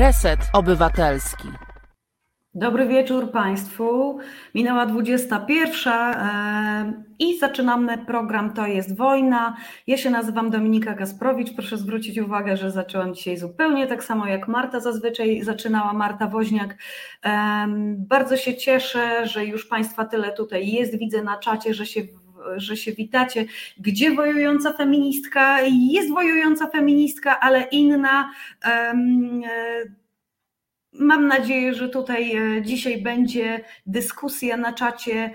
Reset Obywatelski. Dobry wieczór Państwu. Minęła 21 i zaczynamy program To jest wojna. Ja się nazywam Dominika Kasprowicz. Proszę zwrócić uwagę, że zaczęłam dzisiaj zupełnie tak samo jak Marta zazwyczaj zaczynała, Marta Woźniak. Bardzo się cieszę, że już Państwa tyle tutaj jest. Widzę na czacie, że się że się witacie. Gdzie wojująca feministka? Jest wojująca feministka, ale inna. Mam nadzieję, że tutaj e, dzisiaj będzie dyskusja na czacie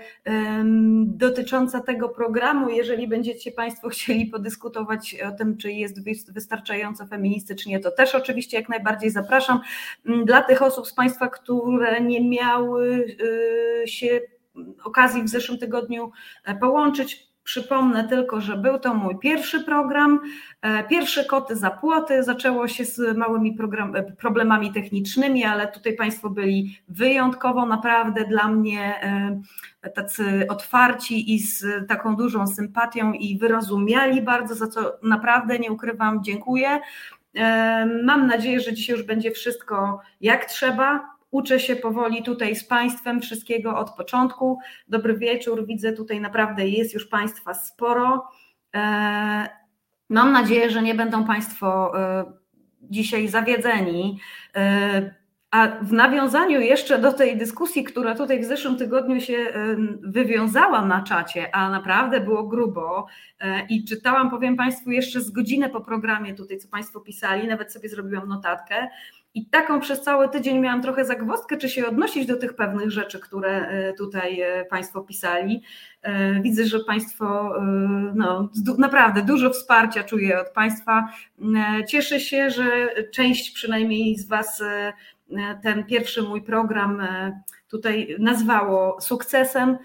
dotycząca tego programu. Jeżeli będziecie Państwo chcieli podyskutować o tym, czy jest wystarczająco feministycznie, to też oczywiście jak najbardziej zapraszam. Mm, dla tych osób z Państwa, które nie miały e, się okazji w zeszłym tygodniu e, połączyć, Przypomnę tylko, że był to mój pierwszy program, e, pierwszy koty za płoty. Zaczęło się z małymi program, e, problemami technicznymi, ale tutaj Państwo byli wyjątkowo naprawdę dla mnie e, tacy otwarci i z taką dużą sympatią i wyrozumiali bardzo, za co naprawdę nie ukrywam, dziękuję. Mam nadzieję, że dzisiaj już będzie wszystko jak trzeba. Uczę się powoli tutaj z Państwem wszystkiego od początku. Dobry wieczór, widzę tutaj naprawdę jest już Państwa sporo. E, mam nadzieję, że nie będą Państwo e, dzisiaj zawiedzeni. E, a w nawiązaniu jeszcze do tej dyskusji, która tutaj w zeszłym tygodniu się wywiązała na czacie, a naprawdę było grubo i czytałam, powiem Państwu, jeszcze z godzinę po programie tutaj, co Państwo pisali, nawet sobie zrobiłam notatkę, i taką przez cały tydzień miałam trochę zagwozdkę, czy się odnosić do tych pewnych rzeczy, które e, tutaj e, Państwo pisali. E, widzę, że Państwo no, naprawdę dużo wsparcia czuję od Państwa. Cieszę się, że część przynajmniej z Was ten pierwszy mój program tutaj nazwało sukcesem.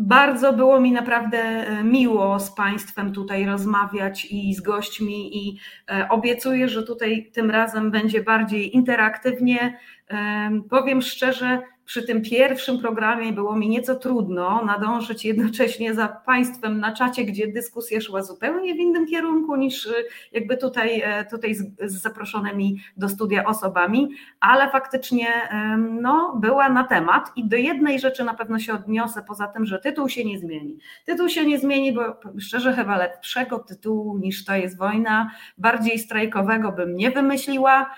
Bardzo było mi naprawdę e, miło z Państwem tutaj rozmawiać i z gośćmi, i e, obiecuję, że tutaj tym razem będzie bardziej interaktywnie. Powiem szczerze, przy tym pierwszym programie było mi nieco trudno nadążyć jednocześnie za Państwem na czacie, gdzie dyskusja szła zupełnie w innym kierunku niż y, jakby tutaj, e, tutaj z, z zaproszonymi do studia osobami, ale faktycznie no, była na temat i do jednej rzeczy na pewno się odniosę, poza tym, że tytuł się nie zmieni. Tytuł się nie zmieni, bo szczerze chyba lepszego tytułu niż to jest wojna, bardziej strajkowego bym nie wymyśliła.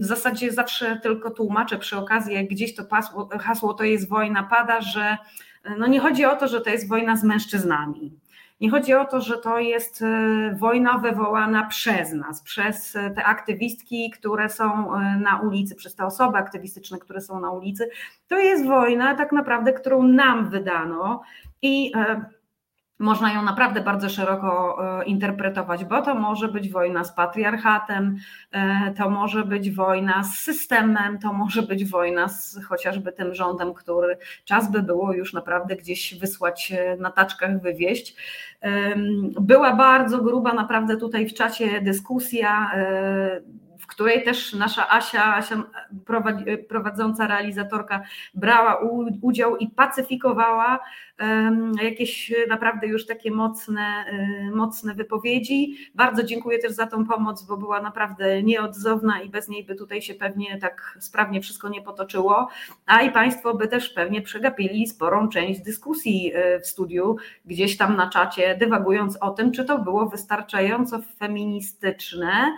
W zasadzie zawsze tylko tłumaczę przy okazji, jak gdzieś to hasło, hasło to jest wojna pada, że no nie chodzi o to, że to jest wojna z mężczyznami. Nie chodzi o to, że to jest e, wojna wywołana przez nas, przez te aktywistki, które są e, na ulicy, przez te osoby aktywistyczne, które są na ulicy. To jest wojna tak naprawdę, którą nam wydano i e, można ją naprawdę bardzo szeroko e, interpretować, bo to może być wojna z patriarchatem, e, to może być wojna z systemem, to może być wojna z chociażby tym rządem, który czas by było już naprawdę gdzieś wysłać e, na taczkach, wywieźć. Była bardzo gruba naprawdę tutaj w czacie dyskusja w której też nasza Asia, Asia prowadząca realizatorka brała udział i pacyfikowała jakieś naprawdę już takie mocne, mocne wypowiedzi. Bardzo dziękuję też za tą pomoc, bo była naprawdę nieodzowna i bez niej by tutaj się pewnie tak sprawnie wszystko nie potoczyło, a i Państwo by też pewnie przegapili sporą część dyskusji e, w studiu, gdzieś tam na czacie, dywagując o tym, czy to było wystarczająco feministyczne,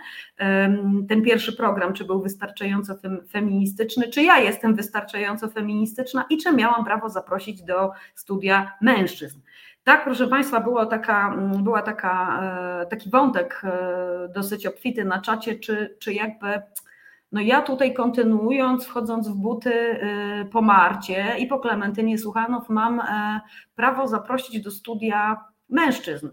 ten pierwszy program, czy był wystarczająco feministyczny, czy ja jestem wystarczająco feministyczna i czy miałam prawo zaprosić do studia mężczyzn. Tak, proszę Państwa, była taka, była taka, e, taki wątek e, dosyć obfity na czacie, czy, czy jakby no ja tutaj kontynuując, wchodząc w buty e, po Marcie i po Klementynie Słuchanow, mam prawo zaprosić do studia mężczyzn.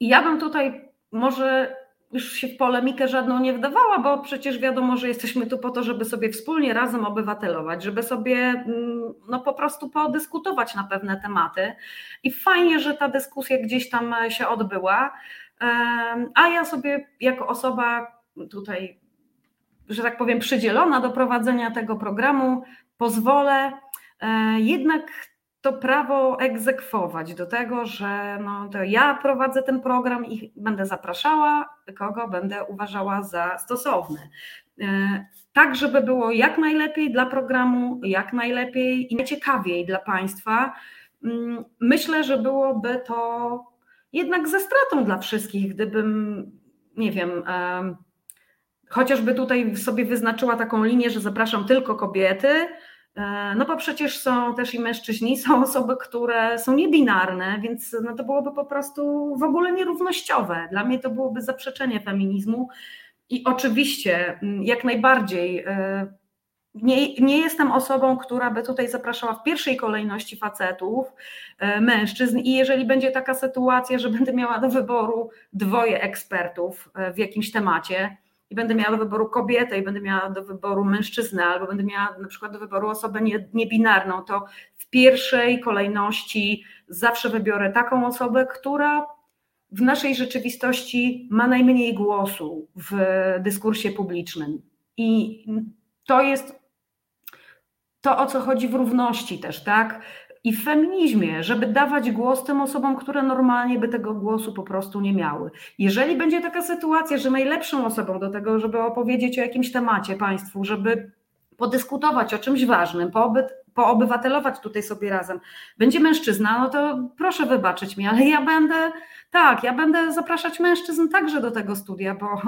I ja bym tutaj może już się w polemikę żadną nie wdawała, bo przecież wiadomo, że jesteśmy tu po to, żeby sobie wspólnie razem obywatelować, żeby sobie mm, no, po prostu podyskutować na pewne tematy. I fajnie, że ta dyskusja gdzieś tam się odbyła. A ja sobie jako osoba tutaj, że tak powiem, przydzielona do prowadzenia tego programu, pozwolę e, jednak to prawo egzekwować do tego, że no, to ja prowadzę ten program i będę zapraszała, kogo będę uważała za stosowny. E, tak, żeby było jak najlepiej dla programu, jak najlepiej i najciekawiej dla Państwa. Mm, myślę, że byłoby to jednak ze stratą dla wszystkich, gdybym, nie wiem, chociażby tutaj sobie wyznaczyła taką linię, że zapraszam tylko kobiety, no bo przecież są też i mężczyźni, są osoby, które są niebinarne, więc no to byłoby po prostu w ogóle nierównościowe. Dla mnie to byłoby zaprzeczenie feminizmu i oczywiście mm, jak najbardziej e, nie, nie jestem osobą, która by tutaj zapraszała w pierwszej kolejności facetów, e, mężczyzn, i jeżeli będzie taka sytuacja, że będę miała do wyboru dwoje ekspertów w jakimś temacie, i będę miała do wyboru kobietę i będę miała do wyboru mężczyznę, albo będę miała na przykład do wyboru osobę niebinarną, to w pierwszej kolejności zawsze wybiorę taką osobę, która w naszej rzeczywistości ma najmniej głosu w dyskursie publicznym. I to jest to, o co chodzi w równości też, tak? I w feminizmie, żeby dawać głos tym osobom, które normalnie by tego głosu po prostu nie miały. Jeżeli będzie taka sytuacja, że najlepszą osobą do tego, żeby opowiedzieć o jakimś temacie państwu, żeby podyskutować o czymś ważnym, pooby, poobywatelować tutaj sobie razem, będzie mężczyzna, no to proszę wybaczyć mi, ale ja będę, tak, ja będę zapraszać mężczyzn także do tego studia, bo,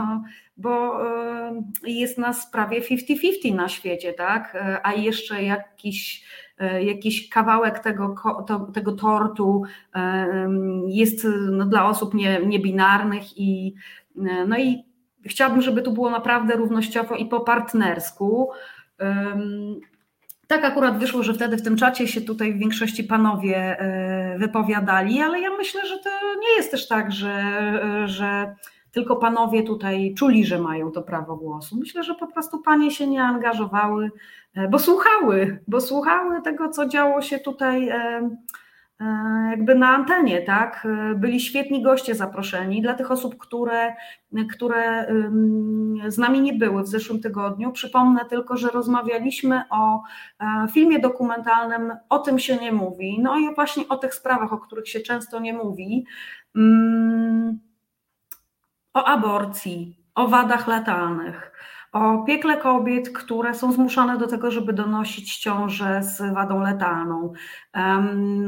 bo e, jest nas prawie 50-50 na świecie, tak, e, a jeszcze jakiś jakiś kawałek tego, tego tortu e, jest no, dla osób nie, niebinarnych i, e, no i chciałabym, żeby tu było naprawdę równościowo i po partnersku. Tak akurat wyszło, że wtedy w tym czacie się tutaj w większości panowie wypowiadali, ale ja myślę, że to nie jest też tak, że, że tylko panowie tutaj czuli, że mają to prawo głosu. Myślę, że po prostu panie się nie angażowały, e, bo słuchały, bo słuchały tego, co działo się tutaj e, e, jakby na antenie, tak? Byli świetni goście zaproszeni. Dla tych osób, które, które z nami nie były w zeszłym tygodniu, przypomnę tylko, że rozmawialiśmy o filmie dokumentalnym O tym się nie mówi. No i właśnie o tych sprawach, o których się często nie mówi. Mm, o aborcji, o wadach letalnych, o piekle kobiet, które są zmuszane do tego, żeby donosić ciążę z wadą letalną.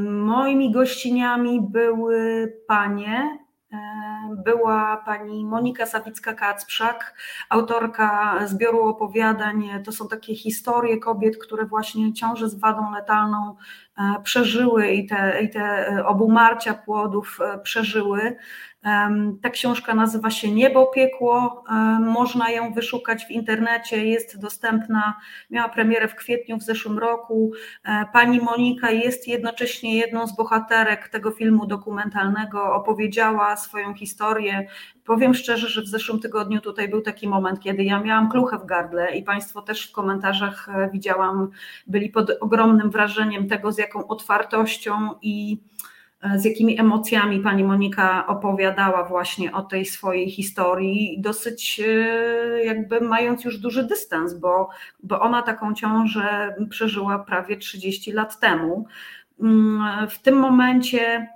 Moimi gościniami były panie, była pani Monika Sawicka-Kacprzak, autorka zbioru opowiadań. To są takie historie kobiet, które właśnie ciążę z wadą letalną e, przeżyły i te, i te e, obumarcia płodów e, przeżyły. Ta książka nazywa się Niebo, Piekło. Można ją wyszukać w internecie, jest dostępna. Miała premierę w kwietniu w zeszłym roku. E, pani Monika jest jednocześnie jedną z bohaterek tego filmu dokumentalnego. Opowiedziała swoją historię. Powiem szczerze, że w zeszłym tygodniu tutaj był taki moment, kiedy ja miałam kluchę w gardle i Państwo też w komentarzach e, widziałam, byli pod ogromnym wrażeniem tego, z jaką otwartością i z jakimi emocjami pani Monika opowiadała właśnie o tej swojej historii, dosyć e, jakby mając już duży dystans, bo, bo ona taką ciążę przeżyła prawie 30 lat temu. Mm, w tym momencie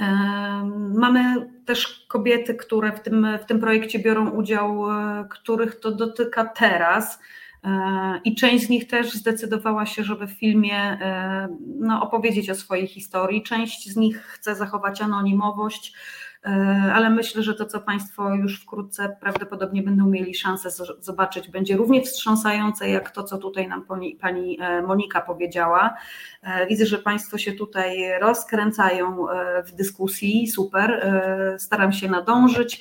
e, Mamy też kobiety, które w tym, w tym projekcie biorą udział, e, których to dotyka teraz. E, I część z nich też zdecydowała się, żeby w filmie e, no, opowiedzieć o swojej historii. Część z nich chce zachować anonimowość, e, ale myślę, że to, co Państwo już wkrótce prawdopodobnie będą mieli szansę zobaczyć, będzie równie wstrząsające, jak to, co tutaj nam pani Monika powiedziała. Widzę, że Państwo się tutaj rozkręcają w dyskusji, super, staram się nadążyć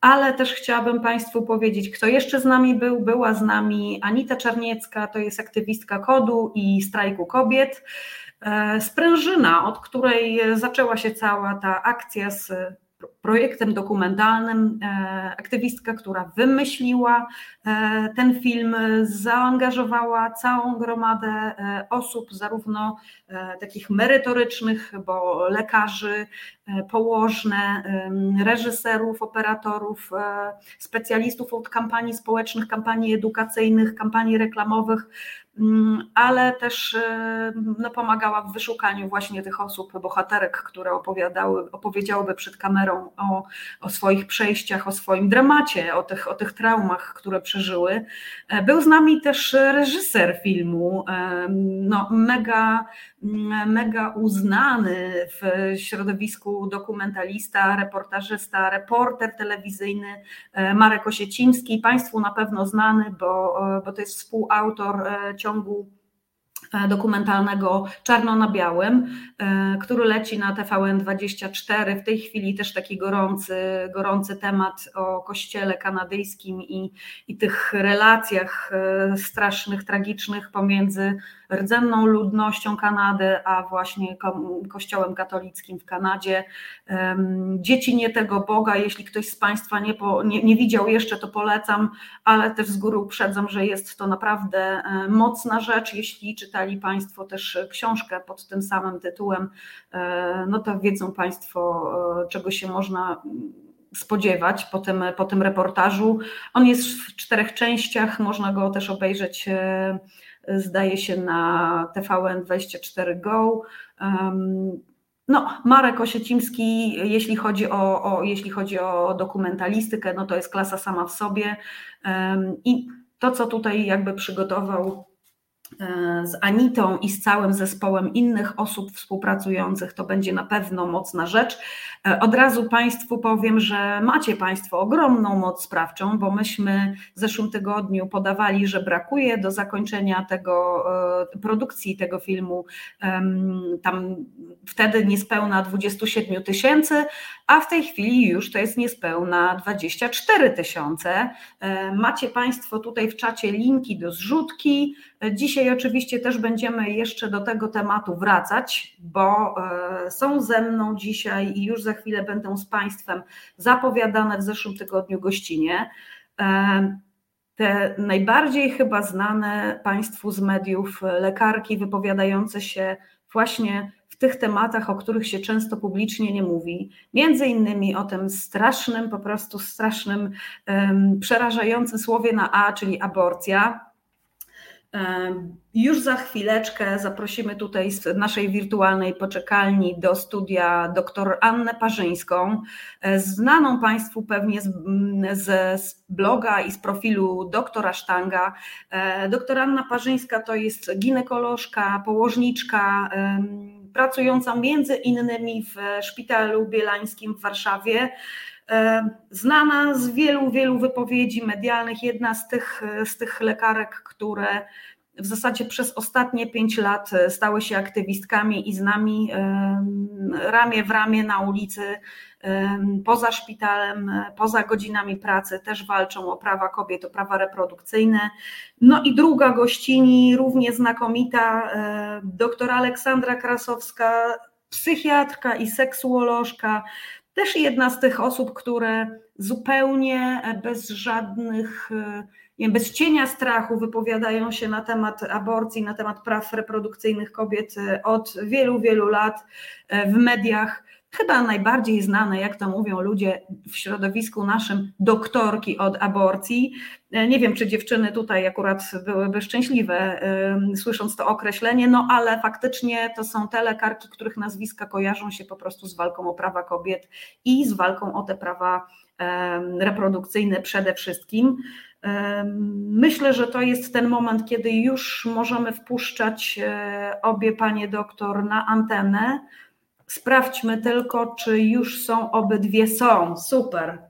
ale też chciałabym Państwu powiedzieć, kto jeszcze z nami był. Była z nami Anita Czarniecka, to jest aktywistka kodu i strajku kobiet. E, Sprężyna, od której zaczęła się cała ta akcja z projektem dokumentalnym. E, aktywistka, która wymyśliła e, ten film, zaangażowała całą gromadę osób, zarówno takich merytorycznych, bo lekarzy, położne, reżyserów, operatorów, specjalistów od kampanii społecznych, kampanii edukacyjnych, kampanii reklamowych. Mm, ale też no, pomagała w wyszukaniu właśnie tych osób, bohaterek, które opowiadały, opowiedziałyby przed kamerą o, o swoich przejściach, o swoim dramacie, o tych, o tych traumach, które przeżyły. Był z nami też reżyser filmu, no, mega, mega uznany w środowisku dokumentalista, reportażysta, reporter telewizyjny Marek Osieciński, Państwu na pewno znany, bo, bo to jest współautor e, ciągu E, dokumentalnego Czarno na Białym, e, który leci na TVN24. W tej chwili też taki gorący, gorący temat o kościele kanadyjskim i, i tych relacjach e, strasznych, tragicznych pomiędzy rdzenną ludnością Kanady, a właśnie kościołem katolickim w Kanadzie. Dzieci nie tego Boga, jeśli ktoś z Państwa nie, po, nie, nie widział jeszcze, to polecam, ale też z góry uprzedzam, że jest to naprawdę mocna rzecz, jeśli czytali Państwo też książkę pod tym samym tytułem, e, no to wiedzą Państwo, e, czego się można spodziewać po tym, po tym reportażu. On jest w czterech częściach, można go też obejrzeć, e, zdaje się, na TVN24 Go. No, Marek Osieciński, jeśli chodzi o, o, jeśli chodzi o dokumentalistykę, no to jest klasa sama w sobie. I to, co tutaj jakby przygotował z Anitą i z całym zespołem innych osób współpracujących, to będzie na pewno mocna rzecz. E, od razu Państwu powiem, że macie Państwo ogromną moc sprawczą, bo myśmy w zeszłym tygodniu podawali, że brakuje do zakończenia tego e, produkcji tego filmu tam wtedy niespełna 27 tysięcy, a w tej chwili już to jest niespełna 24 tysiące. Macie Państwo tutaj w czacie linki do zrzutki. Dzisiaj oczywiście też będziemy jeszcze do tego tematu wracać, bo e, są ze mną dzisiaj i już za chwilę będą z Państwem zapowiadane w zeszłym tygodniu gościnie. E, te najbardziej chyba znane Państwu z mediów lekarki wypowiadające się właśnie w tych tematach, o których się często publicznie nie mówi, między innymi o tym strasznym, po prostu strasznym, przerażającym słowie na A, czyli aborcja. Już za chwileczkę zaprosimy tutaj z naszej wirtualnej poczekalni do studia dr Annę Parzyńską, e, znaną Państwu pewnie z, z bloga i z profilu doktora Sztanga. E, doktor Anna Parzyńska to jest ginekolożka, położniczka, pracująca między innymi w Szpitalu Bielańskim w Warszawie. E, znana z wielu, wielu wypowiedzi medialnych, jedna z tych, z tych lekarek, które w zasadzie przez ostatnie pięć lat stały się aktywistkami i z nami ramię w ramię na ulicy, poza szpitalem, poza godzinami pracy też walczą o prawa kobiet, o prawa reprodukcyjne. No i druga gościni, równie znakomita, e, doktor Aleksandra Krasowska, psychiatrka i seksuolożka, też jedna z tych osób, które zupełnie bez żadnych, wiem, bez cienia strachu wypowiadają się na temat aborcji, na temat praw reprodukcyjnych kobiet od wielu, wielu lat w mediach chyba najbardziej znane, jak to mówią ludzie w środowisku naszym, doktorki od aborcji. Nie wiem, czy dziewczyny tutaj akurat byłyby szczęśliwe, słysząc to określenie, no ale faktycznie to są te lekarki, których nazwiska kojarzą się po prostu z walką o prawa kobiet i z walką o te prawa reprodukcyjne przede wszystkim. Myślę, że to jest ten moment, kiedy już możemy wpuszczać e, obie panie doktor na antenę. Sprawdźmy tylko, czy już są obydwie są. Super.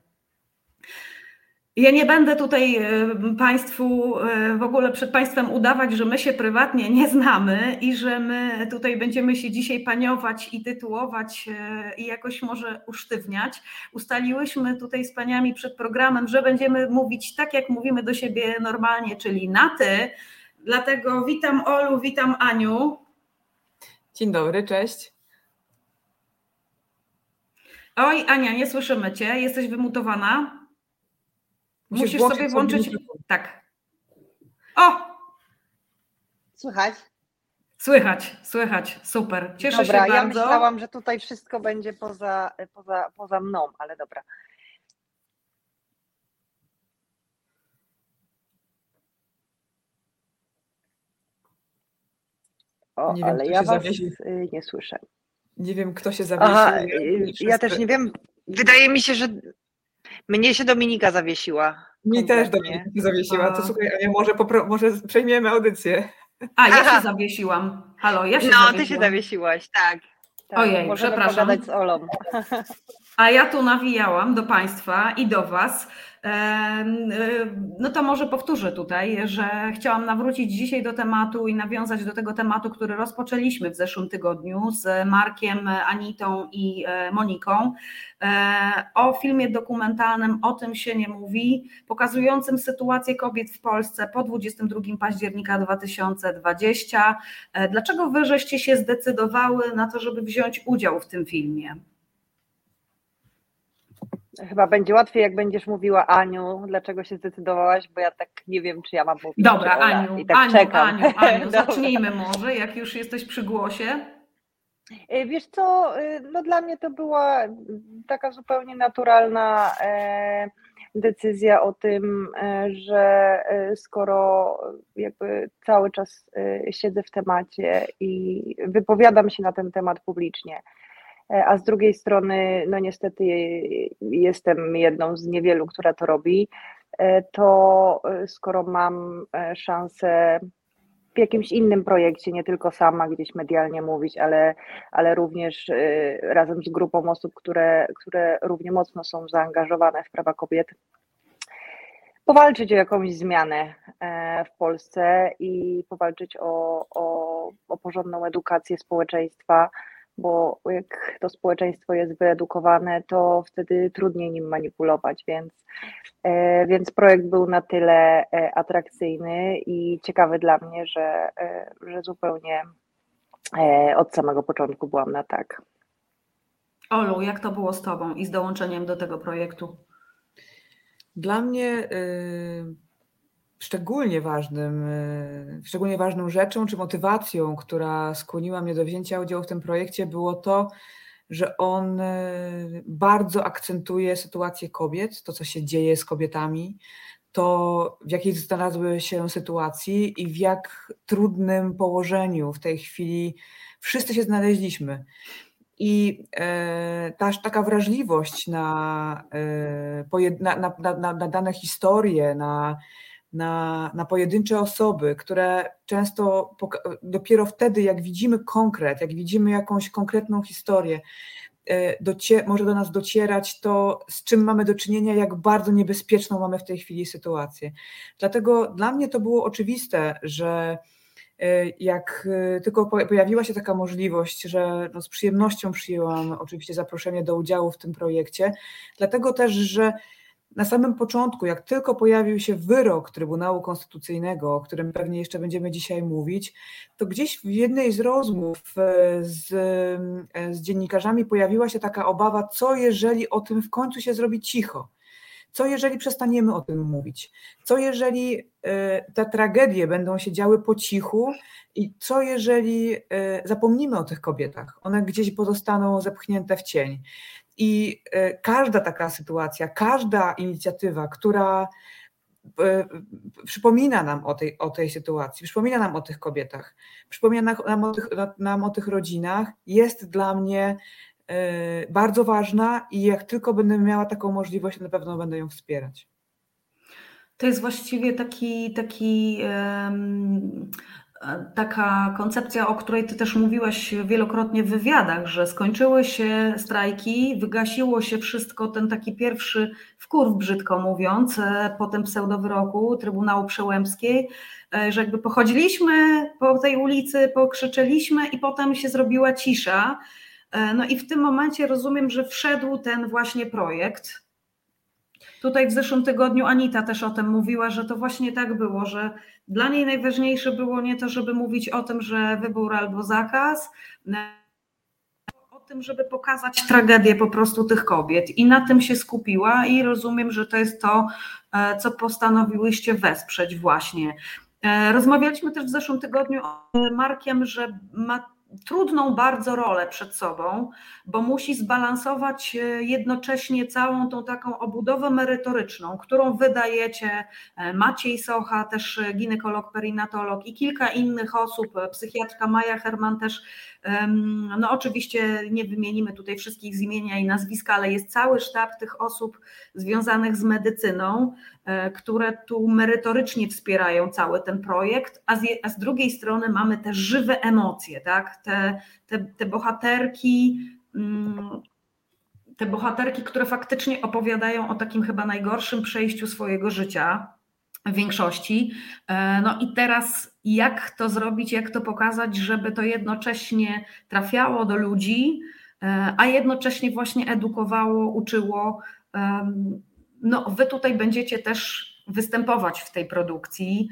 Ja nie będę tutaj e, Państwu e, w ogóle przed Państwem udawać, że my się prywatnie nie znamy i że my tutaj będziemy się dzisiaj paniować i tytułować e, i jakoś może usztywniać. Ustaliłyśmy tutaj z Paniami przed programem, że będziemy mówić tak, jak mówimy do siebie normalnie, czyli na ty. Dlatego witam Olu, witam Aniu. Dzień dobry, cześć. Oj, Ania, nie słyszymy Cię. Jesteś wymutowana. Musisz, Musisz sobie włączyć. Sobie tak. O! Słychać? Słychać, słychać. Super. Cieszę dobra, się bardzo. Ja myślałam, że tutaj wszystko będzie poza, poza, poza mną, ale dobra. O, Nie wiem, ale kto ja się was zawiesił. y, nie słyszę. Nie wiem, kto się zawiesił. Aha, Ja- y, wszyscy- ja też nie wiem. Wydaje mi się, że mnie się Dominika zawiesiła. Mi też. Dominika się zawiesiła. To słuchaj, Ania, może, popro- może przejmiemy audycję. A, ja Aha. się zawiesiłam. Halo, ja się No, zawiesiłam. ty się zawiesiłaś, tak. tak. Ojej, Możemy przepraszam. z Olą. A ja tu nawijałam do Państwa i do Was. Y, No to może powtórzę tutaj, że chciałam nawrócić dzisiaj do tematu i nawiązać do tego tematu, który rozpoczęliśmy w zeszłym tygodniu z Markiem, Anitą i e, Moniką. E, O filmie dokumentalnym O tym się nie mówi, pokazującym sytuację kobiet w Polsce po 22 października 2020. E, Dlaczego wy żeście się zdecydowały na to, żeby wziąć udział w tym filmie? Chyba będzie łatwiej, jak będziesz mówiła Aniu, dlaczego się zdecydowałaś, bo ja tak nie wiem, czy ja mam mówić. Dobra. Aniu, I tak Aniu, czekam. Aniu, Aniu, zacznijmy może, jak już jesteś przy głosie. Y, Wiesz co, y, no dla mnie to była taka zupełnie naturalna e, decyzja o tym, e, że e, skoro jakby cały czas siedzę w temacie i wypowiadam się na ten temat publicznie, a z drugiej strony, no niestety jestem jedną z niewielu, która to robi, e, to e, skoro mam e, szansę w jakimś innym projekcie, nie tylko sama gdzieś medialnie mówić, ale, ale również razem z grupą osób, które, które równie mocno są zaangażowane w prawa kobiet, powalczyć o jakąś zmianę e, w Polsce i powalczyć o, o, o porządną edukację społeczeństwa, bo jak to społeczeństwo jest wyedukowane, to wtedy trudniej nim manipulować, więc, e, więc projekt był na tyle e, atrakcyjny i ciekawy dla mnie, że, e, że zupełnie od samego początku byłam na tak. Olu, jak to było z Tobą i z dołączeniem do tego projektu? Dla mnie y, szczególnie ważnym, y, szczególnie ważną rzeczą czy motywacją, która skłoniła mnie do wzięcia udziału w tym projekcie, było to, że on y, bardzo akcentuje sytuację kobiet, to co się dzieje z kobietami, to w jakiej znalazły się sytuacji i w jak trudnym położeniu w tej chwili wszyscy się znaleźliśmy. I e, ta taka wrażliwość na, e, na, na, na, na dane historie, na, na, na pojedyncze osoby, które często dopiero wtedy, jak widzimy konkret, jak widzimy jakąś konkretną historię, e, może do nas docierać to, z czym mamy do czynienia, jak bardzo niebezpieczną mamy w tej chwili sytuację. Dlatego dla mnie to było oczywiste, że e, jak e, tylko po- pojawiła się taka możliwość, że no z przyjemnością przyjęłam oczywiście zaproszenie do udziału w tym projekcie, dlatego też, że na samym początku, jak tylko pojawił się wyrok Trybunału Konstytucyjnego, o którym pewnie jeszcze będziemy dzisiaj mówić, to gdzieś w jednej z rozmów e, z, e, z dziennikarzami pojawiła się taka obawa, co jeżeli o tym w końcu się zrobi cicho. Co jeżeli przestaniemy o tym mówić? Co jeżeli e, te tragedie będą się działy po cichu i co jeżeli zapomnimy o tych kobietach? One gdzieś pozostaną zepchnięte w cień. I e, każda taka sytuacja, każda inicjatywa, która e, przypomina nam o tej, o tej sytuacji, przypomina nam o tych kobietach, przypomina nam o tych, nam o tych rodzinach, jest dla mnie e, bardzo ważna i jak tylko będę miała taką możliwość, na pewno będę ją wspierać. To jest właściwie taki, taki e, taka koncepcja, o której Ty też mówiłaś wielokrotnie w wywiadach, że skończyły się strajki, wygasiło się wszystko, ten taki pierwszy wkurw, brzydko mówiąc, e, po tym pseudowyroku Trybunału Przełębskiej, e, że jakby pochodziliśmy po tej ulicy, pokrzyczeliśmy i potem się zrobiła cisza. E, No i w tym momencie rozumiem, że wszedł ten właśnie projekt. Tutaj w zeszłym tygodniu Anita też o tym mówiła, że to właśnie tak było, że dla niej najważniejsze było nie to, żeby mówić o tym, że wybór albo zakaz, o tym, żeby pokazać tragedię po prostu tych kobiet. I na tym się skupiła i rozumiem, że to jest to, e, co postanowiłyście wesprzeć właśnie. E, Rozmawialiśmy też w zeszłym tygodniu z Markiem, że ma trudną bardzo rolę przed sobą, bo musi zbalansować e, jednocześnie całą tą taką obudowę merytoryczną, którą wydajecie e, Maciej Socha, też ginekolog, perinatolog i kilka innych osób, e, psychiatrka Maja Herman też, no oczywiście nie wymienimy tutaj wszystkich z imienia i nazwiska, ale jest cały sztab tych osób związanych z medycyną, które tu merytorycznie wspierają cały ten projekt, a z, a z drugiej strony mamy te żywe emocje, tak? te, te, te bohaterki, mm, te bohaterki, które faktycznie opowiadają o takim chyba najgorszym przejściu swojego życia w większości. E, no i teraz jak to zrobić, jak to pokazać, żeby to jednocześnie trafiało do ludzi, e, a jednocześnie właśnie edukowało, uczyło. No, wy tutaj będziecie też występować w tej produkcji,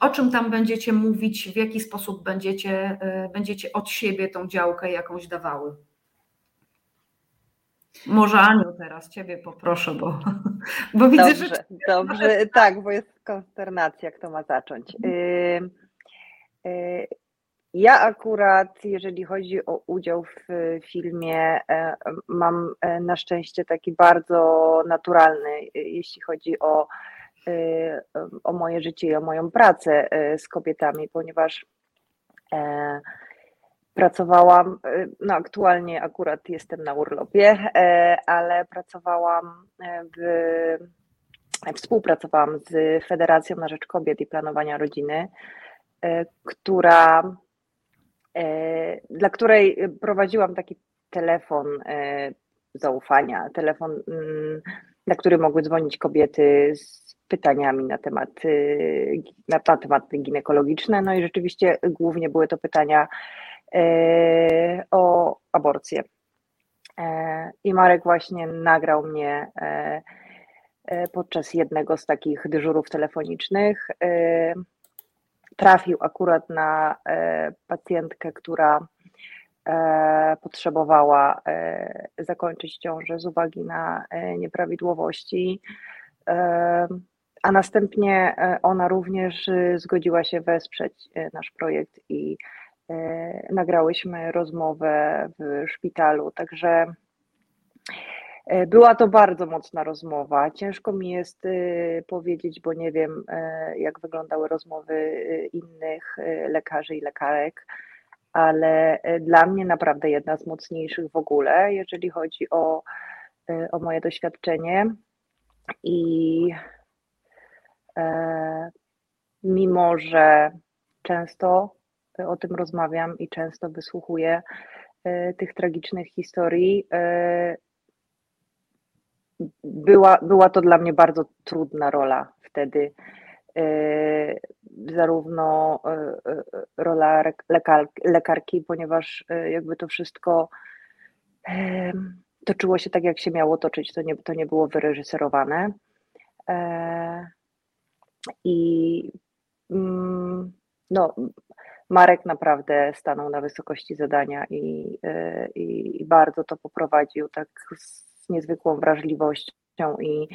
o czym tam będziecie mówić, w jaki sposób będziecie, e, będziecie od siebie tą działkę jakąś dawały. Może Aniu teraz Ciebie poproszę, bo, bo widzę, dobrze, że... Dobrze, tak, bo jest konsternacja, kto ma zacząć. Yy, yy, ja akurat, jeżeli chodzi o udział w filmie, e, mam e, na szczęście taki bardzo naturalny, e, jeśli chodzi o, o moje życie i o moją pracę z kobietami, ponieważ pracowałam, no aktualnie akurat jestem na urlopie, ale pracowałam w, współpracowałam z Federacją na Rzecz Kobiet i Planowania Rodziny, która E, dla której prowadziłam taki telefon e, zaufania, telefon, mm, na który mogły dzwonić kobiety z pytaniami na temat, e, na, na tematy ginekologiczne. No i rzeczywiście głównie były to pytania o aborcję. I Marek właśnie nagrał mnie podczas jednego z takich dyżurów telefonicznych trafił akurat na e, pacjentkę, która e, potrzebowała e, zakończyć ciążę z uwagi na nieprawidłowości. A następnie ona również zgodziła się wesprzeć nasz projekt i nagrałyśmy rozmowę w szpitalu. Także E, była to bardzo mocna rozmowa. Ciężko mi jest e, powiedzieć, bo nie wiem, e, jak wyglądały rozmowy innych lekarzy i lekarek, ale dla mnie naprawdę jedna z mocniejszych w ogóle, jeżeli chodzi o, o moje doświadczenie. I mimo, że często o tym rozmawiam i często wysłuchuję tych tragicznych historii, była, była to dla mnie bardzo trudna rola wtedy. E, zarówno e, e, rola lekar, lekarki, ponieważ jakby to wszystko toczyło się tak, jak się miało toczyć, to nie, to nie było wyreżyserowane. I mm, no, Marek naprawdę stanął na wysokości zadania i, i, i bardzo to poprowadził tak z niezwykłą wrażliwością i,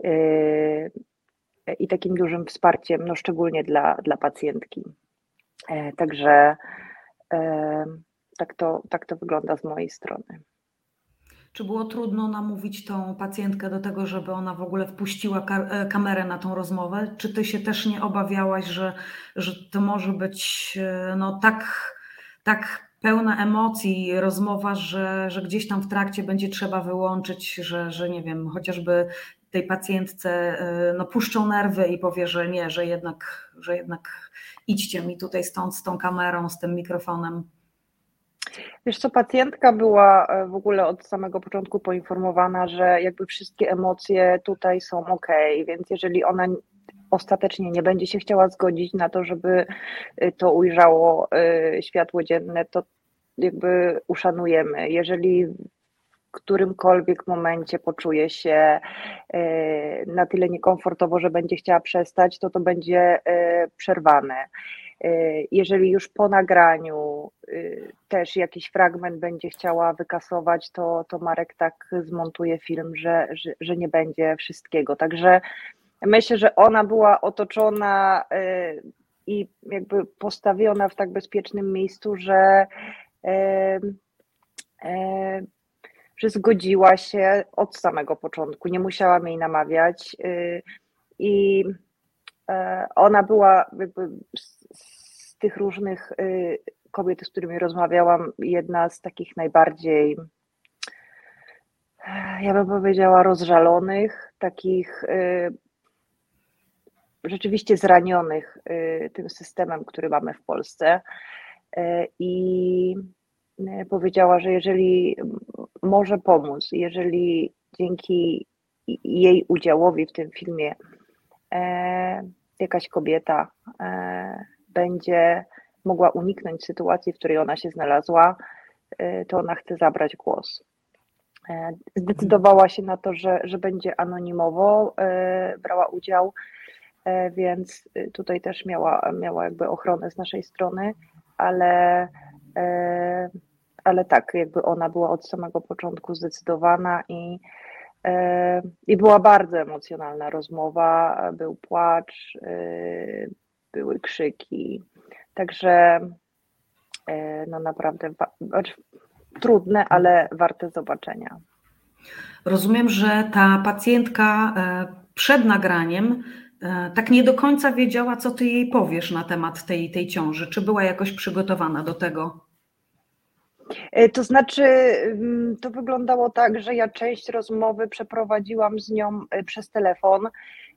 yy, i takim dużym wsparciem, no szczególnie dla, dla pacjentki. E, także e, tak to, tak to wygląda z mojej strony. Czy było trudno namówić tą pacjentkę do tego, żeby ona w ogóle wpuściła e, kamerę na tą rozmowę? Czy ty się też nie obawiałaś, że, że to może być no, tak, tak pełna emocji rozmowa, że, że gdzieś tam w trakcie będzie trzeba wyłączyć, że, że nie wiem, chociażby tej pacjentce y, no, puszczą nerwy i powie, że nie, że jednak, że jednak idźcie mi tutaj stąd z tą kamerą, z tym mikrofonem. Wiesz co, pacjentka była e, w ogóle od samego początku poinformowana, że jakby wszystkie emocje tutaj są ok, więc jeżeli ona ostatecznie nie będzie się chciała zgodzić na to, żeby y, to ujrzało y, światło dzienne, to jakby uszanujemy. Jeżeli którymkolwiek momencie poczuje się y, na tyle niekomfortowo, że będzie chciała przestać, to to będzie przerwane. Jeżeli już po nagraniu też jakiś fragment będzie chciała wykasować, to, to Marek tak zmontuje film, że, że, że nie będzie wszystkiego. Także Myślę, że ona była otoczona i jakby postawiona w tak bezpiecznym miejscu, że, że zgodziła się od samego początku. Nie musiałam jej namawiać. Y, I e, ona była z, z tych różnych y, kobiet, z którymi rozmawiałam, jedna z takich najbardziej, ja bym powiedziała, rozżalonych, takich y, rzeczywiście zranionych tym systemem, który mamy w Polsce. I powiedziała, że jeżeli może pomóc, jeżeli dzięki jej udziałowi w tym filmie e, jakaś kobieta e, będzie mogła uniknąć sytuacji, w której ona się znalazła, e, to ona chce zabrać głos. Zdecydowała się na to, że, że będzie anonimowo brała udział, więc tutaj też miała, miała jakby ochronę z naszej strony, ale, ale tak, jakby ona była od samego początku zdecydowana i, i była bardzo emocjonalna rozmowa, był płacz, były krzyki, Także e, no naprawdę znaczy, trudne, ale warte zobaczenia. Rozumiem, że ta pacjentka e, przed nagraniem e, tak nie do końca wiedziała, co ty jej powiesz na temat tej, tej ciąży. Czy była jakoś przygotowana do tego? To znaczy, mm, to wyglądało tak, że ja część rozmowy przeprowadziłam z nią przez telefon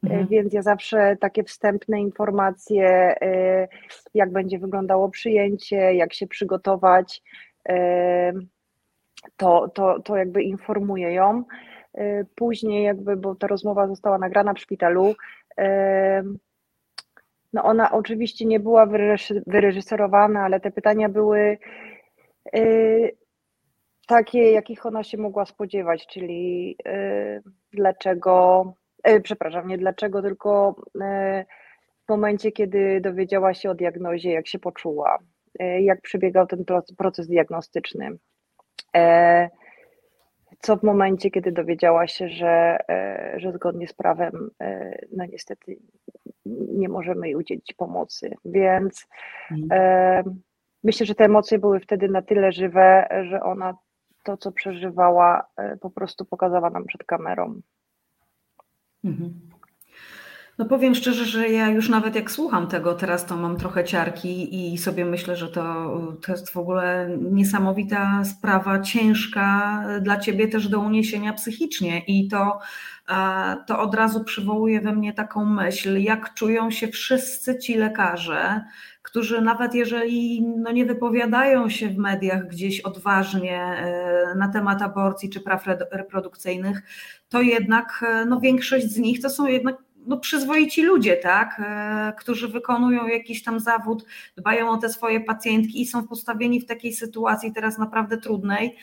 Mhm. E, więc ja zawsze takie wstępne informacje, e, jak będzie wyglądało przyjęcie, jak się przygotować, e, to, to, to jakby informuję ją. Później jakby, bo ta rozmowa została nagrana w szpitalu, no ona oczywiście nie była wyreżyserowana, ale te pytania były takie, jakich ona się mogła spodziewać, czyli dlaczego E, przepraszam, nie dlaczego, tylko w momencie, kiedy dowiedziała się o diagnozie, jak się poczuła, jak przebiegał ten proces diagnostyczny. Co w momencie, kiedy dowiedziała się, że, że zgodnie z prawem, no niestety nie możemy jej udzielić pomocy. Więc mhm. Myślę, że te emocje były wtedy na tyle żywe, że ona to, co przeżywała, po prostu pokazała nam przed kamerą. Mhm. No powiem szczerze, że ja już nawet jak słucham tego teraz, to mam trochę ciarki i sobie myślę, że to, to jest w ogóle niesamowita sprawa, ciężka dla ciebie też do uniesienia psychicznie i to, to od razu przywołuje we mnie taką myśl, jak czują się wszyscy ci lekarze, którzy nawet jeżeli no nie wypowiadają się w mediach gdzieś odważnie e, na temat aborcji czy praw reprodukcyjnych, to jednak e, no większość z nich to są jednak no, przyzwoici ludzie, tak, e, którzy wykonują jakiś tam zawód, dbają o te swoje pacjentki i są postawieni w takiej sytuacji teraz naprawdę trudnej,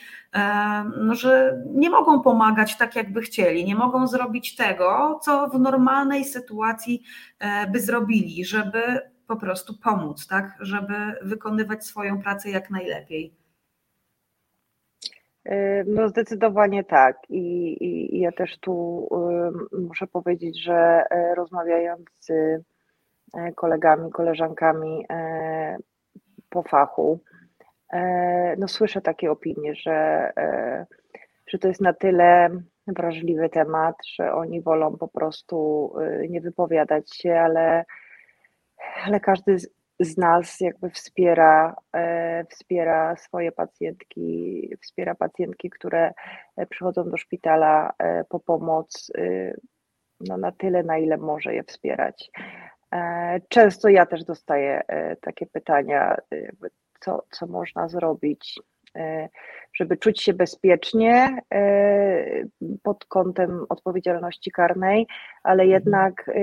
no, że nie mogą pomagać tak, jakby chcieli, nie mogą zrobić tego, co w normalnej sytuacji by zrobili, żeby po prostu pomóc, tak, żeby wykonywać swoją pracę jak najlepiej. No zdecydowanie tak. I, i, I, ja też tu muszę powiedzieć, że e, rozmawiając z e, kolegami, koleżankami e, po fachu, no słyszę takie opinie, że, że to jest na tyle wrażliwy temat, że oni wolą po prostu nie wypowiadać się, ale ale każdy z nas jakby wspiera, e, wspiera swoje pacjentki, wspiera pacjentki, które e, przychodzą do szpitala e, po pomoc no, na tyle, na ile może je wspierać. Często ja też dostaję takie pytania, co, co można zrobić, żeby czuć się bezpiecznie e, pod kątem odpowiedzialności karnej, ale mhm. jednak e,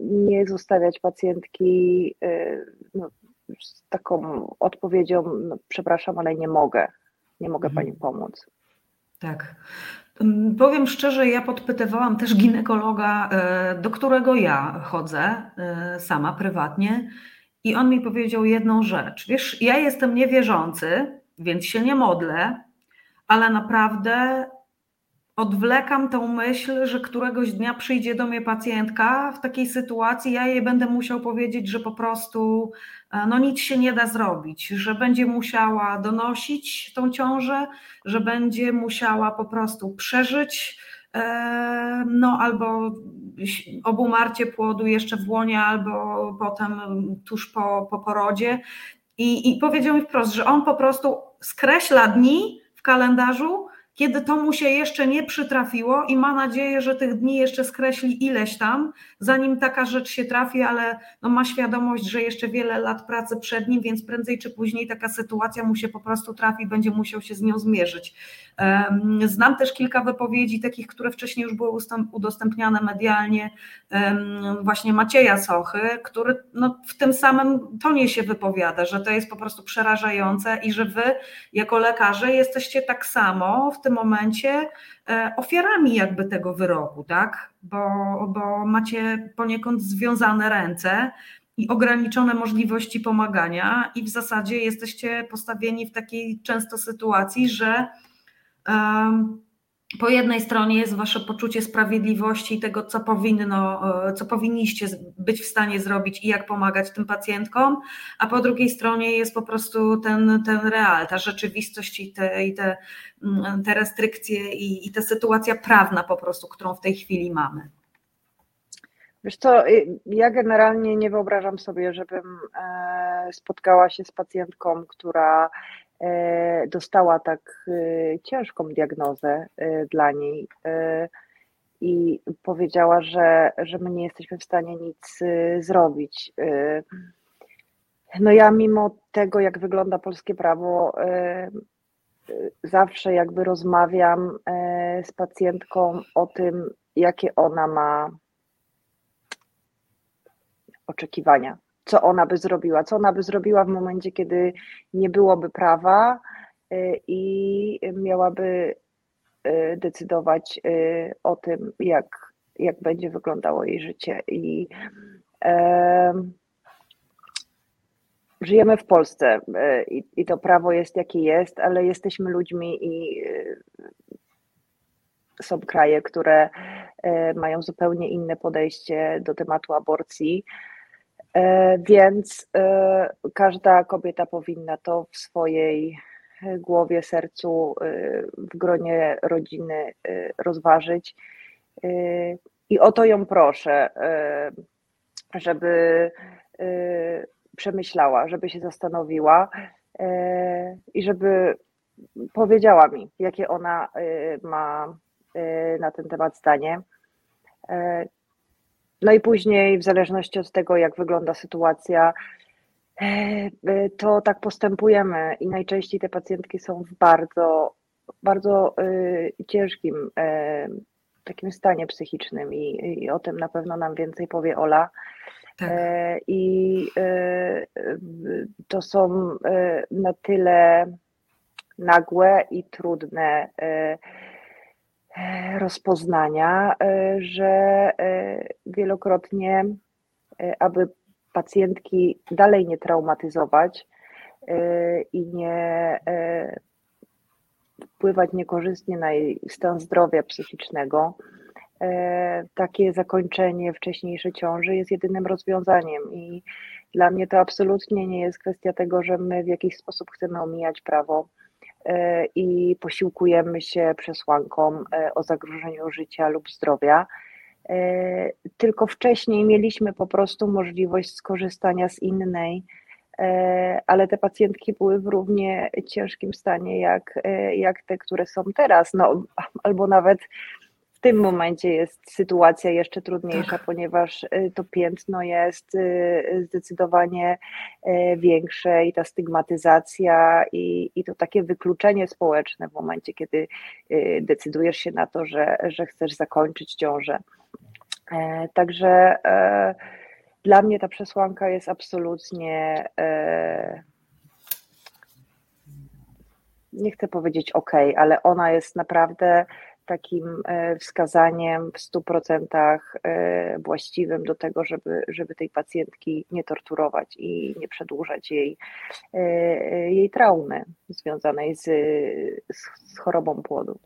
nie zostawiać pacjentki e, no, z taką odpowiedzią, no, przepraszam, ale nie mogę, nie mogę mhm. pani pomóc. Tak. Mm, powiem szczerze, ja podpytywałam też ginekologa, do którego ja chodzę sama prywatnie, i on mi powiedział jedną rzecz. Wiesz, ja jestem niewierzący, więc się nie modlę, ale naprawdę odwlekam tą myśl, że któregoś dnia przyjdzie do mnie pacjentka w takiej sytuacji, ja jej będę musiał powiedzieć, że po prostu e, no nic się nie da zrobić, że będzie musiała donosić tą ciążę, że będzie musiała po prostu przeżyć e, no albo obumarcie płodu jeszcze w łonie, albo potem tuż po, po porodzie. I, I powiedział mi wprost, że on po prostu skreśla dni w kalendarzu, kiedy to mu się jeszcze nie przytrafiło i ma nadzieję, że tych dni jeszcze skreśli ileś tam, zanim taka rzecz się trafi, ale no ma świadomość, że jeszcze wiele lat pracy przed nim, więc prędzej czy później taka sytuacja mu się po prostu trafi, będzie musiał się z nią zmierzyć. Znam też kilka wypowiedzi takich, które wcześniej już były udostępniane medialnie, właśnie Macieja Sochy, który no, w tym samym tonie się wypowiada, że to jest po prostu przerażające i że wy jako lekarze jesteście tak samo w tym momencie e, ofiarami jakby tego wyroku, tak? Bo, bo macie poniekąd związane ręce i ograniczone możliwości pomagania i w zasadzie jesteście postawieni w takiej często sytuacji, że po jednej stronie jest wasze poczucie sprawiedliwości i tego, co powinno, e, co powinniście być w stanie zrobić i jak pomagać tym pacjentkom, a po drugiej stronie jest po prostu ten, ten real, ta rzeczywistość i te, i te, mm, te restrykcje i, i ta sytuacja prawna po prostu, którą w tej chwili mamy. Wiesz co, y, ja generalnie nie wyobrażam sobie, żebym e, spotkała się z pacjentką, która dostała tak e, ciężką diagnozę e, dla niej i powiedziała, że, że my nie jesteśmy w stanie nic zrobić. No ja mimo tego, jak wygląda polskie prawo, zawsze jakby rozmawiam z pacjentką o tym, jakie ona ma oczekiwania co ona by zrobiła, co ona by zrobiła w momencie, kiedy nie byłoby prawa y, i miałaby y, decydować y, o tym, jak, jak będzie wyglądało jej życie. I e, żyjemy w Polsce i, i to prawo jest jakie jest, ale jesteśmy ludźmi i są kraje, które mają zupełnie inne podejście do tematu aborcji. E, więc e, każda kobieta powinna to w swojej głowie, sercu, e, w gronie rodziny rozważyć. I o to ją proszę, żeby przemyślała, żeby się zastanowiła i żeby powiedziała mi, jakie ona ma na ten temat zdanie. No i później, w zależności od tego, jak wygląda sytuacja, e, e, to tak postępujemy i najczęściej te pacjentki są w bardzo, bardzo e, ciężkim takim stanie psychicznym i, i o tym na pewno nam więcej powie Ola. Tak. I to są na tyle nagłe i trudne rozpoznania, e, że e, wielokrotnie, e, aby pacjentki dalej nie traumatyzować i nie wpływać niekorzystnie na jej stan zdrowia psychicznego, takie zakończenie wcześniejszej ciąży jest jedynym rozwiązaniem. I dla mnie to absolutnie nie jest kwestia tego, że my w jakiś sposób chcemy omijać prawo E, i posiłkujemy się przesłanką e, o zagrożeniu życia lub zdrowia. E, tylko wcześniej mieliśmy po prostu możliwość skorzystania z innej, ale te pacjentki były w równie ciężkim stanie jak, jak te, które są teraz, no, albo nawet w tym momencie jest sytuacja jeszcze trudniejsza, tak. ponieważ y, to piętno jest y, zdecydowanie y, większe i ta stygmatyzacja i, i to takie wykluczenie społeczne w momencie, kiedy decydujesz się na to, że, że chcesz zakończyć ciążę. E, także e, dla mnie ta przesłanka jest absolutnie e, nie chcę powiedzieć ok, ale ona jest naprawdę takim e, wskazaniem w 100% e, właściwym do tego, żeby, żeby tej pacjentki nie torturować i nie przedłużać jej, e, jej traumy związanej z, z chorobą płodu.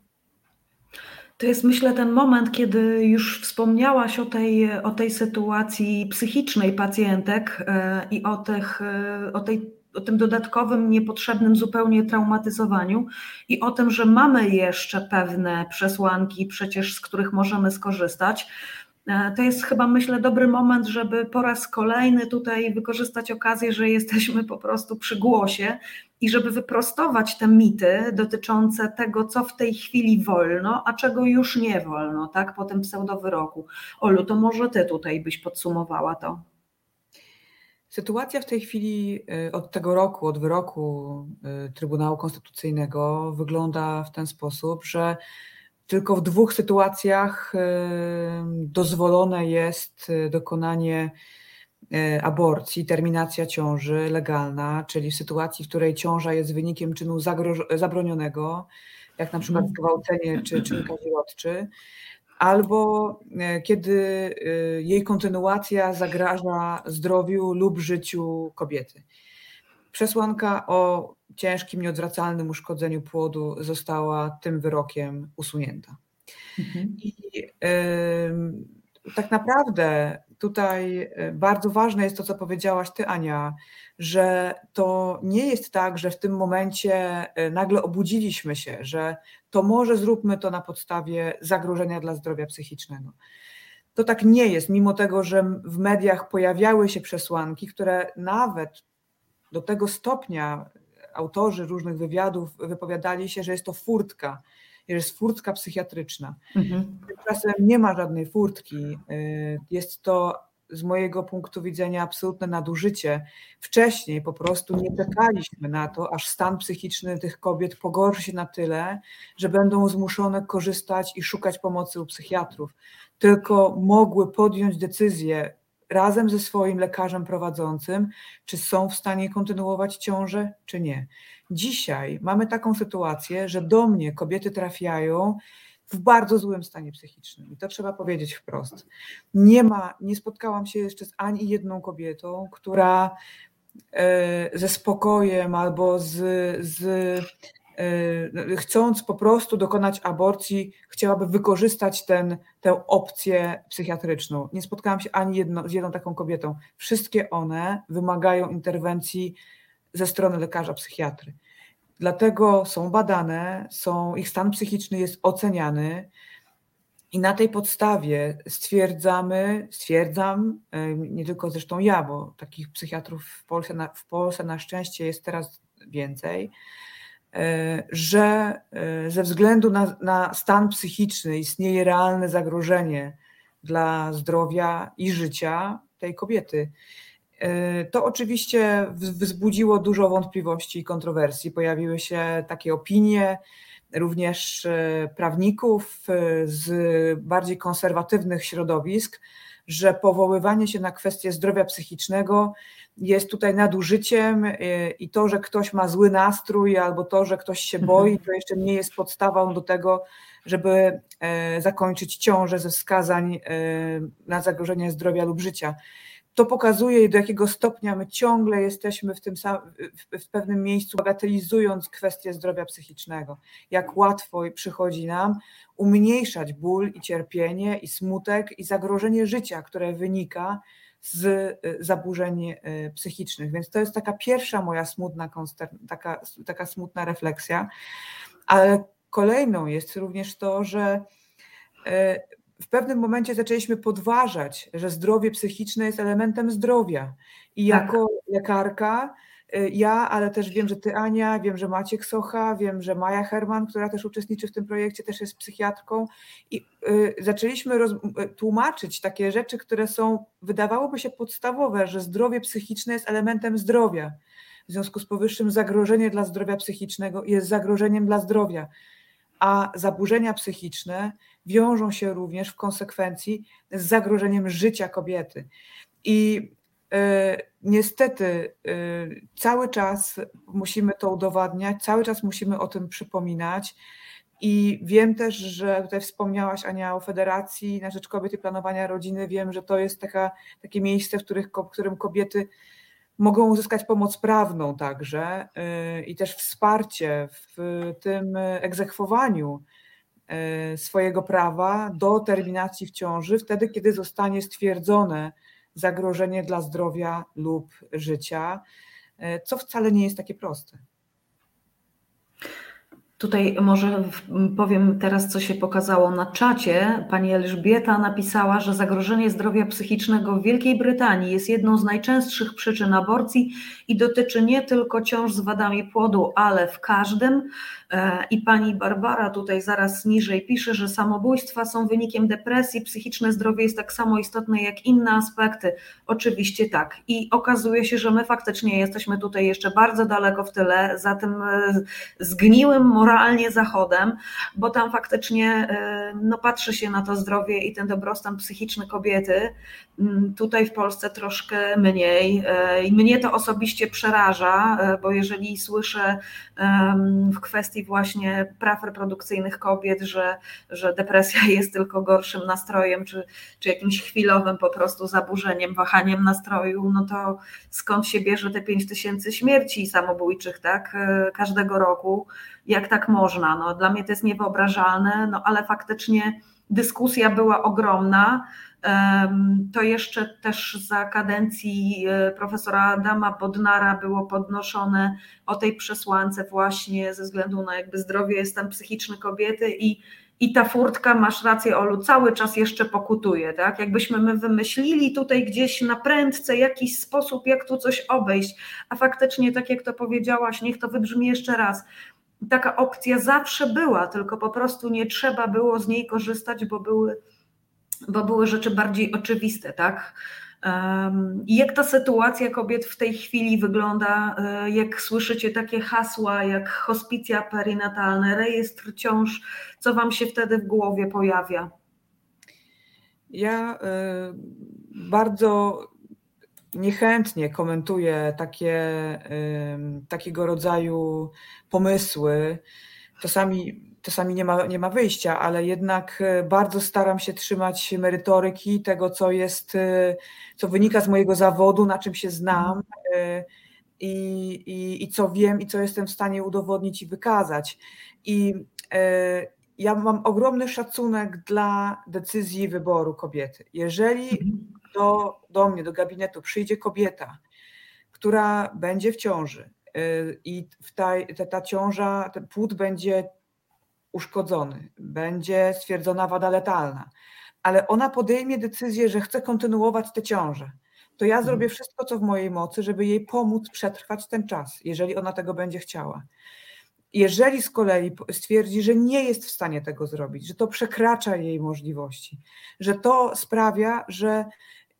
To jest myślę ten moment, kiedy już wspomniałaś o tej, o tej sytuacji psychicznej pacjentek i o, tych, o, tej, o tym dodatkowym, niepotrzebnym zupełnie traumatyzowaniu i o tym, że mamy jeszcze pewne przesłanki, przecież z których możemy skorzystać. E, to jest chyba, myślę, dobry moment, żeby po raz kolejny tutaj wykorzystać okazję, że jesteśmy po prostu przy głosie i żeby wyprostować te mity dotyczące tego, co w tej chwili wolno, a czego już nie wolno, tak, po tym pseudowyroku. Olu, to może ty tutaj byś podsumowała to. Sytuacja w tej chwili y, od tego roku, od wyroku y, Trybunału Konstytucyjnego wygląda w ten sposób, że tylko w dwóch sytuacjach y, dozwolone jest dokonanie E, aborcji, terminacja ciąży legalna, czyli w sytuacji, w której ciąża jest wynikiem czynu zabronionego, jak na przykład mhm. zgwałcenie czy czyn kazirodczy, albo e, kiedy e, jej kontynuacja zagraża zdrowiu lub życiu kobiety. Przesłanka o ciężkim, nieodwracalnym uszkodzeniu płodu została tym wyrokiem usunięta. Mhm. I y, tak naprawdę tutaj e, bardzo ważne jest to, co powiedziałaś Ty, Ania, że to nie jest tak, że w tym momencie e, nagle obudziliśmy się, że to może zróbmy to na podstawie zagrożenia dla zdrowia psychicznego. To tak nie jest, mimo tego, że w mediach pojawiały się przesłanki, które nawet do tego stopnia autorzy różnych wywiadów wypowiadali się, że jest to furtka, jest furtka psychiatryczna. Mhm. Tymczasem nie ma żadnej furtki. Y, jest to z mojego punktu widzenia absolutne nadużycie. Wcześniej po prostu nie czekaliśmy na to, aż stan psychiczny tych kobiet pogorszy się na tyle, że będą zmuszone korzystać i szukać pomocy u psychiatrów, tylko mogły podjąć decyzję razem ze swoim lekarzem prowadzącym, czy są w stanie kontynuować ciążę, czy nie. Dzisiaj mamy taką sytuację, że do mnie kobiety trafiają w bardzo złym stanie psychicznym. I to trzeba powiedzieć wprost. Nie ma, nie spotkałam się jeszcze z ani jedną kobietą, która e, ze spokojem albo z, z e, chcąc po prostu dokonać aborcji, chciałaby wykorzystać ten, tę opcję psychiatryczną. Nie spotkałam się ani jedno, z jedną taką kobietą. Wszystkie one wymagają interwencji ze strony lekarza psychiatry. Dlatego są badane, są, ich stan psychiczny jest oceniany i na tej podstawie stwierdzamy, stwierdzam, nie tylko zresztą ja, bo takich psychiatrów w Polsce na, w Polsce na szczęście jest teraz więcej, e, że e, ze względu na, na stan psychiczny istnieje realne zagrożenie dla zdrowia i życia tej kobiety. E, to oczywiście wzbudziło dużo wątpliwości i kontrowersji. Pojawiły się takie opinie, również e, prawników e, z bardziej konserwatywnych środowisk, że powoływanie się na kwestię zdrowia psychicznego jest tutaj nadużyciem i to, że ktoś ma zły nastrój albo to, że ktoś się boi, mhm. to jeszcze nie jest podstawą do tego, żeby zakończyć ciążę ze wskazań na zagrożenie zdrowia lub życia to pokazuje, do jakiego stopnia my ciągle jesteśmy w, tym w pewnym miejscu, bagatelizując kwestię zdrowia psychicznego. Jak łatwo przychodzi nam umniejszać ból i cierpienie, i smutek, i zagrożenie życia, które wynika z y, zaburzeń y, psychicznych. Więc to jest taka pierwsza moja smutna, taka, taka smutna refleksja. Ale kolejną jest również to, że y, w pewnym momencie zaczęliśmy podważać, że zdrowie psychiczne jest elementem zdrowia. I tak. jako lekarka, y, ja, ale też wiem, że ty, Ania, wiem, że Maciek Socha, wiem, że Maja Herman, która też uczestniczy w tym projekcie, też jest psychiatrką. I y, zaczęliśmy roz, y, tłumaczyć takie rzeczy, które są, wydawałoby się podstawowe, że zdrowie psychiczne jest elementem zdrowia. W związku z powyższym zagrożenie dla zdrowia psychicznego jest zagrożeniem dla zdrowia, a zaburzenia psychiczne wiążą się również w konsekwencji z zagrożeniem życia kobiety. I e, niestety e, cały czas musimy to udowadniać, cały czas musimy o tym przypominać. I wiem też, że tutaj wspomniałaś Ania o Federacji na rzecz kobiet i planowania rodziny. Wiem, że to jest taka, takie miejsce, w, których, w którym kobiety mogą uzyskać pomoc prawną także e, i też wsparcie w tym egzekwowaniu swojego prawa do terminacji w ciąży wtedy, kiedy zostanie stwierdzone zagrożenie dla zdrowia lub życia, co wcale nie jest takie proste. Tutaj może powiem teraz, co się pokazało na czacie. Pani Elżbieta napisała, że zagrożenie zdrowia psychicznego w Wielkiej Brytanii jest jedną z najczęstszych przyczyn aborcji i dotyczy nie tylko ciąż z wadami płodu, ale w każdym. E, I pani Barbara tutaj zaraz niżej pisze, że samobójstwa są wynikiem depresji, psychiczne zdrowie jest tak samo istotne jak inne aspekty. Oczywiście tak. I okazuje się, że my faktycznie jesteśmy tutaj jeszcze bardzo daleko w tyle za tym e, zgniłym moralnie zachodem, bo tam faktycznie e, no, patrzy się na to zdrowie i ten dobrostan psychiczny kobiety. Mm, tutaj w Polsce troszkę mniej. I mnie to osobiście przeraża, bo jeżeli słyszę w kwestii właśnie praw reprodukcyjnych kobiet, że, że depresja jest tylko gorszym nastrojem, czy, czy jakimś chwilowym po prostu zaburzeniem, wahaniem nastroju, no to skąd się bierze te 5 tysięcy śmierci samobójczych, tak, e, każdego roku, jak tak można, no dla mnie to jest niewyobrażalne, no ale faktycznie dyskusja była ogromna, to jeszcze też za kadencji e, profesora Adama Bodnara było podnoszone o tej przesłance właśnie ze względu na jakby zdrowie, stan psychiczny kobiety i i ta furtka, masz rację Olu, cały czas jeszcze pokutuje, tak? Jakbyśmy my wymyślili tutaj gdzieś na prędce jakiś sposób, jak tu coś obejść, a faktycznie, tak jak to powiedziałaś, niech to wybrzmi jeszcze raz, taka opcja zawsze była, tylko po prostu nie trzeba było z niej korzystać, bo były bo były rzeczy bardziej oczywiste, tak? Jak ta sytuacja kobiet w tej chwili wygląda, e, jak słyszycie takie hasła jak hospicja perinatalne, rejestr ciąż, co Wam się wtedy w głowie pojawia? Ja e, bardzo niechętnie komentuję takie, takiego rodzaju pomysły. Czasami czasami nie ma, nie ma wyjścia, ale jednak e, bardzo staram się trzymać merytoryki tego, co jest, e, co wynika z mojego zawodu, na czym się znam e, i, i, i co wiem i co jestem w stanie udowodnić i wykazać. I ja mam ogromny szacunek dla decyzji wyboru kobiety. Jeżeli mhm. Do, do mnie, do gabinetu przyjdzie kobieta, która będzie w ciąży i ta, ta, ta ciąża, ten płód będzie uszkodzony, będzie stwierdzona wada letalna, ale ona podejmie decyzję, że chce kontynuować tę ciążę, to ja zrobię mhm. wszystko, co w mojej mocy, żeby jej pomóc przetrwać ten czas, jeżeli ona tego będzie chciała. Jeżeli z kolei stwierdzi, że nie jest w stanie tego zrobić, że to przekracza jej możliwości, że to sprawia, że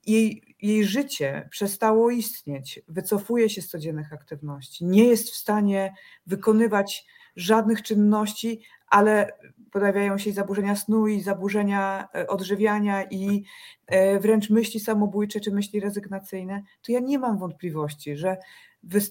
jej, jej życie przestało istnieć, wycofuje się z codziennych aktywności, nie jest w stanie wykonywać żadnych czynności, ale pojawiają się zaburzenia snu i zaburzenia e, odżywiania i e, wręcz myśli samobójcze czy myśli rezygnacyjne, to ja nie mam wątpliwości, że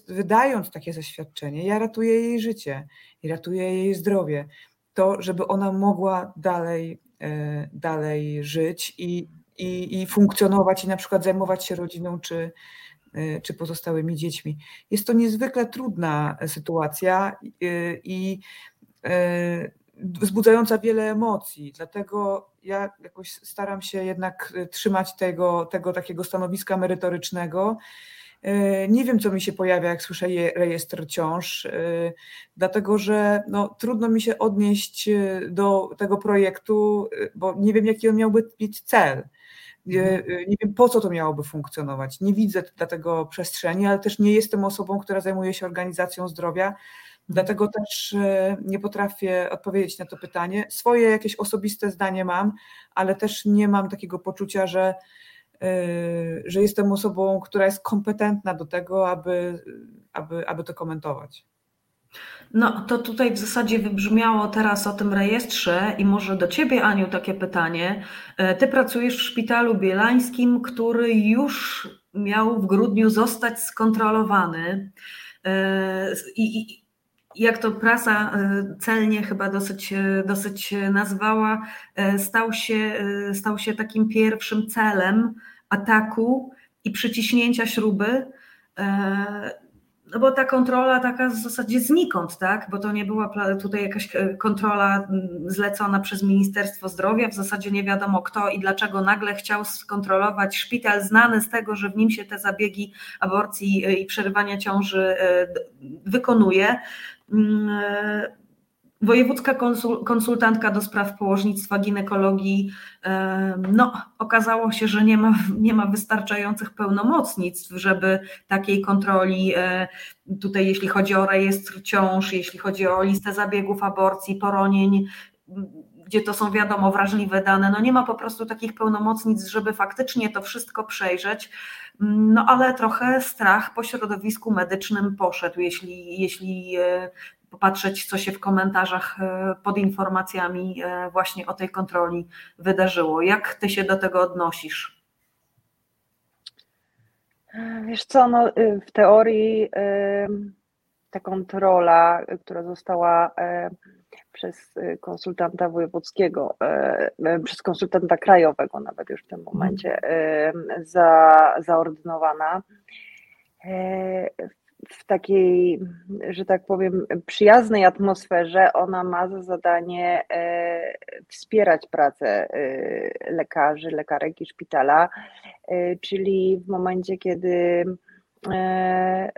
wydając takie zaświadczenie, ja ratuję jej życie i ratuję jej zdrowie, to żeby ona mogła dalej, e, dalej żyć i, i, i funkcjonować i na przykład zajmować się rodziną czy, czy pozostałymi dziećmi. Jest to niezwykle trudna sytuacja i E, wzbudzająca wiele emocji. Dlatego ja jakoś staram się jednak trzymać tego, tego takiego stanowiska merytorycznego. Nie wiem, co mi się pojawia, jak słyszę rejestr ciąż, dlatego że no, trudno mi się odnieść do tego projektu, bo nie wiem, jaki on miałby mieć cel. Nie, nie wiem, po co to miałoby funkcjonować. Nie widzę dlatego przestrzeni, ale też nie jestem osobą, która zajmuje się organizacją zdrowia, Dlatego też e, nie potrafię odpowiedzieć na to pytanie. Swoje jakieś osobiste zdanie mam, ale też nie mam takiego poczucia, że, e, że jestem osobą, która jest kompetentna do tego, aby, aby, aby to komentować. No to tutaj w zasadzie wybrzmiało teraz o tym rejestrze i może do Ciebie, Aniu, takie pytanie. E, ty pracujesz w szpitalu bielańskim, który już miał w grudniu zostać skontrolowany. I, jak to prasa e, celnie chyba dosyć, e, dosyć nazwała, e, stał się, stał się takim pierwszym celem ataku i przyciśnięcia śruby. No bo ta kontrola taka w zasadzie znikąd, tak? Bo to nie była tutaj jakaś e, kontrola mm, zlecona przez Ministerstwo Zdrowia. W zasadzie nie wiadomo kto i dlaczego nagle chciał skontrolować szpital znany z tego, że w nim się te zabiegi aborcji i przerywania ciąży wykonuje Wojewódzka konsultantka do spraw położnictwa, ginekologii, no, okazało się, że nie ma, nie ma wystarczających pełnomocnictw, żeby takiej kontroli, e, tutaj jeśli chodzi o rejestr ciąż, jeśli chodzi o listę zabiegów aborcji, poronień, gdzie to są wiadomo wrażliwe dane, no nie ma po prostu takich pełnomocnictw, żeby faktycznie to wszystko przejrzeć. No ale trochę strach po środowisku medycznym poszedł, jeśli, jeśli e, popatrzeć, co się w komentarzach e, pod informacjami e, właśnie o tej kontroli wydarzyło. Jak ty się do tego odnosisz? Wiesz co, no, y, w teorii ta kontrola, która została przez y, konsultanta wojewódzkiego, przez konsultanta krajowego nawet już w tym momencie za, zaordynowana, w takiej, że tak powiem, przyjaznej atmosferze, ona ma za zadanie e, wspierać pracę e, lekarzy, lekarek i szpitala, e, czyli w momencie, kiedy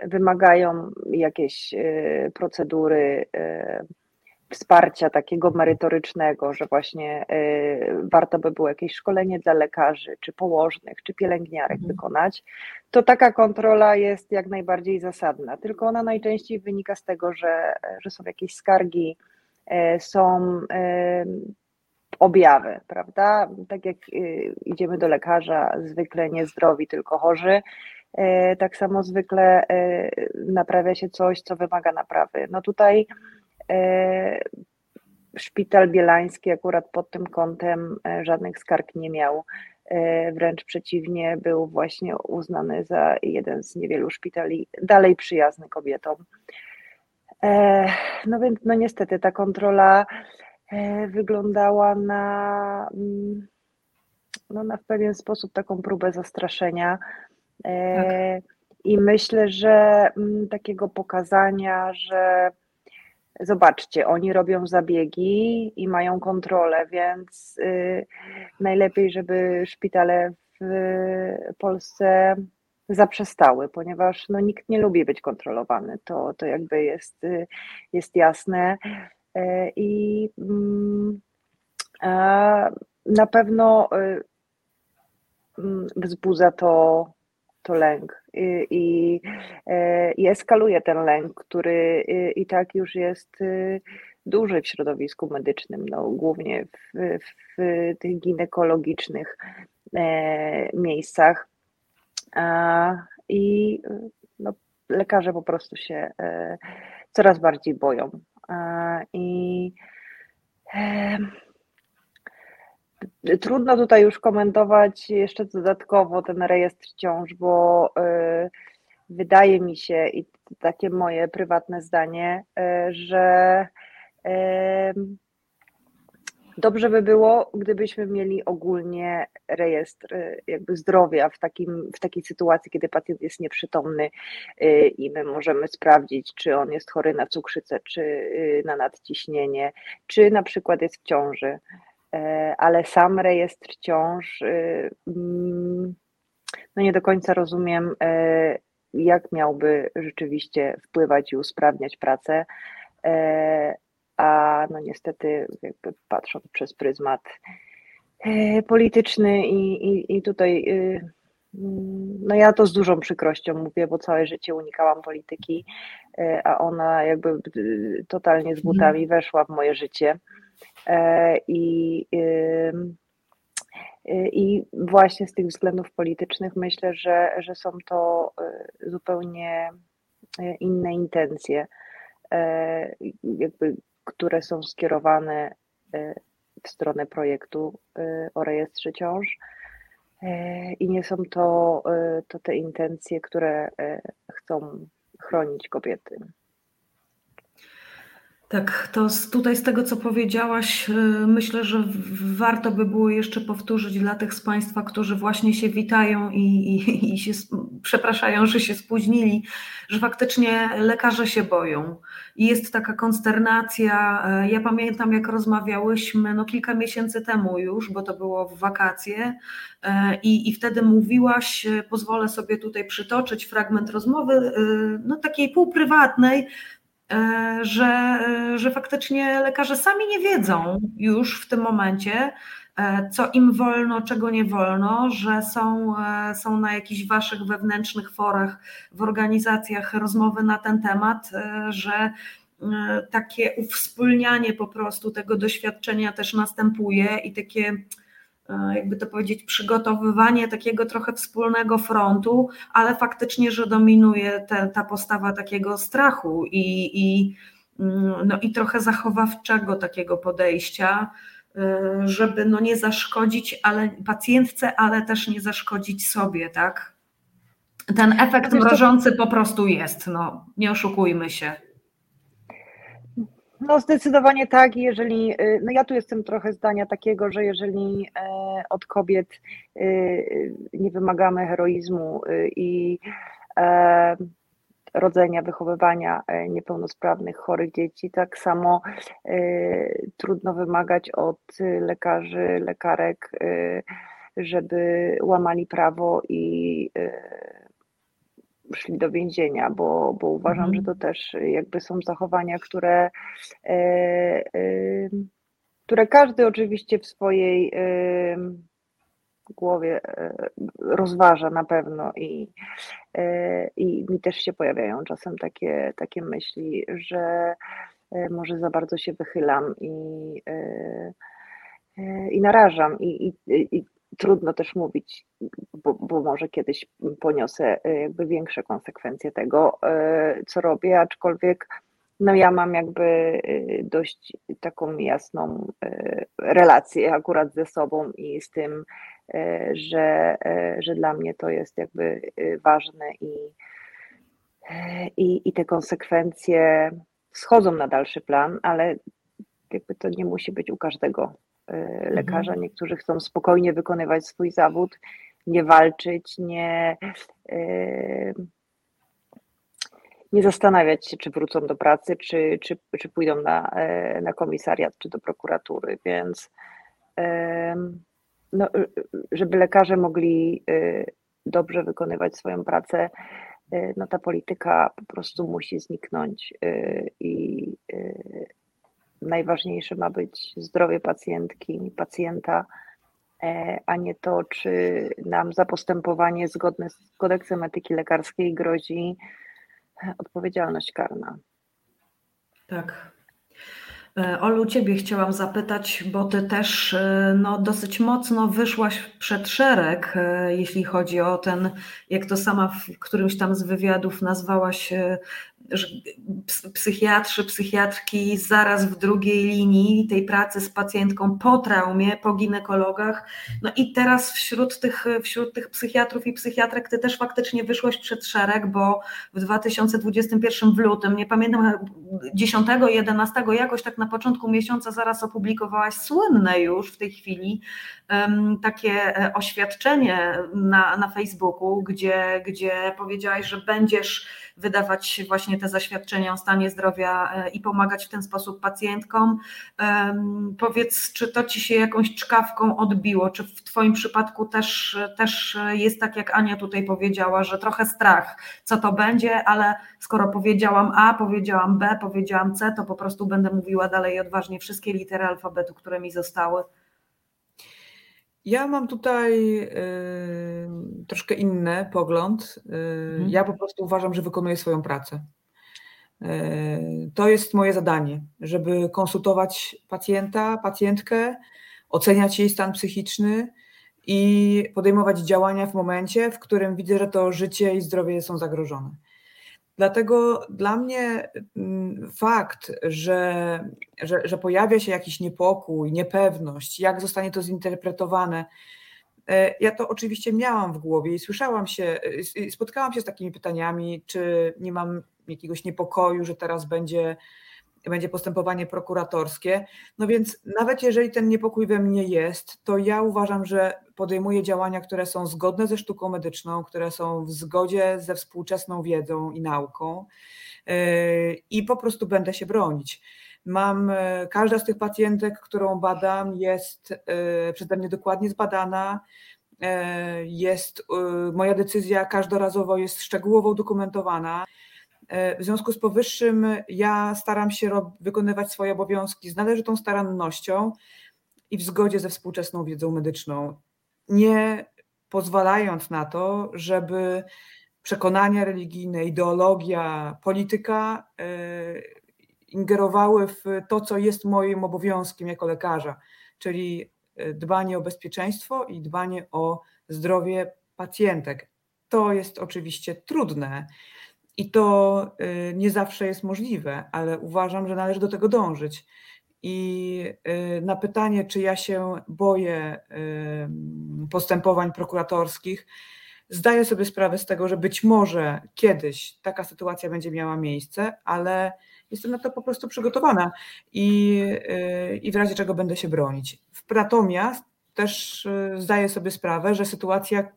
wymagają jakieś procedury wsparcia takiego merytorycznego, że właśnie y, warto by było jakieś szkolenie dla lekarzy, czy położnych, czy pielęgniarek mhm. wykonać, to taka kontrola jest jak najbardziej zasadna. Tylko ona najczęściej wynika z tego, że, że są jakieś skargi, y, są y, objawy, prawda? Tak jak idziemy do lekarza, zwykle nie zdrowi, tylko chorzy. Tak samo zwykle naprawia się coś, co wymaga naprawy. No tutaj szpital Bielański akurat pod tym kątem e, żadnych skarg nie miał. E, wręcz przeciwnie, był właśnie uznany za jeden z niewielu szpitali dalej przyjazny kobietom. No więc, no niestety, ta kontrola wyglądała na, mm, no na w pewien sposób taką próbę zastraszenia. Tak. I myślę, że mm, takiego pokazania, że zobaczcie, oni robią zabiegi i mają kontrolę, więc y, najlepiej, żeby szpitale w Polsce zaprzestały, ponieważ no, nikt nie lubi być kontrolowany. To, to jakby jest, y, jest jasne. E, I mm, na pewno y, mm, wzbudza to to lęk i, i, e, i eskaluje ten lęk, który i tak już jest y, duży w środowisku medycznym, no, głównie w, w tych ginekologicznych e, miejscach. I no, lekarze po prostu się e, coraz bardziej boją. I Trudno tutaj już komentować jeszcze dodatkowo ten rejestr ciąż, bo y, wydaje mi się, i takie moje prywatne zdanie, y, że y, dobrze by było, gdybyśmy mieli ogólnie rejestr jakby zdrowia w, takim, w takiej sytuacji, kiedy pacjent jest nieprzytomny i my możemy sprawdzić, czy on jest chory na cukrzycę, czy na nadciśnienie, czy na przykład jest w ciąży. E, ale sam rejestr ciąż, y, mm, no nie do końca rozumiem, e, jak miałby rzeczywiście wpływać i usprawniać pracę, e, a no niestety jakby patrząc przez pryzmat polityczny i, i, i tutaj y, mm, no ja to z dużą przykrością mówię, bo całe życie unikałam polityki, a ona jakby y, totalnie z butami weszła w moje życie. E, I, i właśnie z tych względów politycznych myślę, że, że są to e, zupełnie e, inne intencje, jakby, które są skierowane w stronę projektu o rejestrze ciąż. I nie są to, to te intencje, które chcą chronić kobiety. Tak, to z, tutaj z tego, co powiedziałaś, y, myślę, że warto by było jeszcze powtórzyć dla tych z Państwa, którzy właśnie się witają i, i, i się przepraszają, że się spóźnili, że faktycznie lekarze się boją. I jest taka konsternacja. E, ja pamiętam, jak rozmawiałyśmy no, kilka miesięcy temu już, bo to było w wakacje, e, i, i wtedy mówiłaś, e, pozwolę sobie tutaj przytoczyć fragment rozmowy, no takiej półprywatnej, że, e, że faktycznie lekarze sami nie wiedzą już w tym momencie, e, co im wolno, czego nie wolno, że są, są na jakichś waszych wewnętrznych forach w organizacjach rozmowy na ten temat, że takie uwspólnianie po prostu tego doświadczenia też następuje i takie E, jakby to powiedzieć, przygotowywanie takiego trochę wspólnego frontu, ale faktycznie, że dominuje te, ta postawa takiego strachu i, i, mm, no i trochę zachowawczego takiego podejścia, e, żeby no nie zaszkodzić ale pacjentce, ale też nie zaszkodzić sobie, tak? Ten efekt mrożący po prostu jest, no nie oszukujmy się. No zdecydowanie tak, jeżeli, y, no ja tu jestem trochę zdania takiego, że jeżeli e, od kobiet y, nie wymagamy heroizmu y, i e, rodzenia, wychowywania e, niepełnosprawnych, chorych dzieci, tak samo trudno wymagać od lekarzy, lekarek, żeby łamali prawo i szli do więzienia, bo, bo uważam, mhm. że to też jakby są zachowania, które, e, e, które każdy oczywiście w swojej e, głowie e, rozważa na pewno i, e, i mi też się pojawiają czasem takie, takie myśli, że e, może za bardzo się wychylam i, i narażam i, i, i trudno też mówić, bo, bo, może kiedyś poniosę e, jakby większe konsekwencje tego, e, co robię, aczkolwiek no ja mam jakby e, dość taką jasną relację akurat ze sobą i z tym, że, że dla mnie to jest jakby ważne i, i, i te konsekwencje schodzą na dalszy plan, ale jakby to nie musi być u każdego lekarza. Mhm. Niektórzy chcą spokojnie wykonywać swój zawód, nie walczyć, nie, y, nie zastanawiać się, czy wrócą do pracy, czy, czy, czy pójdą na, y, na komisariat, czy do prokuratury. Więc no, żeby lekarze mogli dobrze wykonywać swoją pracę, no ta polityka po prostu musi zniknąć i najważniejsze ma być zdrowie pacjentki, pacjenta, e, a nie to, czy nam za postępowanie zgodne z kodeksem etyki lekarskiej grozi odpowiedzialność karna. Tak. E, Olu, Ciebie chciałam zapytać, bo Ty też e, no, dosyć mocno wyszłaś przed szereg, jeśli chodzi o ten, jak to sama w którymś tam z wywiadów nazwałaś, psychiatrzy, psychiatrki zaraz w drugiej linii tej pracy z pacjentką po traumie, po ginekologach. No i teraz wśród tych, wśród tych psychiatrów i psychiatrek ty też faktycznie wyszłaś przed szereg, bo w 2021 w lutym, nie pamiętam, 10, 11, jakoś tak na początku miesiąca zaraz opublikowałaś słynne już w tej chwili takie e, oświadczenie na, na Facebooku, gdzie, gdzie powiedziałaś, że będziesz wydawać właśnie te zaświadczenia o stanie zdrowia e, i pomagać w ten sposób pacjentkom. Powiedz, czy to ci się jakąś czkawką odbiło? Czy w Twoim przypadku też, też jest tak, jak Ania tutaj powiedziała, że trochę strach, co to będzie, ale skoro powiedziałam A, powiedziałam B, powiedziałam C, to po prostu będę mówiła dalej odważnie wszystkie litery alfabetu, które mi zostały. Ja mam tutaj y, troszkę inny pogląd. Y, mhm. Ja po prostu uważam, że wykonuję swoją pracę. To jest moje zadanie, żeby konsultować pacjenta, pacjentkę, oceniać jej stan psychiczny i podejmować działania w momencie, w którym widzę, że to życie i zdrowie są zagrożone. Dlatego dla mnie mm, fakt, że, że, że, pojawia się jakiś niepokój, niepewność, jak zostanie to zinterpretowane, e, ja to oczywiście miałam w głowie i słyszałam się, spotkałam się z takimi pytaniami, czy nie mam jakiegoś niepokoju, że teraz będzie będzie postępowanie prokuratorskie. No więc nawet jeżeli ten niepokój we mnie jest, to ja uważam, że podejmuję działania, które są zgodne ze sztuką medyczną, które są w zgodzie ze współczesną wiedzą i nauką yy, i po prostu będę się bronić. Mam, yy, każda z tych pacjentek, którą badam, jest yy, przeze mnie dokładnie zbadana. Jest moja decyzja każdorazowo jest szczegółowo udokumentowana. W związku z powyższym ja staram się wykonywać swoje obowiązki z należytą starannością i w zgodzie ze współczesną wiedzą medyczną, nie pozwalając na to, żeby przekonania religijne, ideologia, polityka e, ingerowały w to, co jest moim obowiązkiem jako lekarza, czyli e, dbanie o bezpieczeństwo i dbanie o zdrowie pacjentek. To jest oczywiście trudne i to y, nie zawsze jest możliwe, ale uważam, że należy do tego dążyć. I y, na pytanie, czy ja się boję y, postępowań prokuratorskich, zdaję sobie sprawę z tego, że być może kiedyś taka sytuacja będzie miała miejsce, ale jestem na to po prostu przygotowana i, i w razie czego będę się bronić. Natomiast też zdaję sobie sprawę, że sytuacja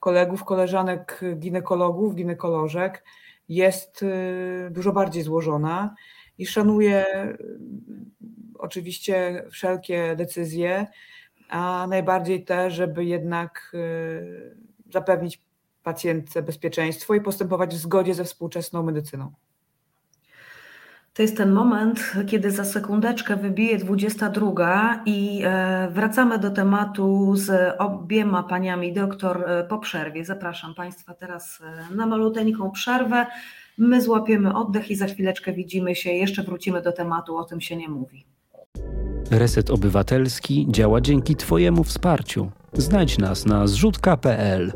kolegów, koleżanek, ginekologów, ginekolożek jest y, dużo bardziej złożona i szanuję y, oczywiście wszelkie decyzje, a najbardziej te, żeby jednak y, zapewnić pacjentce bezpieczeństwo i postępować w zgodzie ze współczesną medycyną. To jest ten moment, kiedy za sekundeczkę wybije 22 i e, wracamy do tematu z obiema paniami doktor e, po przerwie. Zapraszam Państwa teraz e, na maluteńką przerwę. My złapiemy oddech i za chwileczkę widzimy się. Jeszcze wrócimy do tematu, o tym się nie mówi. Reset Obywatelski działa dzięki Twojemu wsparciu. Znajdź nas na zrzutka.pl.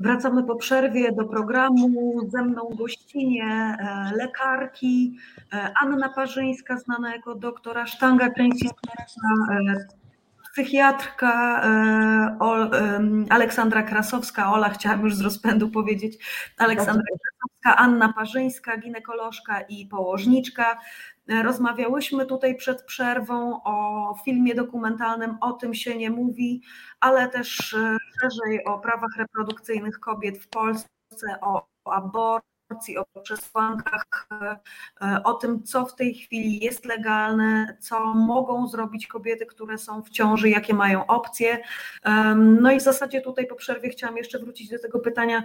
Wracamy po przerwie do programu. Ze mną gościnie e, lekarki e, Anna Parzyńska, znana jako doktora Sztanga Kręcińska, e, psychiatrka Aleksandra Krasowska, Ola chciałam już z rozpędu powiedzieć, Aleksandra Krasowska, Anna Parzyńska, ginekolożka i położniczka. Rozmawiałyśmy tutaj przed przerwą o filmie dokumentalnym O tym się nie mówi, ale też e, szerzej o prawach reprodukcyjnych kobiet w Polsce, o, aborcji, o przesłankach, e, e, o tym, co w tej chwili jest legalne, co mogą zrobić kobiety, które są w ciąży, jakie mają opcje. No i w zasadzie tutaj po przerwie chciałam jeszcze wrócić do tego pytania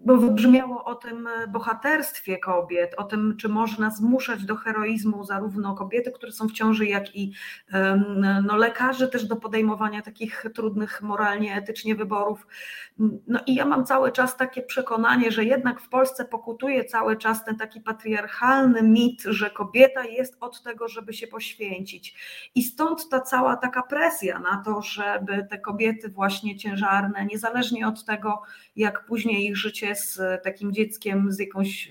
bo wybrzmiało o tym e, bohaterstwie kobiet, o tym, czy można zmuszać do heroizmu zarówno kobiety, które są w ciąży, jak i no, lekarzy też do podejmowania takich trudnych moralnie, etycznie wyborów. No i ja mam cały czas takie przekonanie, że jednak w Polsce pokutuje cały czas ten taki patriarchalny mit, że kobieta jest od tego, żeby się poświęcić. I stąd ta cała taka presja na to, żeby te kobiety właśnie ciężarne, niezależnie od tego, jak później ich życie z takim dzieckiem, z jakąś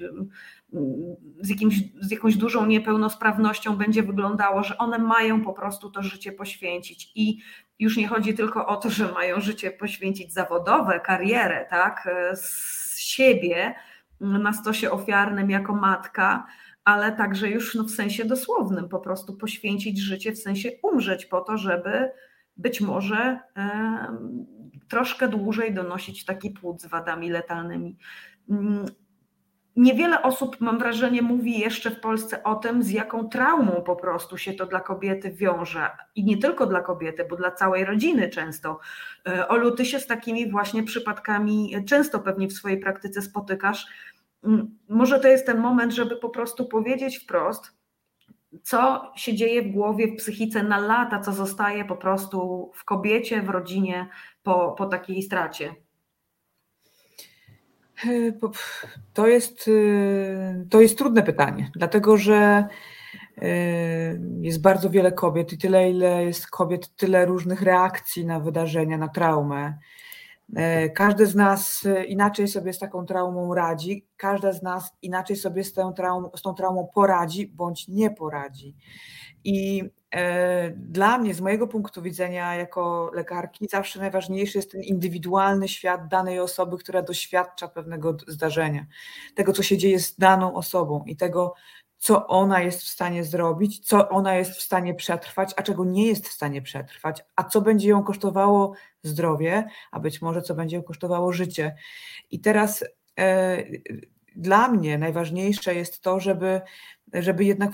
z, jakimś, z jakąś dużą niepełnosprawnością będzie wyglądało, że one mają po prostu to życie poświęcić. I już nie chodzi tylko o to, że mają życie poświęcić zawodowe, karierę, tak, z siebie na stosie ofiarnym jako matka, ale także już no, w sensie dosłownym, po prostu poświęcić życie, w sensie umrzeć po to, żeby być może troszkę dłużej donosić taki płód z wadami letalnymi. Mm, niewiele osób, mam wrażenie, mówi jeszcze w Polsce o tym, z jaką traumą po prostu się to dla kobiety wiąże. I nie tylko dla kobiety, bo dla całej rodziny często. E, Olu, ty się z takimi właśnie przypadkami często pewnie w swojej praktyce spotykasz. Mm, może to jest ten moment, żeby po prostu powiedzieć wprost, co się dzieje w głowie, w psychice na lata, co zostaje po prostu w kobiecie, w rodzinie po, po takiej stracie? E, to jest, e, to jest trudne pytanie, dlatego że e, jest bardzo wiele kobiet i tyle, ile jest kobiet, tyle różnych reakcji na wydarzenia, na traumę. Każdy z nas inaczej sobie z taką traumą radzi, każda z nas inaczej sobie z tą z tą traumą poradzi bądź nie poradzi. I e, dla mnie, z mojego punktu widzenia jako lekarki, zawsze najważniejszy jest ten indywidualny świat danej osoby, która doświadcza pewnego zdarzenia, tego, co się dzieje z daną osobą i tego, co ona jest w stanie zrobić, co ona jest w stanie przetrwać, a czego nie jest w stanie przetrwać, a co będzie ją kosztowało zdrowie, a być może co będzie ją kosztowało życie. I teraz e, dla mnie najważniejsze jest to, żeby, żeby jednak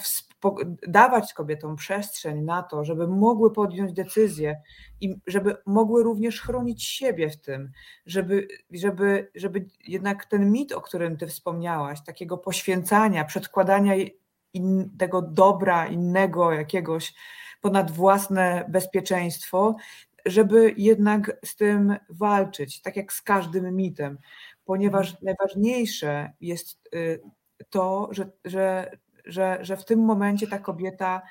dawać kobietom przestrzeń na to, żeby mogły podjąć decyzje i żeby mogły również chronić siebie w tym, żeby, żeby, żeby jednak ten mit, o którym ty wspomniałaś, takiego poświęcania, przedkładania in, tego dobra innego jakiegoś ponad własne bezpieczeństwo, żeby jednak z tym walczyć, tak jak z każdym mitem, ponieważ mhm. najważniejsze jest y, to, że, że, że, że w tym momencie ta kobieta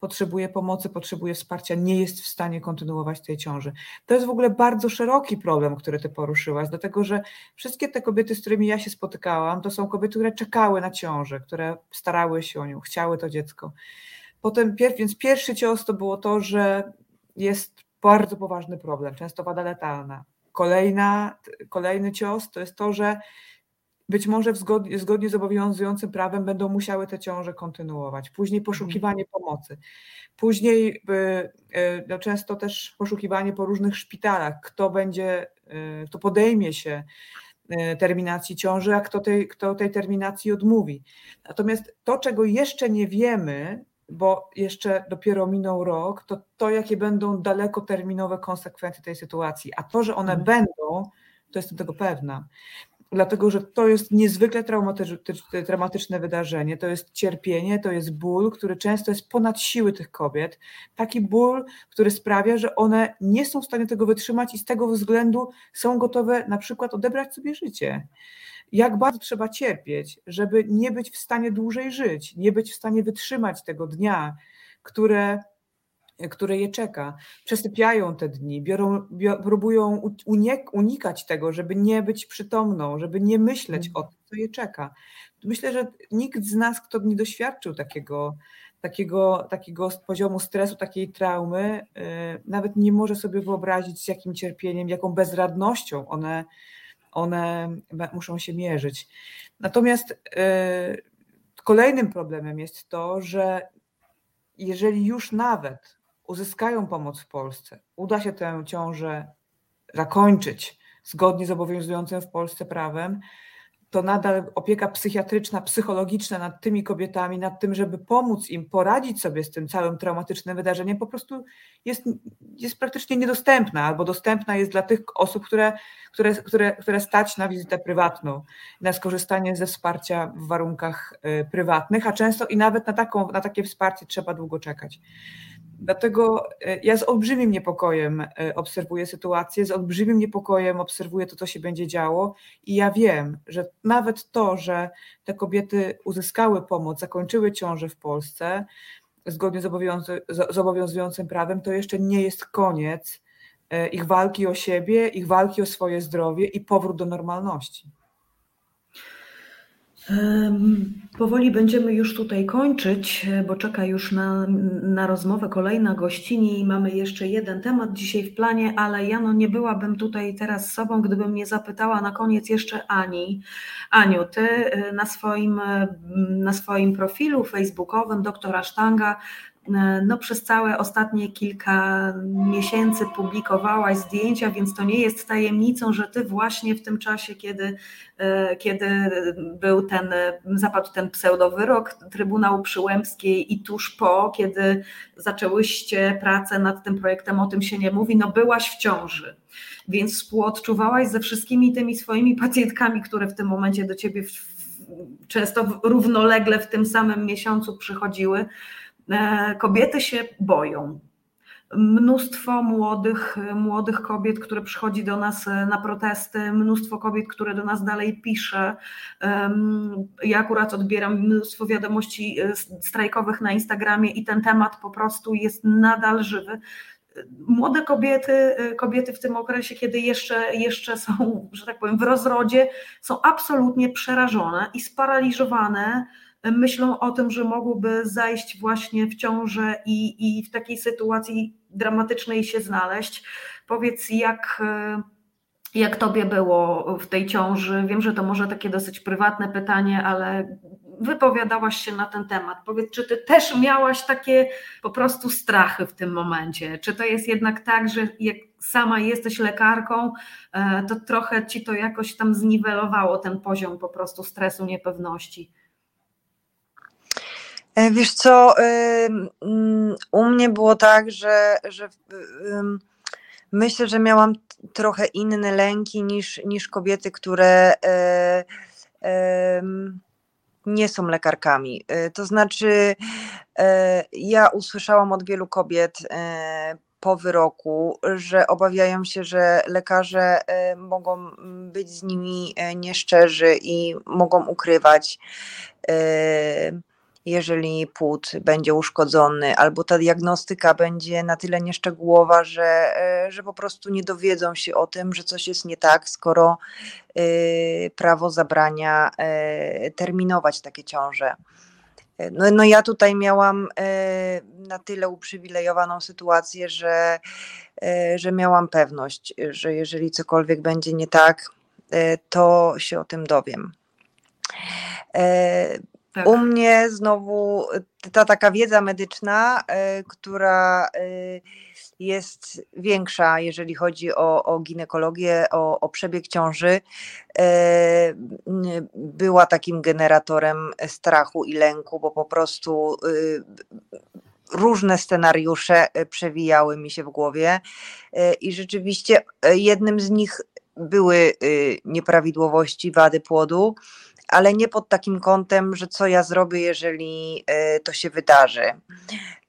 potrzebuje pomocy, potrzebuje wsparcia, nie jest w stanie kontynuować tej ciąży. To jest w ogóle bardzo szeroki problem, który ty poruszyłaś, dlatego że wszystkie te kobiety, z którymi ja się spotykałam, to są kobiety, które czekały na ciążę, które starały się o nią, chciały to dziecko. Potem, więc pierwszy cios to było to, że jest bardzo poważny problem, często wada letalna. Kolejna, kolejny cios to jest to, że być może zgodnie, zgodnie z obowiązującym prawem będą musiały te ciąże kontynuować. Później poszukiwanie mhm. pomocy. Później y, y, no często też poszukiwanie po różnych szpitalach, kto będzie, y, kto podejmie się terminacji ciąży, a kto tej, kto tej terminacji odmówi. Natomiast to, czego jeszcze nie wiemy, bo jeszcze dopiero minął rok, to to, jakie będą dalekoterminowe konsekwencje tej sytuacji. A to, że one mhm. będą, to jestem tego pewna. Dlatego, że to jest niezwykle traumatyczne wydarzenie, to jest cierpienie, to jest ból, który często jest ponad siły tych kobiet. Taki ból, który sprawia, że one nie są w stanie tego wytrzymać i z tego względu są gotowe na przykład odebrać sobie życie jak bardzo trzeba cierpieć, żeby nie być w stanie dłużej żyć, nie być w stanie wytrzymać tego dnia, które, które je czeka. Przesypiają te dni, biorą, bior, próbują unikać tego, żeby nie być przytomną, żeby nie myśleć o tym, co je czeka. Myślę, że nikt z nas, kto nie doświadczył takiego, takiego, takiego poziomu stresu, takiej traumy, yy, nawet nie może sobie wyobrazić, z jakim cierpieniem, jaką bezradnością one one muszą się mierzyć. Natomiast y, kolejnym problemem jest to, że jeżeli już nawet uzyskają pomoc w Polsce, uda się tę ciążę zakończyć zgodnie z obowiązującym w Polsce prawem, to nadal opieka psychiatryczna, psychologiczna nad tymi kobietami, nad tym, żeby pomóc im poradzić sobie z tym całym traumatycznym wydarzeniem, po prostu jest, jest praktycznie niedostępna, albo dostępna jest dla tych osób, które, które, które, które stać na wizytę prywatną, na skorzystanie ze wsparcia w warunkach y, prywatnych, a często i nawet na, taką, na takie wsparcie trzeba długo czekać. Dlatego e, ja z olbrzymim niepokojem e, obserwuję sytuację, z olbrzymim niepokojem obserwuję to, co się będzie działo i ja wiem, że nawet to, że te kobiety uzyskały pomoc, zakończyły ciążę w Polsce zgodnie z, obowiązu z obowiązującym prawem, to jeszcze nie jest koniec e, ich walki o siebie, ich walki o swoje zdrowie i powrót do normalności. Powoli będziemy już tutaj kończyć, bo czeka już na, na rozmowę kolejna gościni i mamy jeszcze jeden temat dzisiaj w planie, ale ja no nie byłabym tutaj teraz sobą, gdybym nie zapytała na koniec jeszcze Ani. Aniu, ty y, na swoim, na swoim profilu facebookowym doktora Sztanga E, no, przez całe ostatnie kilka miesięcy publikowałaś zdjęcia, więc to nie jest tajemnicą, że ty właśnie w tym czasie, kiedy, e, kiedy był ten, zapadł ten pseudowyrok Trybunału Przyłębskiej i tuż po, kiedy zaczęłyście pracę nad tym projektem, o tym się nie mówi, no byłaś w ciąży. Więc współodczuwałaś ze wszystkimi tymi swoimi pacjentkami, które w tym momencie do ciebie w, często równolegle w tym samym miesiącu przychodziły. E, kobiety się boją. Mnóstwo młodych, młodych kobiet, które przychodzi do nas e, na protesty, mnóstwo kobiet, które do nas dalej pisze. Ja akurat odbieram mnóstwo wiadomości e, strajkowych na Instagramie i ten temat po prostu jest nadal żywy młode kobiety, kobiety w tym okresie, kiedy jeszcze, jeszcze są, że tak powiem, w rozrodzie, są absolutnie przerażone i sparaliżowane myślą o tym, że mogłyby zajść właśnie w ciążę i, i w takiej sytuacji dramatycznej się znaleźć. Powiedz, jak jak tobie było w tej ciąży? Wiem, że to może takie dosyć prywatne pytanie, ale wypowiadałaś się na ten temat. Powiedz, czy ty też miałaś takie po prostu strachy w tym momencie? Czy to jest jednak tak, że jak sama jesteś lekarką, e, to trochę ci to jakoś tam zniwelowało ten poziom po prostu stresu, niepewności? E, wiesz co, mm, u mnie było tak, że, że myślę, że miałam trochę inne lęki niż, niż kobiety, które e, e, nie są lekarkami. E, to znaczy, e, ja usłyszałam od wielu kobiet e, po wyroku, że obawiają się, że lekarze e, mogą być z nimi nieszczerzy i mogą ukrywać jeżeli płód będzie uszkodzony, albo ta diagnostyka będzie na tyle nieszczegółowa, że, e, że po prostu nie dowiedzą się o tym, że coś jest nie tak, skoro y, prawo zabrania y, terminować takie ciąże. No, no ja tutaj miałam na tyle uprzywilejowaną sytuację, że, że miałam pewność, że jeżeli cokolwiek będzie nie tak, to się o tym dowiem. Tak. U mnie znowu ta taka wiedza medyczna, y, która y, jest większa, jeżeli chodzi o, o ginekologię, o, o przebieg ciąży, y, była takim generatorem strachu i lęku, bo po prostu różne scenariusze przewijały mi się w głowie. I rzeczywiście jednym z nich były nieprawidłowości, wady płodu ale nie pod takim kątem, że co ja zrobię, jeżeli e, to się wydarzy.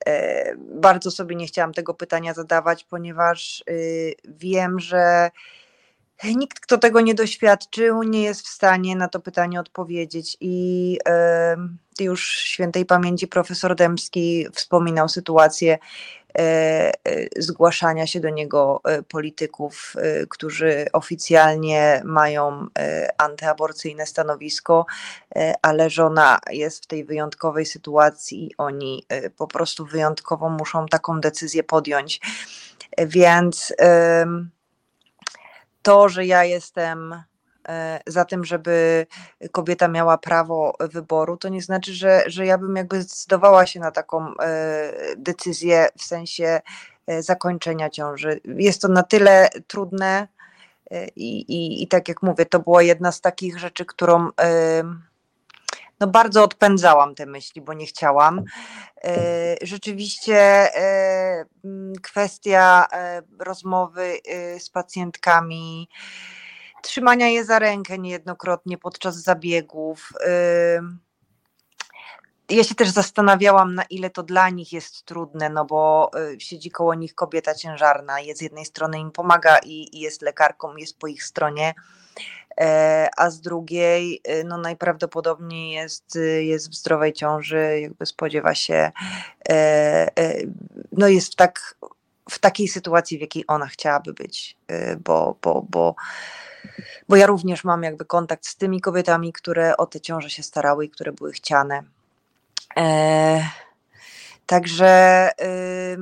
E, bardzo sobie nie chciałam tego pytania zadawać, ponieważ y, wiem, że nikt, kto tego nie doświadczył, nie jest w stanie na to pytanie odpowiedzieć. I już świętej pamięci profesor Dębski wspominał sytuację E, e, zgłaszania się do niego e, polityków, którzy oficjalnie mają antyaborcyjne stanowisko, ale żona jest w tej wyjątkowej sytuacji i oni po prostu wyjątkowo muszą taką decyzję podjąć. Więc to, że ja jestem za tym, żeby kobieta miała prawo wyboru, to nie znaczy, że, że ja bym jakby zdecydowała się na taką e, decyzję w sensie e, zakończenia ciąży. Jest to na tyle trudne i, i, i tak jak mówię, to była jedna z takich rzeczy, którą no bardzo odpędzałam te myśli, bo nie chciałam. Rzeczywiście kwestia rozmowy z pacjentkami, trzymania je za rękę niejednokrotnie podczas zabiegów. Ja się też zastanawiałam, na ile to dla nich jest trudne, no bo y, siedzi koło nich kobieta ciężarna, jest z jednej strony im pomaga i, jest lekarką, jest po ich stronie, e, a z drugiej y, no najprawdopodobniej jest, y, jest w zdrowej ciąży, jakby spodziewa się, e, e, no jest w, tak, w takiej sytuacji, w jakiej ona chciałaby być, bo, bo, bo bo ja również mam jakby kontakt z tymi kobietami, które o te ciąże się starały i które były chciane. E, także y,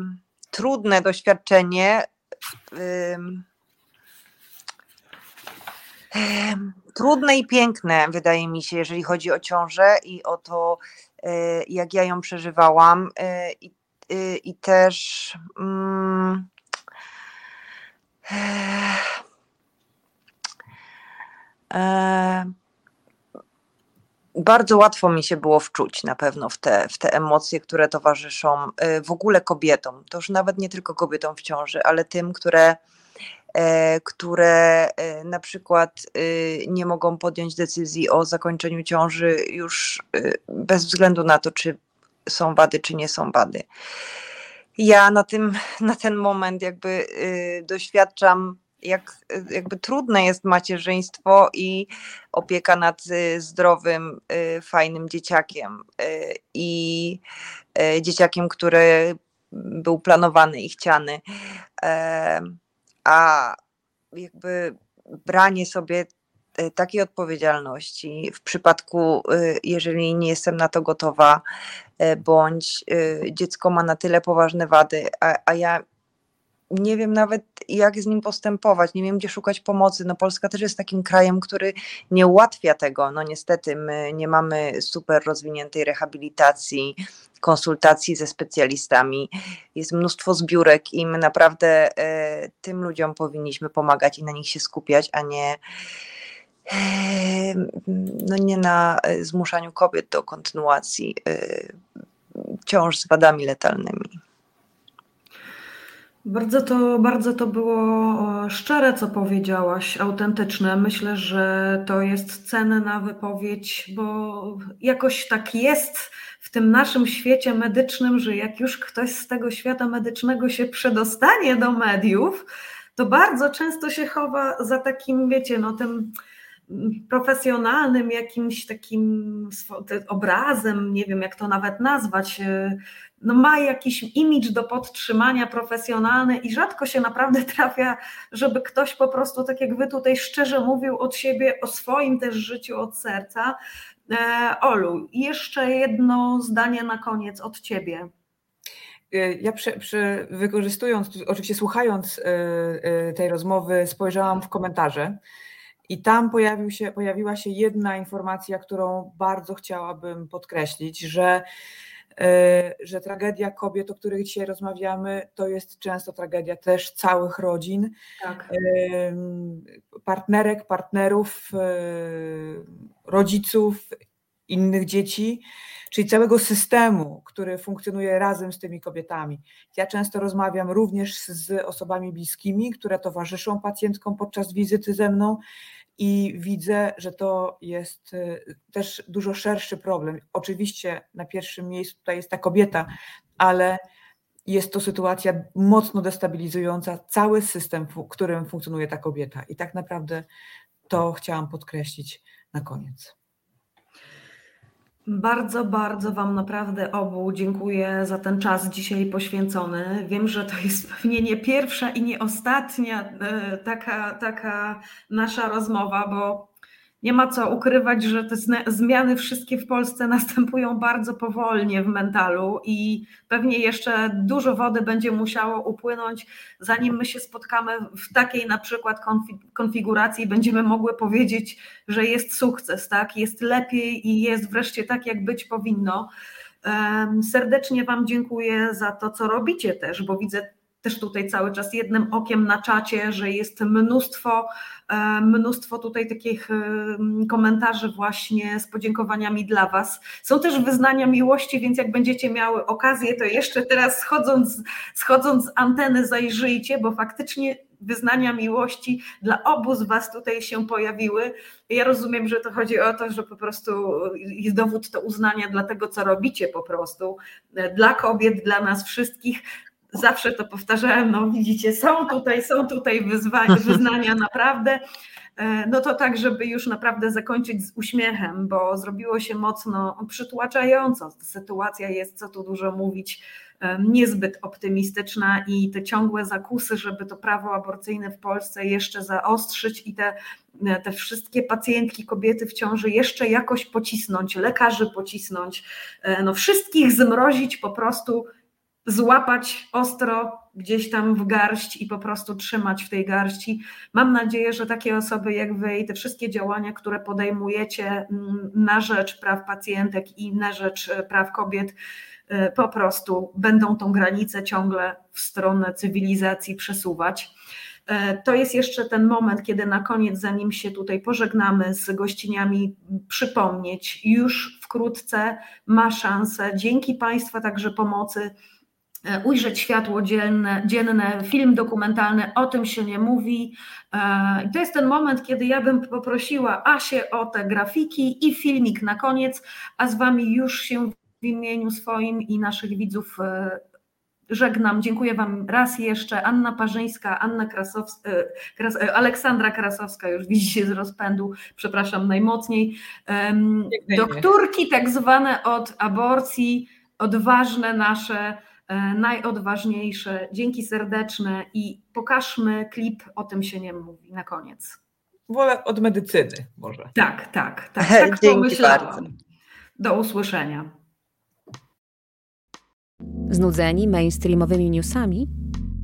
trudne doświadczenie. Y, y, trudne i piękne, wydaje mi się, jeżeli chodzi o ciążę i o to, e, jak ja ją przeżywałam. E, I, i też. Mm, E, bardzo łatwo mi się było wczuć na pewno w te, w te emocje, które towarzyszą e, w ogóle kobietom. To już nawet nie tylko kobietom w ciąży, ale tym, które, e, które na przykład nie mogą podjąć decyzji o zakończeniu ciąży już bez względu na to, czy są wady, czy nie są wady. Ja na, tym, na ten moment jakby doświadczam jak jakby trudne jest macierzyństwo i opieka nad y, zdrowym, y, fajnym dzieciakiem y, i dzieciakiem, który był planowany i chciany. A jakby branie sobie y, takiej odpowiedzialności w przypadku, y, jeżeli nie jestem na to gotowa, bądź dziecko ma na tyle poważne wady, a, a ja nie wiem nawet jak z nim postępować, nie wiem gdzie szukać pomocy. No Polska też jest takim krajem, który nie ułatwia tego. No niestety my nie mamy super rozwiniętej rehabilitacji, konsultacji ze specjalistami. Jest mnóstwo zbiórek i my naprawdę e, tym ludziom powinniśmy pomagać i na nich się skupiać, a nie e, no nie na e, zmuszaniu kobiet do kontynuacji e, ciąż z wadami letalnymi. Bardzo to, bardzo to było szczere, co powiedziałaś, autentyczne. Myślę, że to jest cenna wypowiedź, bo jakoś tak jest w tym naszym świecie medycznym, że jak już ktoś z tego świata medycznego się przedostanie do mediów, to bardzo często się chowa za takim, wiecie, no tym profesjonalnym jakimś takim obrazem, nie wiem jak to nawet nazwać, no ma jakiś imidż do podtrzymania profesjonalny i rzadko się naprawdę trafia, żeby ktoś po prostu, tak jak wy tutaj szczerze mówił od siebie, o swoim też życiu od serca. E, Olu, jeszcze jedno zdanie na koniec od ciebie. E, ja przy, wykorzystując, oczywiście słuchając e, tej rozmowy, spojrzałam w komentarze i tam pojawił się, pojawiła się jedna informacja, którą bardzo chciałabym podkreślić, że że tragedia kobiet, o których dzisiaj rozmawiamy, to jest często tragedia też całych rodzin, tak. partnerek, partnerów, e, rodziców, innych dzieci, czyli całego systemu, który funkcjonuje razem z tymi kobietami. Ja często rozmawiam również z osobami bliskimi, które towarzyszą pacjentkom podczas wizyty ze mną i widzę, że to jest y, też dużo szerszy problem. Oczywiście na pierwszym miejscu tutaj jest ta kobieta, ale jest to sytuacja mocno destabilizująca cały system, w którym funkcjonuje ta kobieta. I tak naprawdę to chciałam podkreślić na koniec. Bardzo, bardzo Wam naprawdę obu dziękuję za ten czas dzisiaj poświęcony. Wiem, że to jest pewnie nie pierwsza i nie ostatnia e, taka, taka nasza rozmowa, bo nie ma co ukrywać, że te zmiany wszystkie w Polsce następują bardzo powolnie w mentalu i pewnie jeszcze dużo wody będzie musiało upłynąć, zanim my się spotkamy w takiej na przykład konfiguracji i będziemy mogły powiedzieć, że jest sukces, tak? Jest lepiej i jest wreszcie tak, jak być powinno. Serdecznie Wam dziękuję za to, co robicie też, bo widzę też tutaj cały czas jednym okiem na czacie, że jest mnóstwo, e, mnóstwo tutaj takich e, komentarzy właśnie z podziękowaniami dla Was. Są też wyznania miłości, więc jak będziecie miały okazję, to jeszcze teraz schodząc, schodząc z anteny zajrzyjcie, bo faktycznie wyznania miłości dla obu z Was tutaj się pojawiły. Ja rozumiem, że to chodzi o to, że po prostu jest dowód to uznania dla tego, co robicie po prostu, e, dla kobiet, dla nas wszystkich zawsze to powtarzałem, no widzicie, są tutaj, są tutaj wyzwania, wyznania naprawdę, e, no to tak, żeby już naprawdę zakończyć z uśmiechem, bo zrobiło się mocno przytłaczająco. Sytuacja jest, co tu dużo mówić, e, niezbyt optymistyczna i te ciągłe zakusy, żeby to prawo aborcyjne w Polsce jeszcze zaostrzyć i te, e, te wszystkie pacjentki, kobiety w ciąży jeszcze jakoś pocisnąć, lekarzy pocisnąć, no wszystkich zmrozić po prostu złapać ostro gdzieś tam w garść i po prostu trzymać w tej garści. Mam nadzieję, że takie osoby jak wy i te wszystkie działania, które podejmujecie mm, na rzecz praw pacjentek i na rzecz e, praw kobiet, e, po prostu będą tą granicę ciągle w stronę cywilizacji przesuwać. E, to jest jeszcze ten moment, kiedy na koniec, zanim się tutaj pożegnamy z gościniami, przypomnieć, już wkrótce ma szansę, dzięki Państwa także pomocy, ujrzeć światło dzienne, dzienne, film dokumentalny, o tym się nie mówi. E, I to jest ten moment, kiedy ja bym poprosiła Asię o te grafiki i filmik na koniec, a z Wami już się w imieniu swoim i naszych widzów e, żegnam. Dziękuję Wam raz jeszcze. Anna Parzyńska, Anna Krasowska, Aleksandra Krasowska, już widzicie z rozpędu, przepraszam najmocniej. Doktorki tak zwane od aborcji, odważne nasze E, najodważniejsze. Dzięki serdeczne i pokażmy klip, o tym się nie mówi na koniec. wolę od medycyny może. Tak, tak, tak. tak Dzięki pomyślałam. bardzo. Do usłyszenia. Znudzeni mainstreamowymi newsami?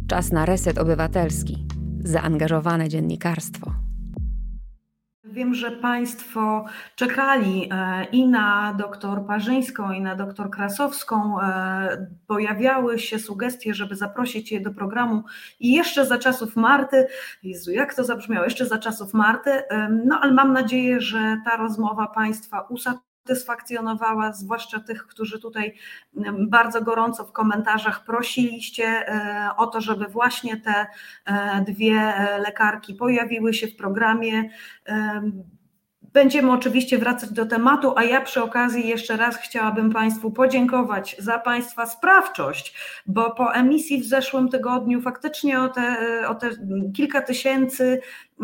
Czas na reset obywatelski. Zaangażowane dziennikarstwo. Wiem, że Państwo czekali e, i na doktor Parzyńską, i na doktor Krasowską. E, Pojawiały się sugestie, żeby zaprosić je do programu i jeszcze za czasów Marty. Jezu, jak to zabrzmiało? Jeszcze za czasów Marty. E, No, ale mam nadzieję, że ta rozmowa Państwa usatysfakcjonowała, zwłaszcza tych, którzy tutaj bardzo gorąco w komentarzach prosiliście e, o to, żeby właśnie te e, dwie e, lekarki pojawiły się w programie. Em, Będziemy oczywiście wracać do tematu, a ja przy okazji jeszcze raz chciałabym Państwu podziękować za Państwa sprawczość, bo po emisji w zeszłym tygodniu faktycznie o te, o te kilka tysięcy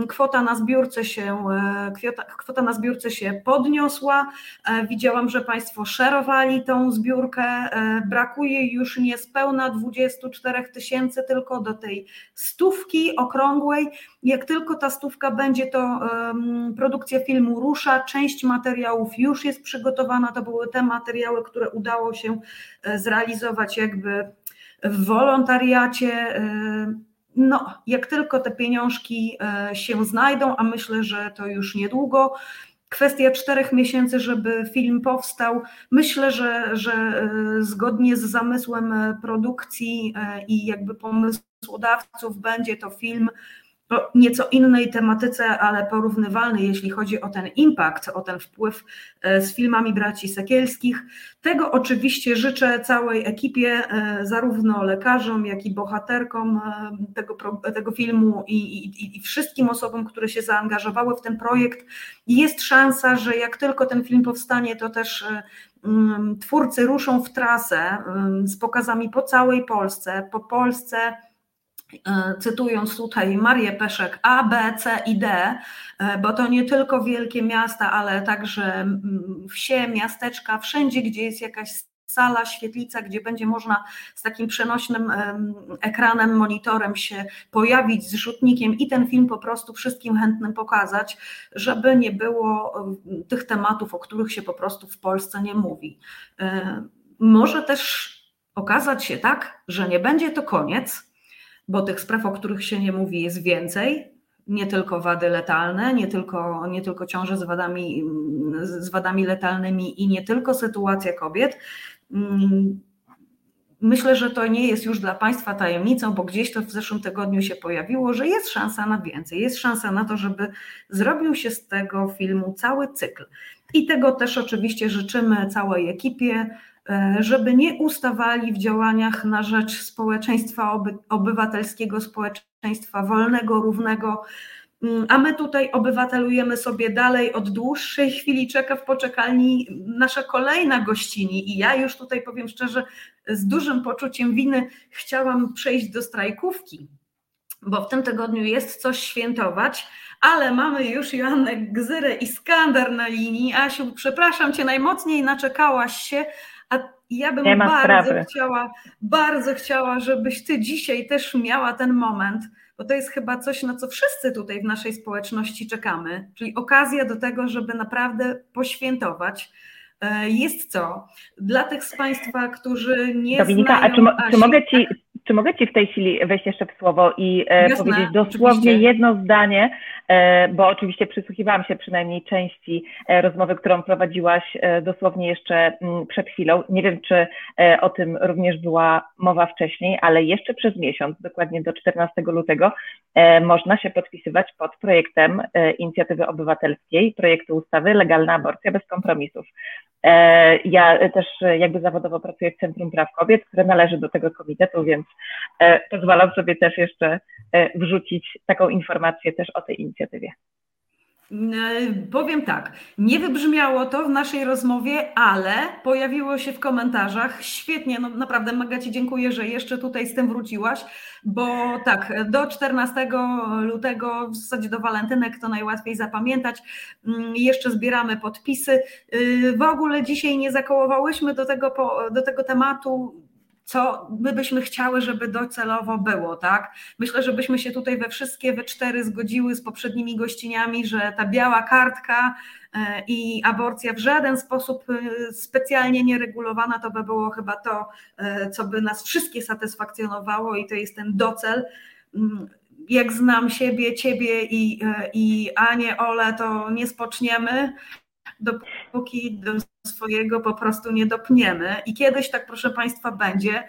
kwota na zbiórce się, e, kwota, kwota na zbiórce się podniosła. E, Widziałam, że Państwo szerowali tą zbiórkę. E, Brakuje już niespełna 24 tysięcy, tylko do tej stówki okrągłej. Jak tylko ta stówka będzie, to produkcja filmu rusza. Część materiałów już jest przygotowana. To były te materiały, które udało się zrealizować jakby w wolontariacie. No, jak tylko te pieniążki e, się znajdą, a myślę, że to już niedługo. Kwestia czterech miesięcy, żeby film powstał. Myślę, że, że e, zgodnie z zamysłem produkcji e, i jakby pomysłodawców będzie to film o nieco innej tematyce, ale porównywalny, jeśli chodzi o ten impact, o ten wpływ e, z filmami braci Sekielskich. Tego oczywiście życzę całej ekipie, e, zarówno lekarzom, jak i bohaterkom e, tego, tego filmu i, i, i wszystkim osobom, które się zaangażowały w ten projekt. Jest szansa, że jak tylko ten film powstanie, to też mm, twórcy ruszą w trasę z pokazami po całej Polsce, po Polsce cytując tutaj Marię Peszek, A, B, C i D, e, bo to nie tylko wielkie miasta, ale także mm, wsie, miasteczka, wszędzie, gdzie jest jakaś sala, świetlica, gdzie będzie można z takim przenośnym em, ekranem, monitorem się pojawić z rzutnikiem i ten film po prostu wszystkim chętnym pokazać, żeby nie było tych tematów, o których się po prostu w Polsce nie mówi. E, Może też okazać się tak, że nie będzie to koniec, bo tych spraw, o których się nie mówi, jest więcej. Nie tylko wady letalne, nie tylko, nie tylko ciąże z wadami, z wadami letalnymi i nie tylko sytuacja kobiet. Mm, Myślę, że to nie jest już dla Państwa tajemnicą, bo gdzieś to w zeszłym tygodniu się pojawiło, że jest szansa na więcej. Jest szansa na to, żeby zrobił się z tego filmu cały cykl. I tego też oczywiście życzymy całej ekipie, żeby nie ustawali w działaniach na rzecz społeczeństwa oby, obywatelskiego, społeczeństwa wolnego, równego. Mm, A my tutaj obywatelujemy sobie dalej. Od dłuższej chwili czeka w poczekalni nasza kolejna gościni. I ja już tutaj powiem szczerze, z dużym poczuciem winy chciałam przejść do strajkówki, bo w tym tygodniu jest coś świętować, ale mamy już Joannę Gzyrę i Skander na linii. Asiu, przepraszam cię najmocniej, naczekałaś się, a ja bym bardzo sprawy. chciała, bardzo chciała, żebyś ty dzisiaj też miała ten moment, bo to jest chyba coś, na co wszyscy tutaj w naszej społeczności czekamy, czyli okazja do tego, żeby naprawdę poświętować. E, Jest co? Dla tych z Państwa, którzy nie Dominika, znają a czy, mo- czy, mogę ci, czy mogę Ci w tej chwili wejść jeszcze w słowo i e, Jasne, powiedzieć dosłownie oczywiście. jedno zdanie, e, bo oczywiście przysłuchiwałam się przynajmniej części e, rozmowy, którą prowadziłaś dosłownie jeszcze mm, przed chwilą. Nie wiem, czy o tym również była mowa wcześniej, ale jeszcze przez miesiąc, dokładnie do 14 lutego, można się podpisywać pod projektem inicjatywy obywatelskiej, projektu ustawy Legalna aborcja bez kompromisów. Ja też jakby zawodowo pracuję w Centrum Praw Kobiet, które należy do tego komitetu, więc pozwalam sobie też jeszcze e, wrzucić taką informację też o tej inicjatywie. E, Powiem tak, nie wybrzmiało to w naszej rozmowie, ale pojawiło się w komentarzach. Świetnie, no naprawdę Maga Ci dziękuję, że jeszcze tutaj z tym wróciłaś, bo tak, do 14 lutego, w zasadzie do walentynek to najłatwiej zapamiętać, Mm, jeszcze zbieramy podpisy. Y, W ogóle dzisiaj nie zakołowałyśmy do tego, do tego tematu co my byśmy chciały, żeby docelowo było, tak? Myślę, że byśmy się tutaj we wszystkie, we cztery zgodziły z poprzednimi gościniami, że ta biała kartka e, i aborcja w żaden sposób e, specjalnie nieregulowana to by było chyba to, e, co by nas wszystkie satysfakcjonowało i to jest ten docel. Mm, jak znam siebie, ciebie i, i Anię, Ole, to nie spoczniemy, dopóki do swojego po prostu nie dopniemy. I kiedyś tak, proszę Państwa, będzie.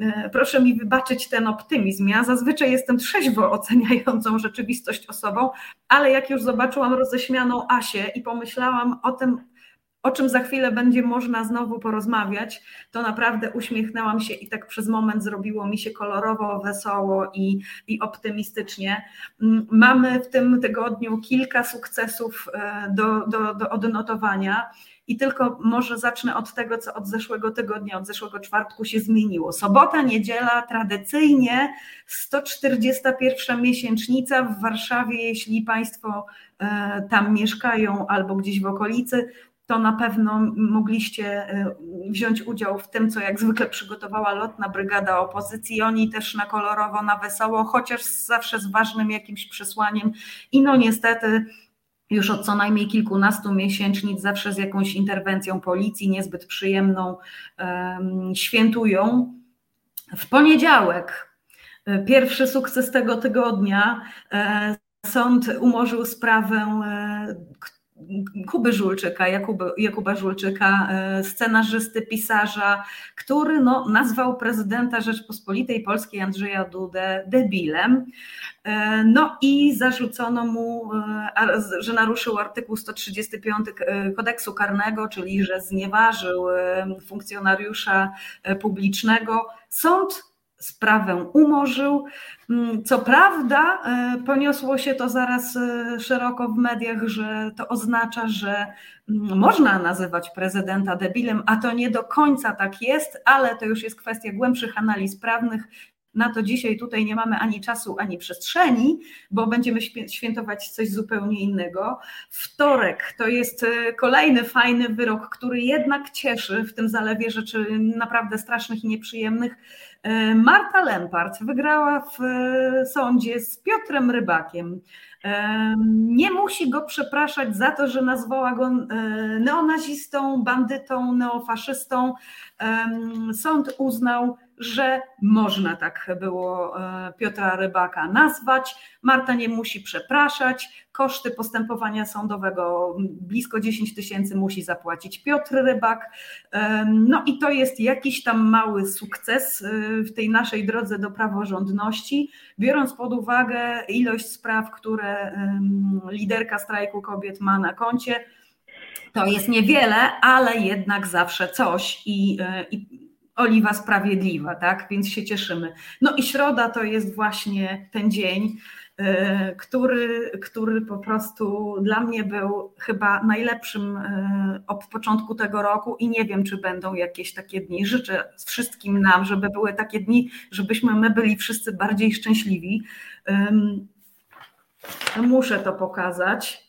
E, proszę mi wybaczyć ten optymizm. Ja zazwyczaj jestem trzeźwo oceniającą rzeczywistość osobą, ale jak już zobaczyłam roześmianą Asię i pomyślałam o tym, o czym za chwilę będzie można znowu porozmawiać, to naprawdę uśmiechnęłam się i tak przez moment zrobiło mi się kolorowo, wesoło i, i optymistycznie. Mm, mamy w tym tygodniu kilka sukcesów e, do, do, do odnotowania. I tylko może zacznę od tego, co od zeszłego tygodnia, od zeszłego czwartku się zmieniło. Sobota, niedziela, tradycyjnie 141 miesięcznica w Warszawie, jeśli Państwo e, tam mieszkają albo gdzieś w okolicy, to na pewno mogliście y, wziąć udział w tym, co jak zwykle przygotowała lotna brygada opozycji. Oni też na kolorowo, na wesoło, chociaż zawsze z ważnym jakimś przesłaniem. I no niestety już od co najmniej kilkunastu miesięcznic, zawsze z jakąś interwencją policji, niezbyt przyjemną, świętują. W poniedziałek, y, pierwszy sukces tego tygodnia, e, sąd umorzył sprawę, e, Kuby Żulczyka, Jakuba, Jakuba Żulczyka, e, scenarzysty, pisarza, który no, nazwał prezydenta Rzeczpospolitej Polskiej Andrzeja Dudę debilem. E, no i zarzucono mu, e, że naruszył artykuł 135 kodeksu karnego, czyli że znieważył funkcjonariusza publicznego. Sąd sprawę umorzył. Mm, co prawda, e, poniosło się to zaraz e, szeroko w mediach, że to oznacza, że mm, można nazywać prezydenta debilem, a to nie do końca tak jest, ale to już jest kwestia głębszych analiz prawnych. Na to dzisiaj tutaj nie mamy ani czasu, ani przestrzeni, bo będziemy świętować coś zupełnie innego. Wtorek to jest e, kolejny fajny wyrok, który jednak cieszy w tym zalewie rzeczy naprawdę strasznych i nieprzyjemnych E, Marta Lempart wygrała w e, sądzie z Piotrem Rybakiem. Nie musi go przepraszać za to, że nazwała go neonazistą, bandytą, neofaszystą. Sąd uznał, że można tak było e, Piotra Rybaka nazwać. Marta nie musi przepraszać. Koszty postępowania sądowego blisko 10 tysięcy musi zapłacić Piotr Rybak. No i to jest jakiś tam mały sukces e, w tej naszej drodze do praworządności, biorąc pod uwagę ilość spraw, które liderka strajku kobiet ma na koncie. To jest niewiele, ale jednak zawsze coś i, e, i oliwa sprawiedliwa, tak? Więc się cieszymy. No i środa to jest właśnie ten dzień, e, który, który po prostu dla mnie był chyba najlepszym e, od początku tego roku i nie wiem, czy będą jakieś takie dni. Życzę wszystkim nam, żeby były takie dni, żebyśmy my byli wszyscy bardziej szczęśliwi. Muszę to pokazać.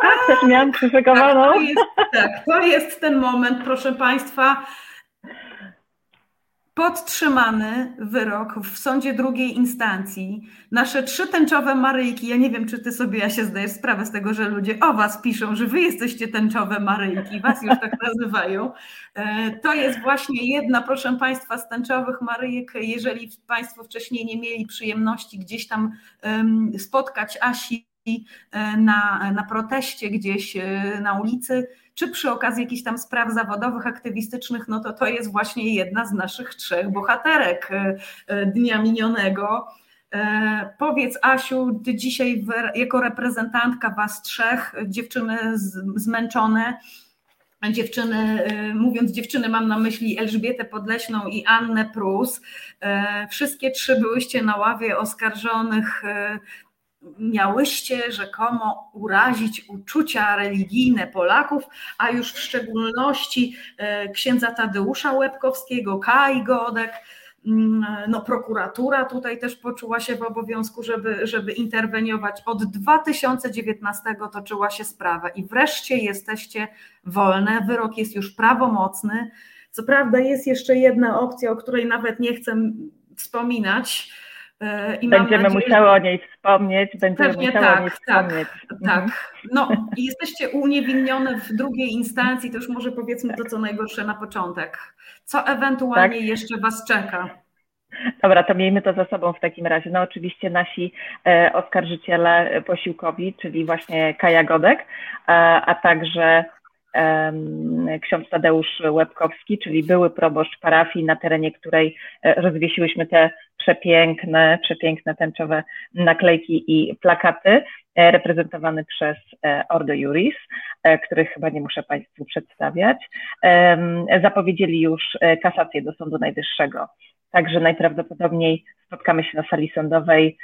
Tak, też miałam przyszykowaną. Tak, tak, to jest ten moment, proszę Państwa podtrzymany wyrok w sądzie drugiej instancji. Nasze trzy tęczowe Maryjki, ja nie wiem, czy ty sobie, ja się zdajesz sprawę z tego, że ludzie o was piszą, że wy jesteście tęczowe Maryjki, was już tak nazywają. E, to jest właśnie jedna, proszę Państwa, z tęczowych Maryjek. Jeżeli Państwo wcześniej nie mieli przyjemności gdzieś tam spotkać Asi e, na, na proteście gdzieś e, na ulicy, czy przy okazji jakichś tam spraw zawodowych, aktywistycznych, no to to jest właśnie jedna z naszych trzech bohaterek e, e, dnia minionego. E, powiedz, Asiu, ty dzisiaj jako reprezentantka Was trzech, dziewczyny zmęczone, dziewczyny, mówiąc dziewczyny, mam na myśli Elżbietę Podleśną i Annę Prus. Wszystkie trzy byłyście na ławie oskarżonych miałyście rzekomo urazić uczucia religijne Polaków, a już w szczególności e, księdza Tadeusza Łebkowskiego, Kai Godek, mm, no, prokuratura tutaj też poczuła się w obowiązku, żeby, żeby interweniować. Od 2019 toczyła się sprawa i wreszcie jesteście wolne, wyrok jest już prawomocny. Co prawda jest jeszcze jedna opcja, o której nawet nie chcę wspominać. E, I będziemy nadzieję, musiały o niej wspomnieć, będziemy Pewnie musiały tak, o niej tak, wspomnieć. Tak, no i jesteście uniewinnione w drugiej instancji, to już może powiedzmy to, co najgorsze na początek. Co ewentualnie tak. jeszcze Was czeka? Dobra, to miejmy to za sobą w takim razie. No oczywiście nasi e, oskarżyciele posiłkowi, czyli właśnie Kaja Godek, e, a także ksiądz Tadeusz Łebkowski, czyli były proboszcz parafii, na terenie której e, rozwiesiłyśmy te przepiękne, przepiękne tęczowe naklejki i plakaty, e, reprezentowany przez e, Ordo Juris, których chyba nie muszę Państwu przedstawiać. Zapowiedzieli już kasację do Sądu Najwyższego, także najprawdopodobniej spotkamy się na sali sądowej.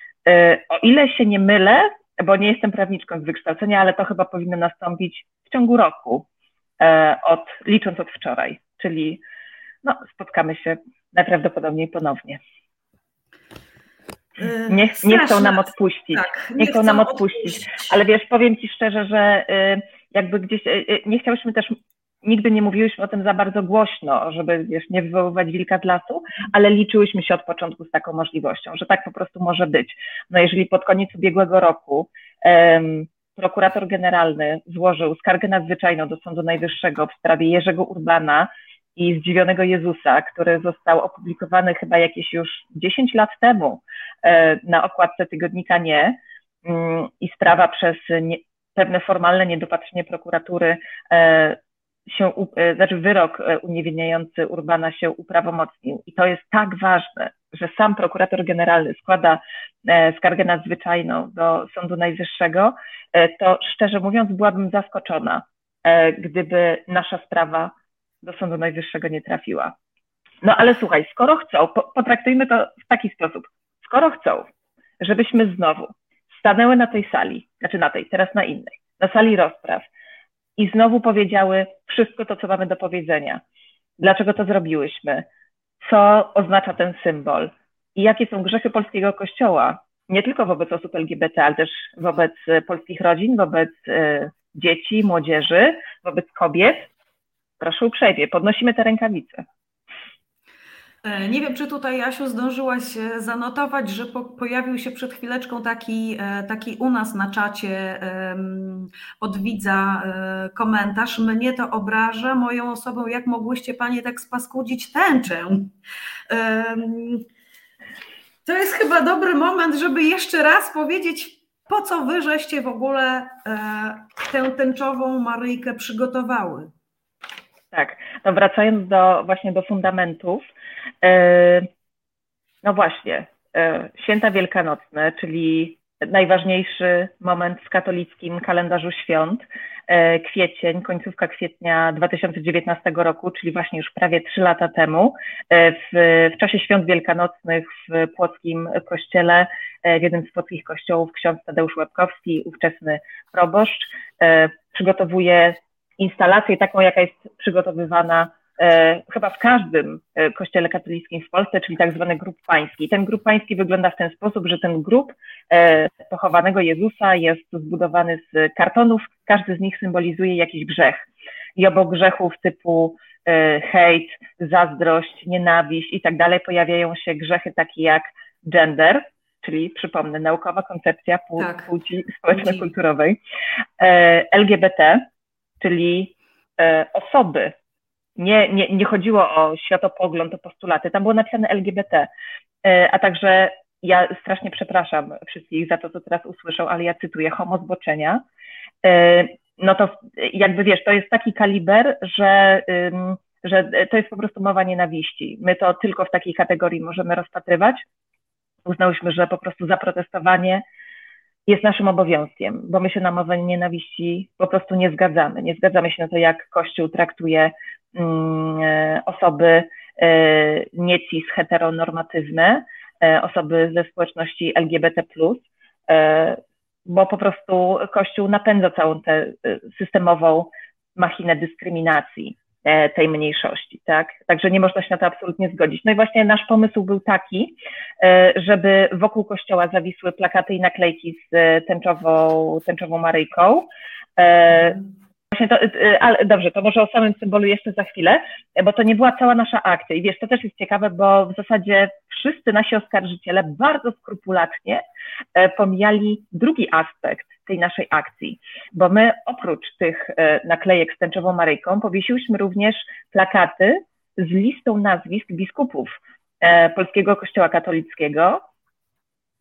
O ile się nie mylę, bo nie jestem prawniczką z wykształcenia, ale to chyba powinno nastąpić w ciągu roku. E, od, licząc od wczoraj, czyli no, spotkamy się najprawdopodobniej ponownie. Nie, nie chcą nam odpuścić. Tak, nie, nie, chcą nam odpuścić. odpuścić. Ale wiesz, powiem Ci szczerze, że y, jakby gdzieś y, y, nie chciałyśmy też, nigdy nie mówiłyśmy o tym za bardzo głośno, żeby wiesz, nie wywoływać wilka z lasu, ale liczyłyśmy się od początku z taką możliwością, że tak po prostu może być. No jeżeli pod koniec ubiegłego roku prokurator generalny złożył skargę nadzwyczajną do Sądu Najwyższego w sprawie Jerzego Urbana i Zdziwionego Jezusa, który został opublikowany chyba jakieś już 10 lat temu e, na okładce tygodnika Nie mm, i sprawa przez nie, pewne formalne niedopatrzenie prokuratury e, się, e, znaczy wyrok uniewinniający Urbana się uprawomocnił. I to jest tak ważne, że sam prokurator generalny składa e, skargę nadzwyczajną do Sądu Najwyższego, e, to szczerze mówiąc byłabym zaskoczona, e, gdyby nasza sprawa do Sądu Najwyższego nie trafiła. No ale słuchaj, skoro chcą, potraktujmy to w taki sposób, skoro chcą, żebyśmy znowu stanęły na tej sali, znaczy na tej, teraz na innej, na sali rozpraw i znowu powiedziały wszystko to, co mamy do powiedzenia. Dlaczego to zrobiłyśmy? Co oznacza ten symbol i jakie są grzechy polskiego kościoła, nie tylko wobec osób LGBT, ale też wobec e, polskich rodzin, wobec e, dzieci, młodzieży, wobec kobiet. Proszę uprzejmie, podnosimy te rękawice. E, nie wiem, czy tutaj, Asiu, zdążyłaś zanotować, że po, pojawił się przed chwileczką taki, taki u nas na czacie od widza komentarz. Mnie to obraża moją osobą, jak mogłyście Panie tak spaskudzić tęczę. To jest chyba dobry moment, żeby jeszcze raz powiedzieć, po co wy żeście w ogóle e, tę tęczową Maryjkę przygotowały. Tak, no wracając do właśnie do fundamentów, e, no właśnie, e, święta wielkanocne, czyli najważniejszy moment w katolickim kalendarzu świąt, e, kwiecień, końcówka kwietnia 2019 roku, czyli właśnie już prawie trzy lata temu, e, w, w czasie świąt wielkanocnych w płockim kościele, e, w jednym z płockich kościołów, ksiądz Tadeusz Łebkowski, ówczesny proboszcz, przygotowuje instalację taką, jaka jest przygotowywana e, chyba w każdym e, kościele katolickim w Polsce, czyli tak zwany grób pański. Ten grób pański wygląda w ten sposób, że ten grób e, pochowanego Jezusa jest zbudowany z kartonów, każdy z nich symbolizuje jakiś grzech. I obok grzechów typu e, hejt, zazdrość, nienawiść i tak dalej pojawiają się grzechy takie jak gender, czyli przypomnę, naukowa koncepcja tak. płci społeczno-kulturowej, e, LGBT, czyli e, osoby. Nie, nie, nie chodziło o światopogląd, o postulaty, tam było napisane LGBT, e, a także ja strasznie przepraszam wszystkich za to, co teraz usłyszą, ale ja cytuję homo zboczenia. E, no to jakby wiesz, to jest taki kaliber, że, że to jest po prostu mowa nienawiści. My to tylko w takiej kategorii możemy rozpatrywać. Uznałyśmy, że po prostu zaprotestowanie jest naszym obowiązkiem, bo my się na mowę nienawiści po prostu nie zgadzamy. Nie zgadzamy się na to, jak Kościół traktuje mm, e, osoby e, niecis heteronormatywne, e, osoby ze społeczności LGBT, bo po prostu Kościół napędza całą tę systemową machinę dyskryminacji. E, tej mniejszości, tak? Także nie można się na to absolutnie zgodzić. No i właśnie nasz pomysł był taki, e, żeby wokół kościoła zawisły plakaty i naklejki z tęczową, tęczową Maryjką. E, to, ale dobrze, to może o samym symbolu jeszcze za chwilę, bo to nie była cała nasza akcja. I wiesz, to też jest ciekawe, bo w zasadzie wszyscy nasi oskarżyciele bardzo skrupulatnie e, pomijali drugi aspekt tej naszej akcji, bo my oprócz tych e, naklejek z tęczową Maryjką powiesiłyśmy również plakaty z listą nazwisk biskupów e, Polskiego Kościoła Katolickiego,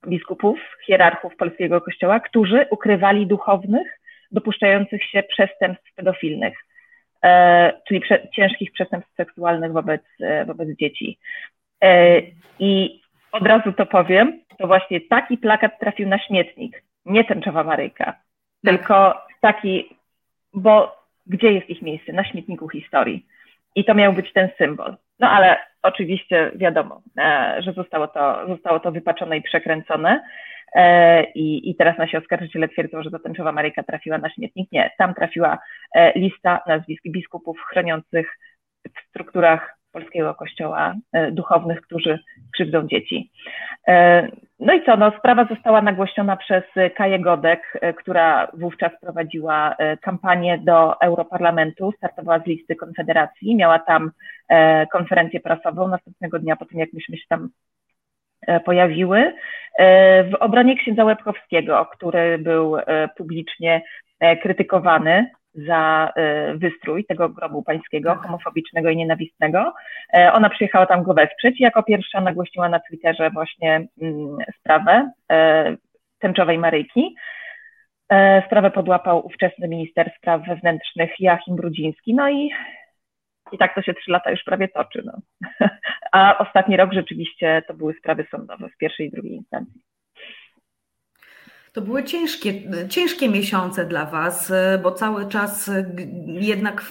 biskupów, hierarchów Polskiego Kościoła, którzy ukrywali duchownych dopuszczających się przestępstw pedofilnych, e, czyli ciężkich przestępstw seksualnych wobec, wobec dzieci. I od razu to powiem, to właśnie taki plakat trafił na śmietnik, nie tęczowa Maryjka, tak. tylko taki, bo gdzie jest ich miejsce? Na śmietniku historii. I to miał być ten symbol. No ale oczywiście wiadomo, że zostało to, zostało to wypaczone i przekręcone. E, i, i teraz nasi oskarżyciele twierdzą, że zatęczowa Maryjka trafiła na śmietnik. Nie, tam trafiła e, lista nazwisk biskupów chroniących w strukturach polskiego kościoła e, duchownych, którzy krzywdzą dzieci. No i co, no, sprawa została nagłośniona przez Kaję Godek, która wówczas prowadziła kampanię do Europarlamentu, startowała z listy Konfederacji, miała tam konferencję prasową następnego dnia po tym, jak myśmy się tam E, pojawiły. E, w obronie księdza Łebkowskiego, który był e, publicznie krytykowany za wystrój tego grobu pańskiego, homofobicznego i nienawistnego. Ona przyjechała tam go wesprzeć i jako pierwsza nagłośniła na Twitterze właśnie mm, sprawę tęczowej Maryjki. Sprawę podłapał ówczesny minister spraw wewnętrznych Joachim Brudziński. No i i tak to się trzy lata już prawie toczy. No. A ostatni rok rzeczywiście to były sprawy sądowe w pierwszej i drugiej instancji. To były ciężkie, ciężkie miesiące dla Was, bo cały czas jednak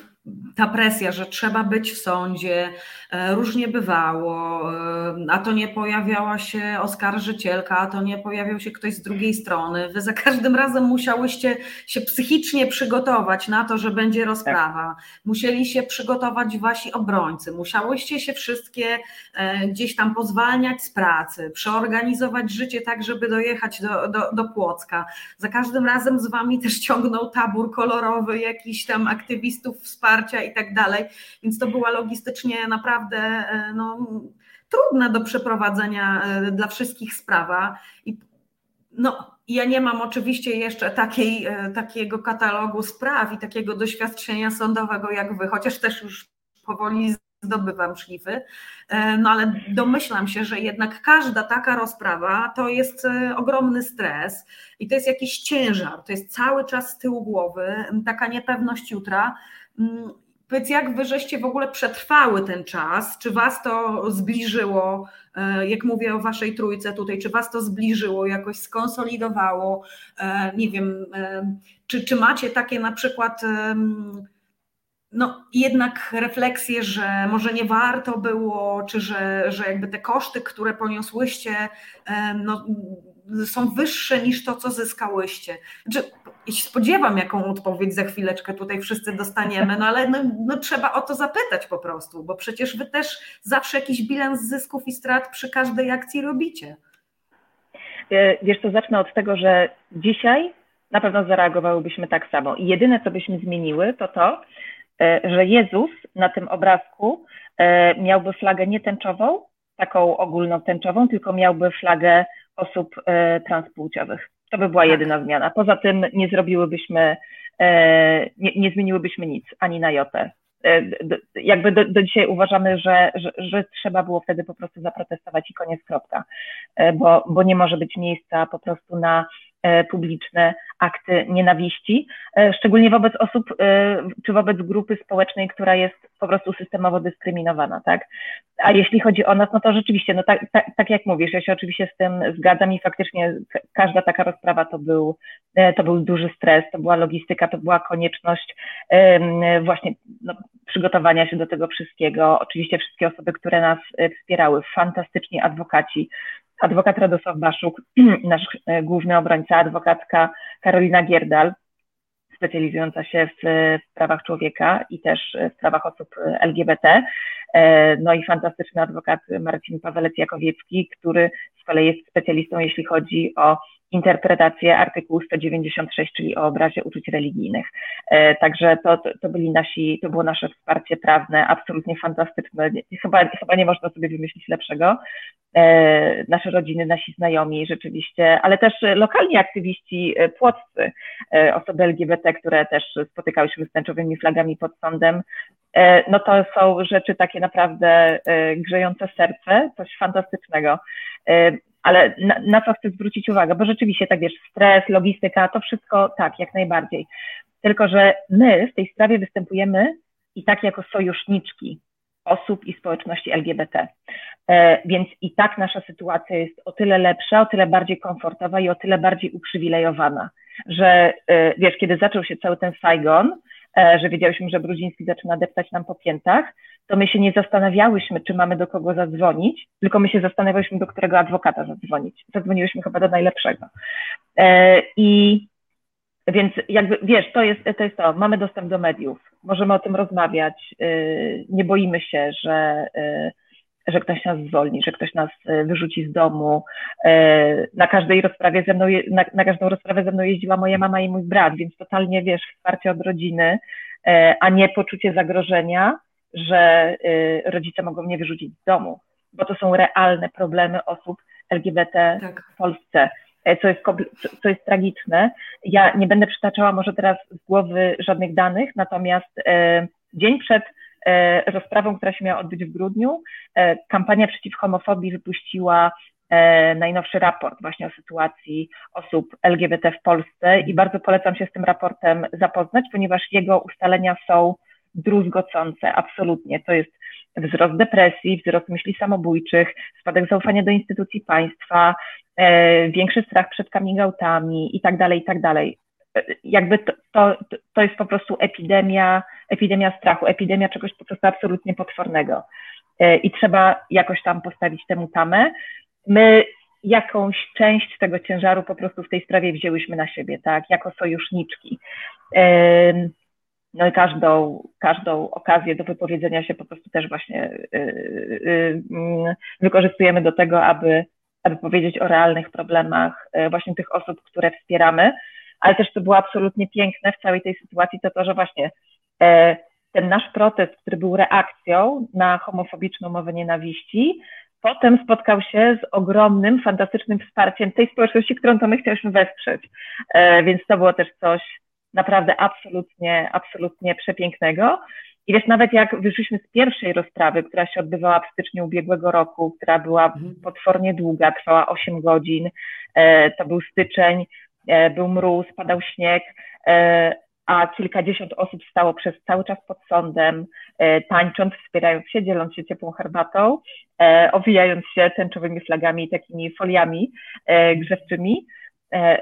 ta presja, że trzeba być w sądzie, e, różnie bywało, e, a to nie pojawiała się oskarżycielka, a to nie pojawiał się ktoś z drugiej strony. Wy za każdym razem musiałyście się psychicznie przygotować na to, że będzie rozprawa. Tak. Musieli się przygotować wasi obrońcy, musiałyście się wszystkie e, gdzieś tam pozwalniać z pracy, przeorganizować życie tak, żeby dojechać do, do, do Płocka. Za każdym razem z wami też ciągnął tabór kolorowy jakichś tam aktywistów wsparcia i tak dalej. Więc to była logistycznie naprawdę e, no, trudna do przeprowadzenia e, dla wszystkich sprawa. I no, ja nie mam oczywiście jeszcze takiej, e, takiego katalogu spraw i takiego doświadczenia sądowego jak wy, chociaż też już powoli zdobywam szlify, no ale domyślam się, że jednak każda taka rozprawa to jest ogromny stres i to jest jakiś ciężar, to jest cały czas z tyłu głowy, taka niepewność jutra, powiedz, jak wy żeście w ogóle przetrwały ten czas? Czy was to zbliżyło, e, jak mówię o waszej trójce tutaj, czy was to zbliżyło, jakoś skonsolidowało? E, nie wiem, e, czy, czy macie takie na przykład no jednak refleksje, że może nie warto było, czy że, że jakby te koszty, które poniosłyście, no, są wyższe niż to, co zyskałyście. Znaczy, spodziewam, jaką odpowiedź za chwileczkę tutaj wszyscy dostaniemy, no ale no, no, trzeba o to zapytać po prostu, bo przecież wy też zawsze jakiś bilans zysków i strat przy każdej akcji robicie. E, wiesz co, zacznę od tego, że dzisiaj na pewno zareagowałybyśmy tak samo. I jedyne, co byśmy zmieniły, to to, e, że Jezus na tym obrazku e, miałby flagę nie tęczową, taką ogólną tęczową, tylko miałby flagę osób e, transpłciowych. To by była tak. jedyna zmiana. Poza tym nie zrobiłybyśmy, e, nie, nie zmieniłybyśmy nic, ani na jotę. E, jakby do, do dzisiaj uważamy, że, że, że, trzeba było wtedy po prostu zaprotestować i koniec, kropka, bo, bo nie może być miejsca po prostu na publiczne akty nienawiści, e, szczególnie wobec osób e, czy wobec grupy społecznej, która jest po prostu systemowo dyskryminowana, tak? A jeśli chodzi o nas, no to rzeczywiście, no tak, tak, tak jak mówisz, ja się oczywiście z tym zgadzam i faktycznie każda taka rozprawa to był, to był duży stres, to była logistyka, to była konieczność właśnie no, przygotowania się do tego wszystkiego. Oczywiście wszystkie osoby, które nas wspierały, fantastyczni adwokaci, adwokat Radosław Baszuk, nasz e, główny obrońca, adwokatka Karolina Gierdal, specjalizująca się w, w prawach człowieka i też w prawach osób LGBT. E, no i fantastyczny adwokat Marcin Pawelec-Jakowiecki, który z kolei jest specjalistą, jeśli chodzi o interpretację artykułu 196, czyli o obrazie uczuć religijnych. Także to, to, byli nasi, to było nasze wsparcie prawne, absolutnie fantastyczne. Chyba, chyba nie można sobie wymyślić lepszego. Nasze rodziny, nasi znajomi rzeczywiście, ale też lokalni aktywiści płoccy, osoby LGBT, które też spotykały się z tęczowymi flagami pod sądem, no to są rzeczy takie naprawdę grzejące serce, coś fantastycznego ale na, na, co chcę zwrócić uwagę, bo rzeczywiście tak wiesz, stres, logistyka, to wszystko tak, jak najbardziej. Tylko, że my w tej sprawie występujemy i tak jako sojuszniczki osób i społeczności LGBT. E, więc i tak nasza sytuacja jest o tyle lepsza, o tyle bardziej komfortowa i o tyle bardziej uprzywilejowana, że e, wiesz, kiedy zaczął się cały ten Saigon, że wiedziałyśmy, że Brudziński zaczyna deptać nam po piętach, to my się nie zastanawiałyśmy, czy mamy do kogo zadzwonić, tylko my się zastanawiałyśmy, do którego adwokata zadzwonić. Zadzwoniłyśmy chyba do najlepszego. E, I więc jakby, wiesz, to jest, to jest to, mamy dostęp do mediów, możemy o tym rozmawiać, e, nie boimy się, że, e, że ktoś nas zwolni, że ktoś nas wyrzuci z domu. Na każdej rozprawie ze mną, na, na każdą rozprawę ze mną jeździła moja mama i mój brat, więc totalnie, wiesz, wsparcie od rodziny, a nie poczucie zagrożenia, że rodzice mogą mnie wyrzucić z domu, bo to są realne problemy osób LGBT tak. w Polsce, e, co jest, co jest tragiczne. Ja nie będę przytaczała może teraz z głowy żadnych danych, natomiast e, dzień przed e, rozprawą, która się miała odbyć w grudniu, kampania przeciw homofobii wypuściła najnowszy raport właśnie o sytuacji osób LGBT w Polsce i bardzo polecam się z tym raportem zapoznać, ponieważ jego ustalenia są druzgocące, absolutnie. To jest wzrost depresji, wzrost myśli samobójczych, spadek zaufania do instytucji państwa, e, większy strach przed coming outami i tak dalej, i tak dalej. E, jakby to, to, to jest po prostu epidemia, epidemia strachu, epidemia czegoś po prostu absolutnie potwornego. E, I trzeba jakoś tam postawić temu tamę. My jakąś część tego ciężaru po prostu w tej sprawie wzięłyśmy na siebie, tak, jako sojuszniczki no i każdą, każdą okazję do wypowiedzenia się po prostu też właśnie y, mm, wykorzystujemy do tego, aby, aby powiedzieć o realnych problemach właśnie tych osób, które wspieramy, ale też co było absolutnie piękne w całej tej sytuacji, to to, że właśnie ten nasz protest, który był reakcją na homofobiczną mowę nienawiści, potem spotkał się z ogromnym, fantastycznym wsparciem tej społeczności, którą to my chcieliśmy wesprzeć. Więc to było też coś, naprawdę absolutnie, absolutnie przepięknego. I wiesz, nawet jak wyszliśmy z pierwszej rozprawy, która się odbywała w styczniu ubiegłego roku, która była mhm. potwornie długa, trwała 8 godzin, e, to był styczeń, e, był mróz, padał śnieg, e, a kilkadziesiąt osób stało przez cały czas pod sądem, tańcząc, wspierając się, dzieląc się ciepłą herbatą, owijając się tęczowymi flagami i takimi foliami grzewczymi,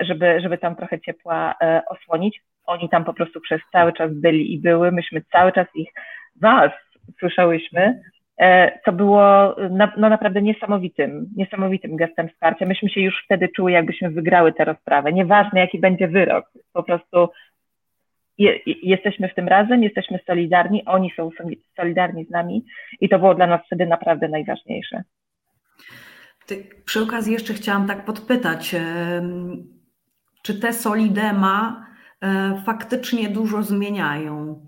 żeby, żeby tam trochę ciepła osłonić. Oni tam po prostu przez cały czas byli i były. Myśmy cały czas ich, was słyszałyśmy, e, co było no naprawdę niesamowitym, niesamowitym gestem wsparcia. Myśmy się już wtedy czuły, jakbyśmy wygrały tę rozprawę. Nieważne, jaki będzie wyrok, po prostu je, jesteśmy w tym razem, jesteśmy solidarni, oni są solidarni z nami i to było dla nas wtedy naprawdę najważniejsze. Przy okazji jeszcze chciałam tak podpytać, czy te Solidema E, faktycznie dużo zmieniają.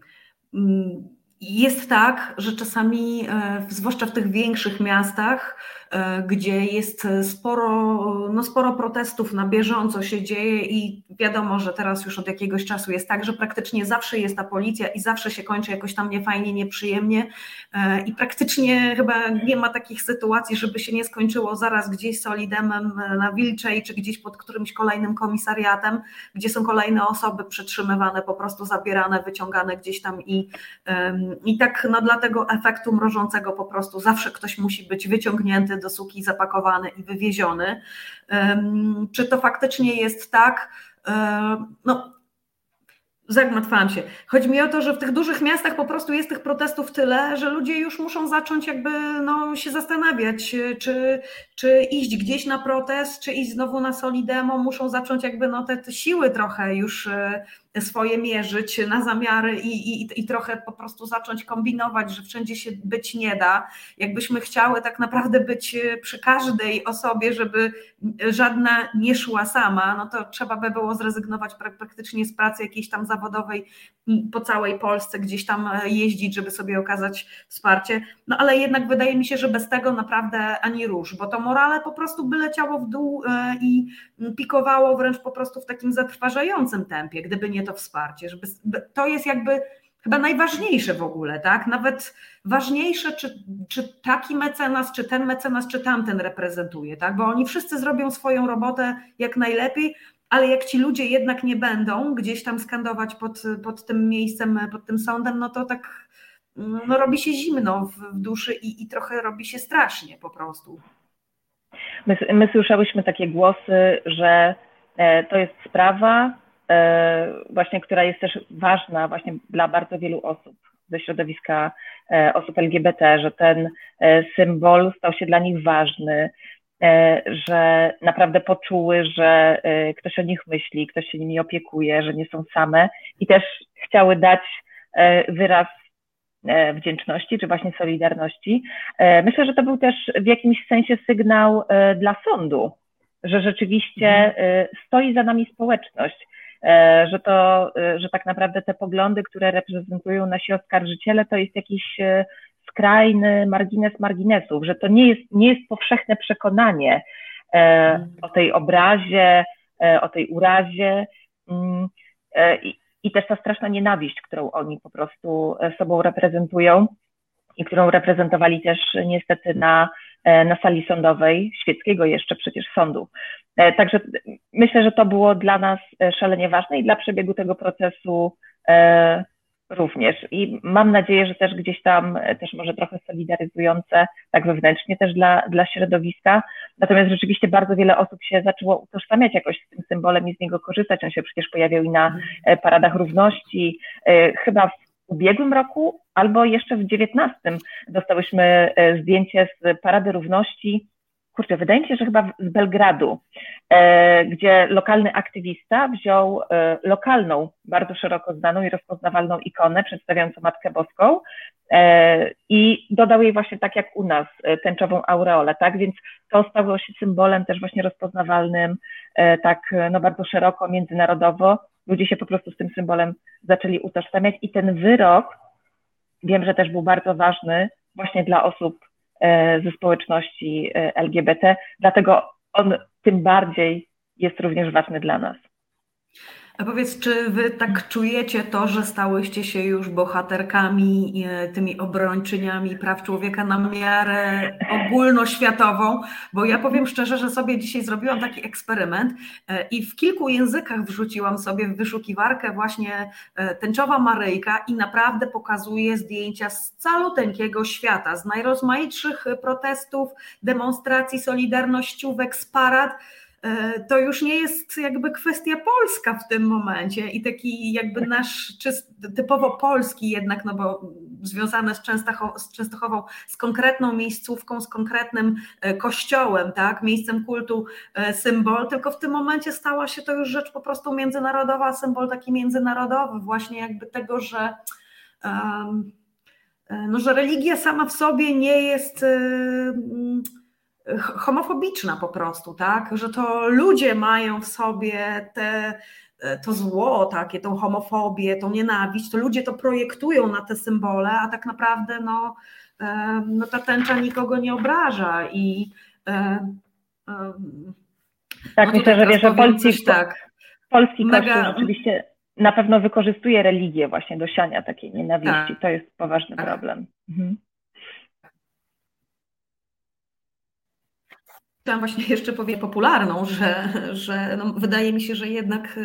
Jest tak, że czasami, e, zwłaszcza w tych większych miastach, E, gdzie jest sporo, no sporo protestów na bieżąco się dzieje i wiadomo, że teraz już od jakiegoś czasu jest tak, że praktycznie zawsze jest ta policja i zawsze się kończy jakoś tam niefajnie, nieprzyjemnie e, i praktycznie chyba nie ma takich sytuacji, żeby się nie skończyło zaraz gdzieś solidemem na Wilczej czy gdzieś pod którymś kolejnym komisariatem, gdzie są kolejne osoby przetrzymywane, po prostu zabierane, wyciągane gdzieś tam i, i tak no dla tego efektu mrożącego po prostu zawsze ktoś musi być wyciągnięty do suki, zapakowany i wywieziony. Czy to faktycznie jest tak? No, Zagmatwałam się. Chodzi mi o to, że w tych dużych miastach po prostu jest tych protestów tyle, że ludzie już muszą zacząć jakby no, się zastanawiać, czy, czy iść gdzieś na protest, czy iść znowu na Solidemo, muszą zacząć jakby no, te, te siły trochę już e, swoje mierzyć na zamiary i, i, i trochę po prostu zacząć kombinować, że wszędzie się być nie da. Jakbyśmy chciały tak naprawdę być e, przy każdej osobie, żeby żadna nie szła sama, no to trzeba by było zrezygnować praktycznie z pracy jakiejś tam zawodowej po całej Polsce, gdzieś tam e, jeździć, żeby sobie okazać wsparcie. No ale jednak wydaje mi się, że bez tego naprawdę ani róż, bo to morale po prostu by leciało w dół e, i pikowało wręcz po prostu w takim zatrważającym tempie, gdyby nie to wsparcie. Żeby, to jest jakby chyba najważniejsze w ogóle, tak? Nawet ważniejsze, czy, czy taki mecenas, czy ten mecenas, czy tamten reprezentuje, tak? Bo oni wszyscy zrobią swoją robotę jak najlepiej, ale jak ci ludzie jednak nie będą gdzieś tam skandować pod, pod tym miejscem, pod tym sądem, no to tak no, robi się zimno w, duszy i, i trochę robi się strasznie po prostu. My, my słyszałyśmy takie głosy, że e, to jest sprawa, właśnie, która jest też ważna właśnie dla bardzo wielu osób ze środowiska e, osób LGBT, że ten symbol stał się dla nich ważny, że naprawdę poczuły, że ktoś o nich myśli, ktoś się nimi opiekuje, że nie są same i też chciały dać wyraz E, wdzięczności czy właśnie solidarności. E, myślę, że to był też w jakimś sensie sygnał e, dla sądu, że rzeczywiście mhm. stoi za nami społeczność, że to, że tak naprawdę te poglądy, które reprezentują nasi oskarżyciele, to jest jakiś skrajny margines marginesów, że to nie jest, nie jest powszechne przekonanie mhm. o tej obrazie, o tej urazie. Mm, i też ta straszna nienawiść, którą oni po prostu e, sobą reprezentują i którą reprezentowali też niestety na, e, na sali sądowej, świeckiego jeszcze przecież sądu. E, także myślę, że to było dla nas szalenie ważne i dla przebiegu tego procesu również. I mam nadzieję, że też gdzieś tam e, też może trochę solidaryzujące, tak wewnętrznie też dla, dla środowiska. Natomiast rzeczywiście bardzo wiele osób się zaczęło utożsamiać jakoś z tym symbolem i z niego korzystać. On się przecież pojawiał i na e, paradach równości. E, chyba w ubiegłym roku albo jeszcze w dziewiętnastym dostałyśmy zdjęcie z Parady Równości kurczę, wydaje mi się, że chyba z Belgradu, e, gdzie lokalny aktywista wziął e, lokalną, bardzo szeroko znaną i rozpoznawalną ikonę przedstawiającą Matkę Boską e, i dodał jej właśnie tak jak u nas tęczową aureolę, tak? Więc to stało się symbolem też właśnie rozpoznawalnym tak no bardzo szeroko, międzynarodowo. Ludzie się po prostu z tym symbolem zaczęli utożsamiać i ten wyrok, wiem, że też był bardzo ważny właśnie dla osób ze społeczności e, LGBT, dlatego on tym bardziej jest również ważny dla nas. A powiedz, czy wy tak czujecie to, że stałyście się już bohaterkami, e, tymi obrończyniami praw człowieka na miarę ogólnoświatową? Bo ja powiem szczerze, że sobie dzisiaj zrobiłam taki eksperyment e, i w kilku językach wrzuciłam sobie w wyszukiwarkę właśnie e, tęczowa Maryjka i naprawdę pokazuje zdjęcia z caluteńkiego świata, z najrozmaitszych protestów, demonstracji, solidarnościówek, z parad to już nie jest jakby kwestia polska w tym momencie i taki jakby nasz typowo polski jednak, no bo związane z, z Częstochową, z konkretną miejscówką, z konkretnym e, kościołem, tak, miejscem kultu, e, symbol, tylko w tym momencie stała się to już rzecz po prostu międzynarodowa, symbol taki międzynarodowy właśnie jakby tego, że um, no, że religia sama w sobie nie jest homofobiczna po prostu, tak? Że to ludzie mają w sobie te, to zło, takie, tą homofobię, tą nienawiść, to ludzie to projektują na te symbole, a tak naprawdę no, no ta tęcza nikogo nie obraża i tak, no myślę, że wiesz, że polski, tak, polski mega... kościół rzeczywiście na pewno wykorzystuje religię właśnie do siania takiej nienawiści. Tak. To jest poważny tak. problem. Mhm. Chciałam właśnie jeszcze powiedzieć popularną, że, że no, wydaje mi się, że jednak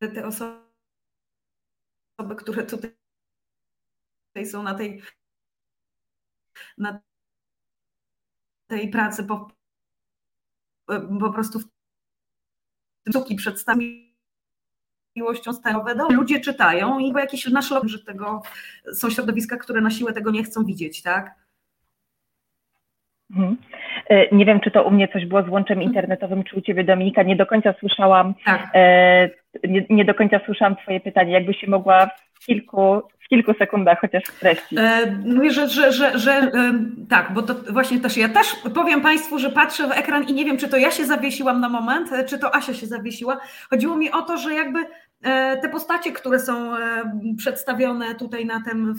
e, te osoby, które tutaj są na tej, na tej pracy po, po prostu tym przedstawiły miłością stanowe, ludzie czytają i bo jakiś nasz log, że tego są środowiska, które na siłę tego nie chcą widzieć, tak? Mhm. E, nie wiem, czy to u mnie coś było z łączem internetowym, czy u Ciebie, Dominika. Nie do końca słyszałam, tak. e, nie, nie, do końca słyszałam Twoje pytanie. Jakby się mogła w kilku, w kilku sekundach chociaż streścić. E, mówię, że, że, że, że e, tak, bo to właśnie też ja też powiem Państwu, że patrzę w ekran i nie wiem, czy to ja się zawiesiłam na moment, czy to Asia się zawiesiła. Chodziło mi o to, że jakby te postacie, które są przedstawione tutaj na, tym,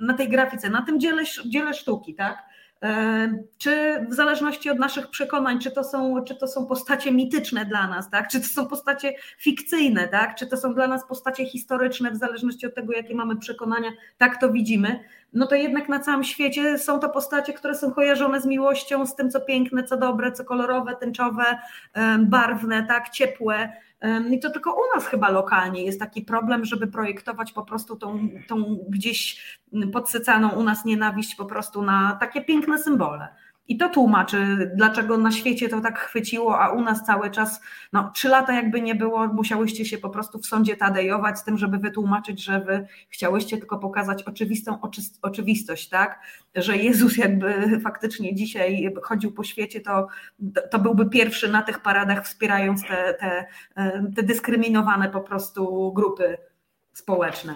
na tej grafice, na tym dziele, dziele sztuki, tak? Czy w zależności od naszych przekonań, czy to są, czy to są postacie mityczne dla nas, tak? czy to są postacie fikcyjne, tak? czy to są dla nas postacie historyczne, w zależności od tego, jakie mamy przekonania, tak to widzimy, no to jednak na całym świecie są to postacie, które są kojarzone z miłością, z tym, co piękne, co dobre, co kolorowe, tęczowe, barwne, tak, ciepłe. I to tylko u nas chyba lokalnie jest taki problem, żeby projektować po prostu tą, tą gdzieś podsycaną u nas nienawiść po prostu na takie piękne symbole. I to tłumaczy, dlaczego na świecie to tak chwyciło, a u nas cały czas, no trzy lata jakby nie było, musiałyście się po prostu w sądzie tadejować z tym, żeby wytłumaczyć, że wy chciałyście tylko pokazać oczywistą oczywistość, tak? Że Jezus jakby faktycznie dzisiaj chodził po świecie, to, to byłby pierwszy na tych paradach wspierając te, te, te dyskryminowane po prostu grupy społeczne.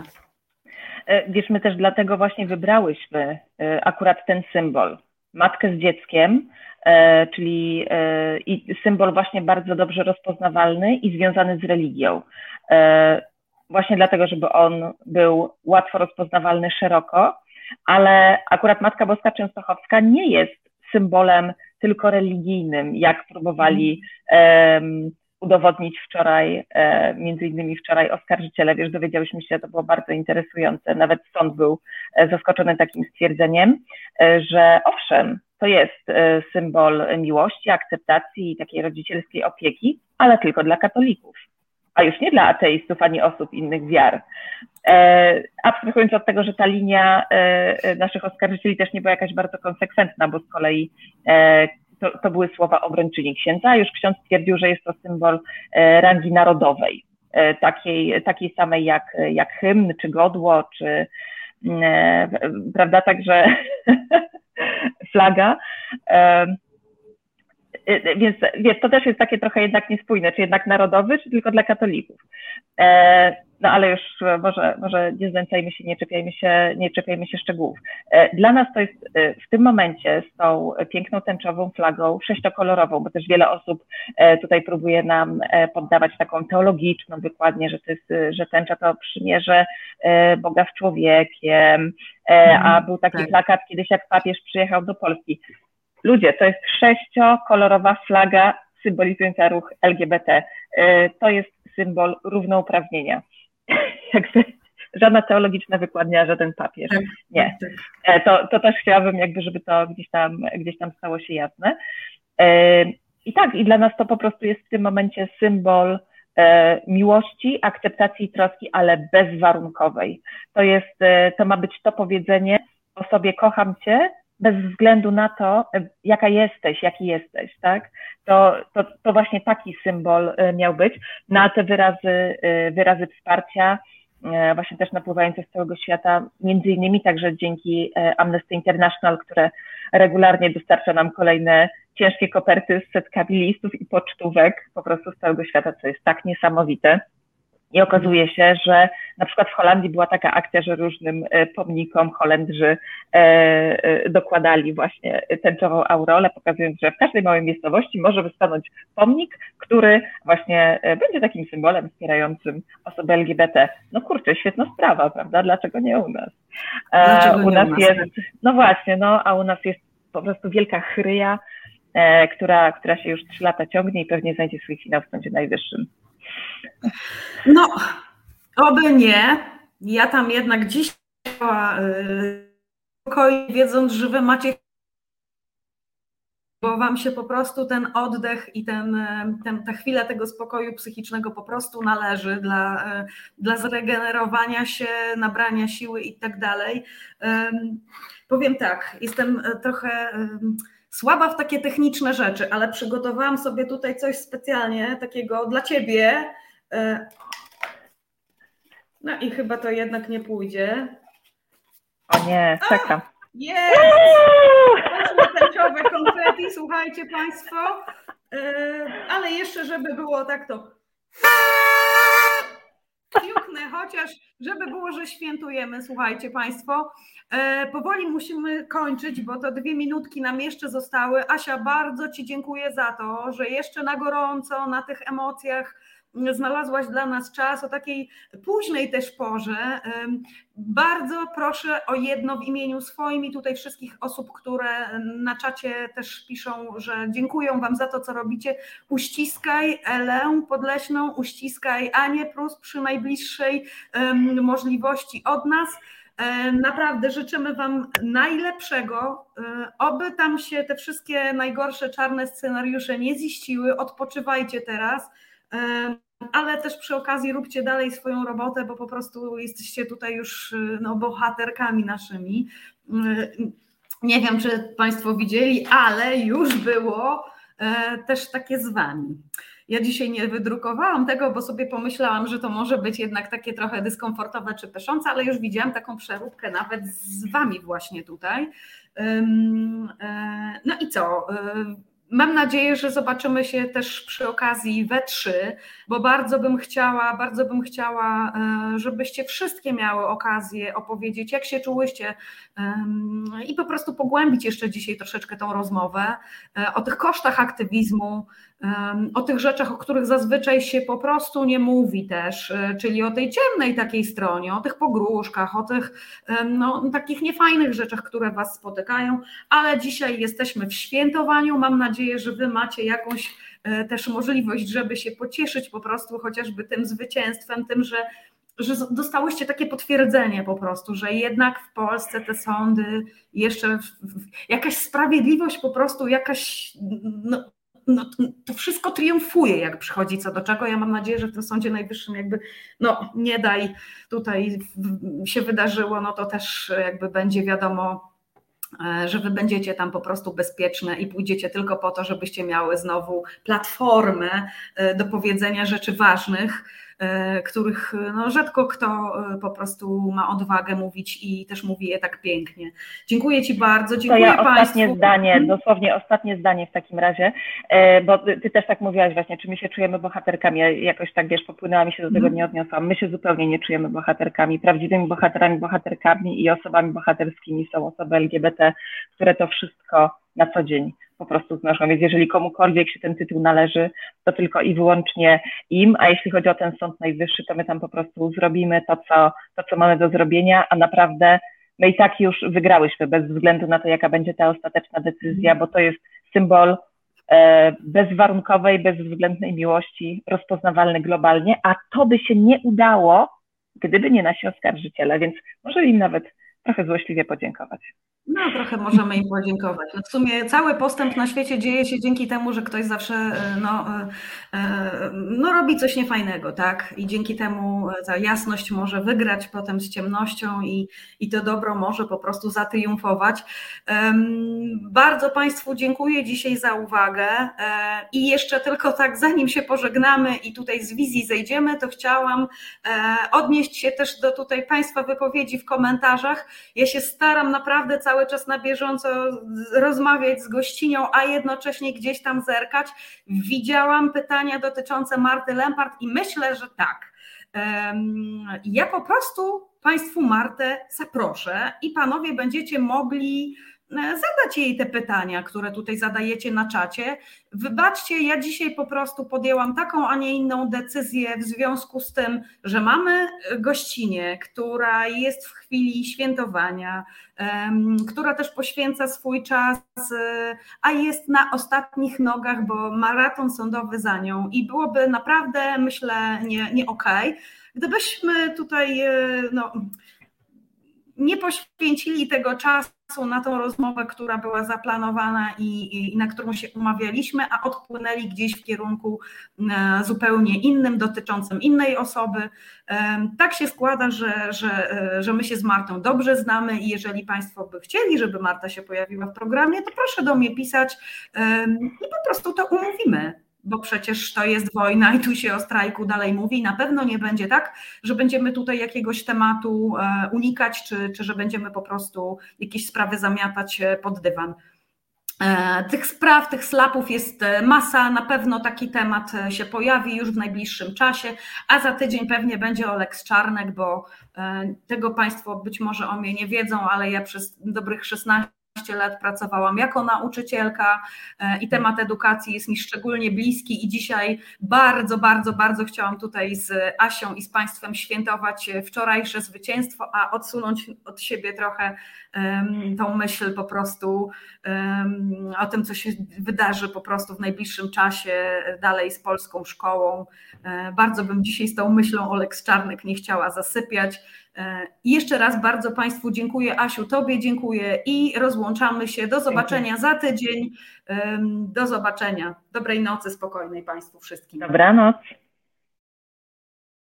E, wiesz, my też dlatego właśnie wybrałyśmy e, akurat ten symbol, matkę z dzieckiem, e, czyli e, i symbol właśnie bardzo dobrze rozpoznawalny i związany z religią. E, właśnie dlatego, żeby on był łatwo rozpoznawalny szeroko, ale akurat Matka Boska Częstochowska nie jest symbolem tylko religijnym, jak próbowali um, udowodnić wczoraj, e, między innymi wczoraj oskarżyciele, wiesz, dowiedziałyśmy się, to było bardzo interesujące, nawet sąd był e, zaskoczony takim stwierdzeniem, e, że owszem, to jest symbol miłości, akceptacji i takiej rodzicielskiej opieki, ale tylko dla katolików, a już nie dla ateistów ani osób innych wiar. Abstrahując od tego, że ta linia naszych oskarżycieli też nie była jakaś bardzo konsekwentna, bo z kolei to, to były słowa obręczyni księdza, już ksiądz stwierdził, że jest to symbol e, rangi narodowej, e, takiej, takiej samej jak, jak hymn, czy godło, czy mm, e, prawda, także flaga. Więc wiesz, to też jest takie trochę jednak niespójne, czy jednak narodowy, czy tylko dla katolików. No ale już e, może, może nie znęcajmy się, nie czepiajmy się, nie czepiajmy się szczegółów. E, dla nas to jest e, w tym momencie z tą piękną tęczową flagą sześciokolorową, bo też wiele osób tutaj próbuje nam poddawać taką teologiczną wykładnię, że to jest, że tęcza to przymierze Boga z człowiekiem, a mhm, był taki tak. plakat kiedyś, jak papież przyjechał do Polski. Ludzie, to jest sześciokolorowa flaga symbolizująca ruch LGBT. To jest symbol równouprawnienia. jakby żadna teologiczna wykładnia, żaden papież. Tak, Nie. Tak, tak. E, to, to też chciałabym jakby, żeby to gdzieś tam, gdzieś tam stało się jasne. E, I tak, i dla nas to po prostu jest w tym momencie symbol e, miłości, akceptacji i troski, ale bezwarunkowej. To jest, to ma być to powiedzenie o sobie kocham cię, bez względu na to, jaka jesteś, jaki jesteś, tak? To, to, to właśnie taki symbol miał być. Na te wyrazy, wyrazy wsparcia, E, właśnie też napływające z całego świata, między innymi także dzięki e, Amnesty International, które regularnie dostarcza nam kolejne ciężkie koperty z setkami listów i pocztówek po prostu z całego świata, co jest tak niesamowite. I okazuje się, że na przykład w Holandii była taka akcja, że różnym e, pomnikom Holendrzy e, e, dokładali właśnie tęczową aureolę, pokazując, że w każdej małej miejscowości może wystanąć pomnik, który właśnie będzie takim symbolem wspierającym osoby LGBT. No kurczę, świetna sprawa, prawda? Dlaczego nie u nas? Dlaczego u nas, u nas jest, no właśnie, no a u nas jest po prostu wielka chryja, która, która się już trzy lata ciągnie i pewnie znajdzie swój finał w Sądzie Najwyższym. No, oby nie. Ja tam jednak dziś spokojnie, wiedząc, że wy macie bo wam się po prostu ten oddech i ten, ten, ta chwila tego spokoju psychicznego po prostu należy dla, dla zregenerowania się, nabrania siły i tak dalej. Powiem tak, jestem trochę słaba w takie techniczne rzeczy, ale przygotowałam sobie tutaj coś specjalnie takiego dla ciebie. E, No i chyba to jednak nie pójdzie. O nie, czekam. Jest! Tęczowe konfetti, słuchajcie Państwo. Yy, ale jeszcze, żeby było tak to. Chociaż żeby było, że świętujemy, słuchajcie Państwo. E, powoli musimy kończyć, bo to dwie minutki nam jeszcze zostały. Asia, bardzo Ci dziękuję za to, że jeszcze na gorąco, na tych emocjach znalazłaś dla nas czas o takiej późnej też porze. Bardzo proszę o jedno w imieniu swoim i tutaj wszystkich osób, które na czacie też piszą, że dziękują Wam za to, co robicie. Uściskaj Elę Podleśną, uściskaj Anię Prus przy najbliższej możliwości od nas. Naprawdę życzymy Wam najlepszego. Oby tam się te wszystkie najgorsze czarne scenariusze nie ziściły. Odpoczywajcie teraz ale też przy okazji róbcie dalej swoją robotę, bo po prostu jesteście tutaj już no, bohaterkami naszymi. Nie wiem, czy Państwo widzieli, ale już było e, też takie z Wami. Ja dzisiaj nie wydrukowałam tego, bo sobie pomyślałam, że to może być jednak takie trochę dyskomfortowe czy peszące, ale już widziałam taką przeróbkę nawet z Wami właśnie tutaj. E, no i co? Mam nadzieję, że zobaczymy się też przy okazji we trzy, bo bardzo bym chciała, bardzo bym chciała, e, żebyście wszystkie miały okazję opowiedzieć, jak się czułyście i po prostu pogłębić jeszcze dzisiaj troszeczkę tą rozmowę e, o tych kosztach aktywizmu, o tych rzeczach, o których zazwyczaj się po prostu nie mówi też, e, czyli o tej ciemnej takiej stronie, o tych pogróżkach, o tych no, takich niefajnych rzeczach, które Was spotykają, ale dzisiaj jesteśmy w świętowaniu. Mam nadzieję, że Wy macie jakąś e, też możliwość, żeby się pocieszyć po prostu chociażby tym zwycięstwem, tym, że że dostałyście takie potwierdzenie po prostu, że jednak w Polsce te sądy jeszcze jakaś sprawiedliwość po prostu, jakaś no, no, to wszystko triumfuje, jak przychodzi co do czego. Ja mam nadzieję, że w tym Sądzie Najwyższym jakby no nie daj tutaj się wydarzyło, no to też jakby będzie wiadomo, e, że wy będziecie tam po prostu bezpieczne i pójdziecie tylko po to, żebyście miały znowu platformę e, do powiedzenia rzeczy ważnych których no, rzadko kto e, po prostu ma odwagę mówić i też mówi je tak pięknie. Dziękuję Ci bardzo, dziękuję to ja Państwu. ostatnie zdanie, mhm. dosłownie ostatnie zdanie w takim razie, e, bo Ty też tak mówiłaś właśnie, czy my się czujemy bohaterkami, ja jakoś tak wiesz, popłynęła mi się do tego, mhm. nie odniosłam, my się zupełnie nie czujemy bohaterkami, prawdziwymi bohaterami, bohaterkami i osobami bohaterskimi są osoby LGBT, które to wszystko na co dzień po prostu znoszą. Więc jeżeli komukolwiek się ten tytuł należy, to tylko i wyłącznie im, a jeśli chodzi o ten Sąd Najwyższy, to my tam po prostu zrobimy to, co, to, co mamy do zrobienia, a naprawdę my i tak już wygrałyśmy, bez względu na to, jaka będzie ta ostateczna decyzja, bo to jest symbol e, bezwarunkowej, bezwzględnej miłości, rozpoznawalny globalnie, a to by się nie udało, gdyby nie nasi oskarżyciele, więc może im nawet trochę złośliwie podziękować. No, trochę możemy im podziękować. No, w sumie cały postęp na świecie dzieje się dzięki temu, że ktoś zawsze e, no, e, e, no, robi coś niefajnego, tak? I dzięki temu ta jasność może wygrać potem z ciemnością i, i to dobro może po prostu zatriumfować. Bardzo Państwu dziękuję dzisiaj za uwagę i jeszcze tylko tak, zanim się pożegnamy i tutaj z wizji zejdziemy, to chciałam odnieść się też do tutaj Państwa wypowiedzi w komentarzach. Ja się staram naprawdę cały cały czas na bieżąco rozmawiać z gościnią, a jednocześnie gdzieś tam zerkać. Widziałam pytania dotyczące Marty Lempart i myślę, że tak. Ja po prostu Państwu Martę zaproszę i Panowie będziecie mogli zadać jej te pytania, które tutaj zadajecie na czacie. Wybaczcie, ja dzisiaj po prostu podjęłam taką, a nie inną decyzję w związku z tym, że mamy gościnę, która jest w chwili świętowania, która też poświęca swój czas, e, a jest na ostatnich nogach, bo maraton sądowy za nią i byłoby naprawdę, myślę, nie, nie okej. Okay. Gdybyśmy tutaj e, no, nie poświęcili tego czasu na tą rozmowę, która była zaplanowana i, i, na którą się umawialiśmy, a odpłynęli gdzieś w kierunku e, zupełnie innym, dotyczącym innej osoby. E, tak się składa, że, że, e, że my się z Martą dobrze znamy i jeżeli Państwo by chcieli, żeby Marta się pojawiła w programie, to proszę do mnie pisać i po prostu to umówimy. Bo przecież to jest wojna i tu się o strajku dalej mówi. Na pewno nie będzie tak, że będziemy tutaj jakiegoś tematu e, unikać, czy, czy że będziemy po prostu jakieś sprawy zamiatać e, pod dywan. E, tych spraw, tych slapów jest masa, na pewno taki temat się pojawi już w najbliższym czasie, a za tydzień pewnie będzie Oleks Czarnek, bo tego Państwo być może o mnie nie wiedzą, ale ja przez dobrych 16 lat pracowałam jako nauczycielka e, i temat edukacji jest mi szczególnie bliski i dzisiaj bardzo, bardzo, bardzo chciałam tutaj z Asią i z Państwem świętować wczorajsze zwycięstwo, a odsunąć od siebie trochę tą myśl po prostu o tym, co się wydarzy po prostu w najbliższym czasie dalej z polską szkołą. E, bardzo bym dzisiaj z tą myślą Oleks Czarnek nie chciała zasypiać. I jeszcze raz bardzo Państwu dziękuję. Asiu, Tobie dziękuję i rozłączamy się. Do zobaczenia za tydzień. Do zobaczenia. Dobrej nocy, spokojnej Państwu wszystkim. Dobranoc.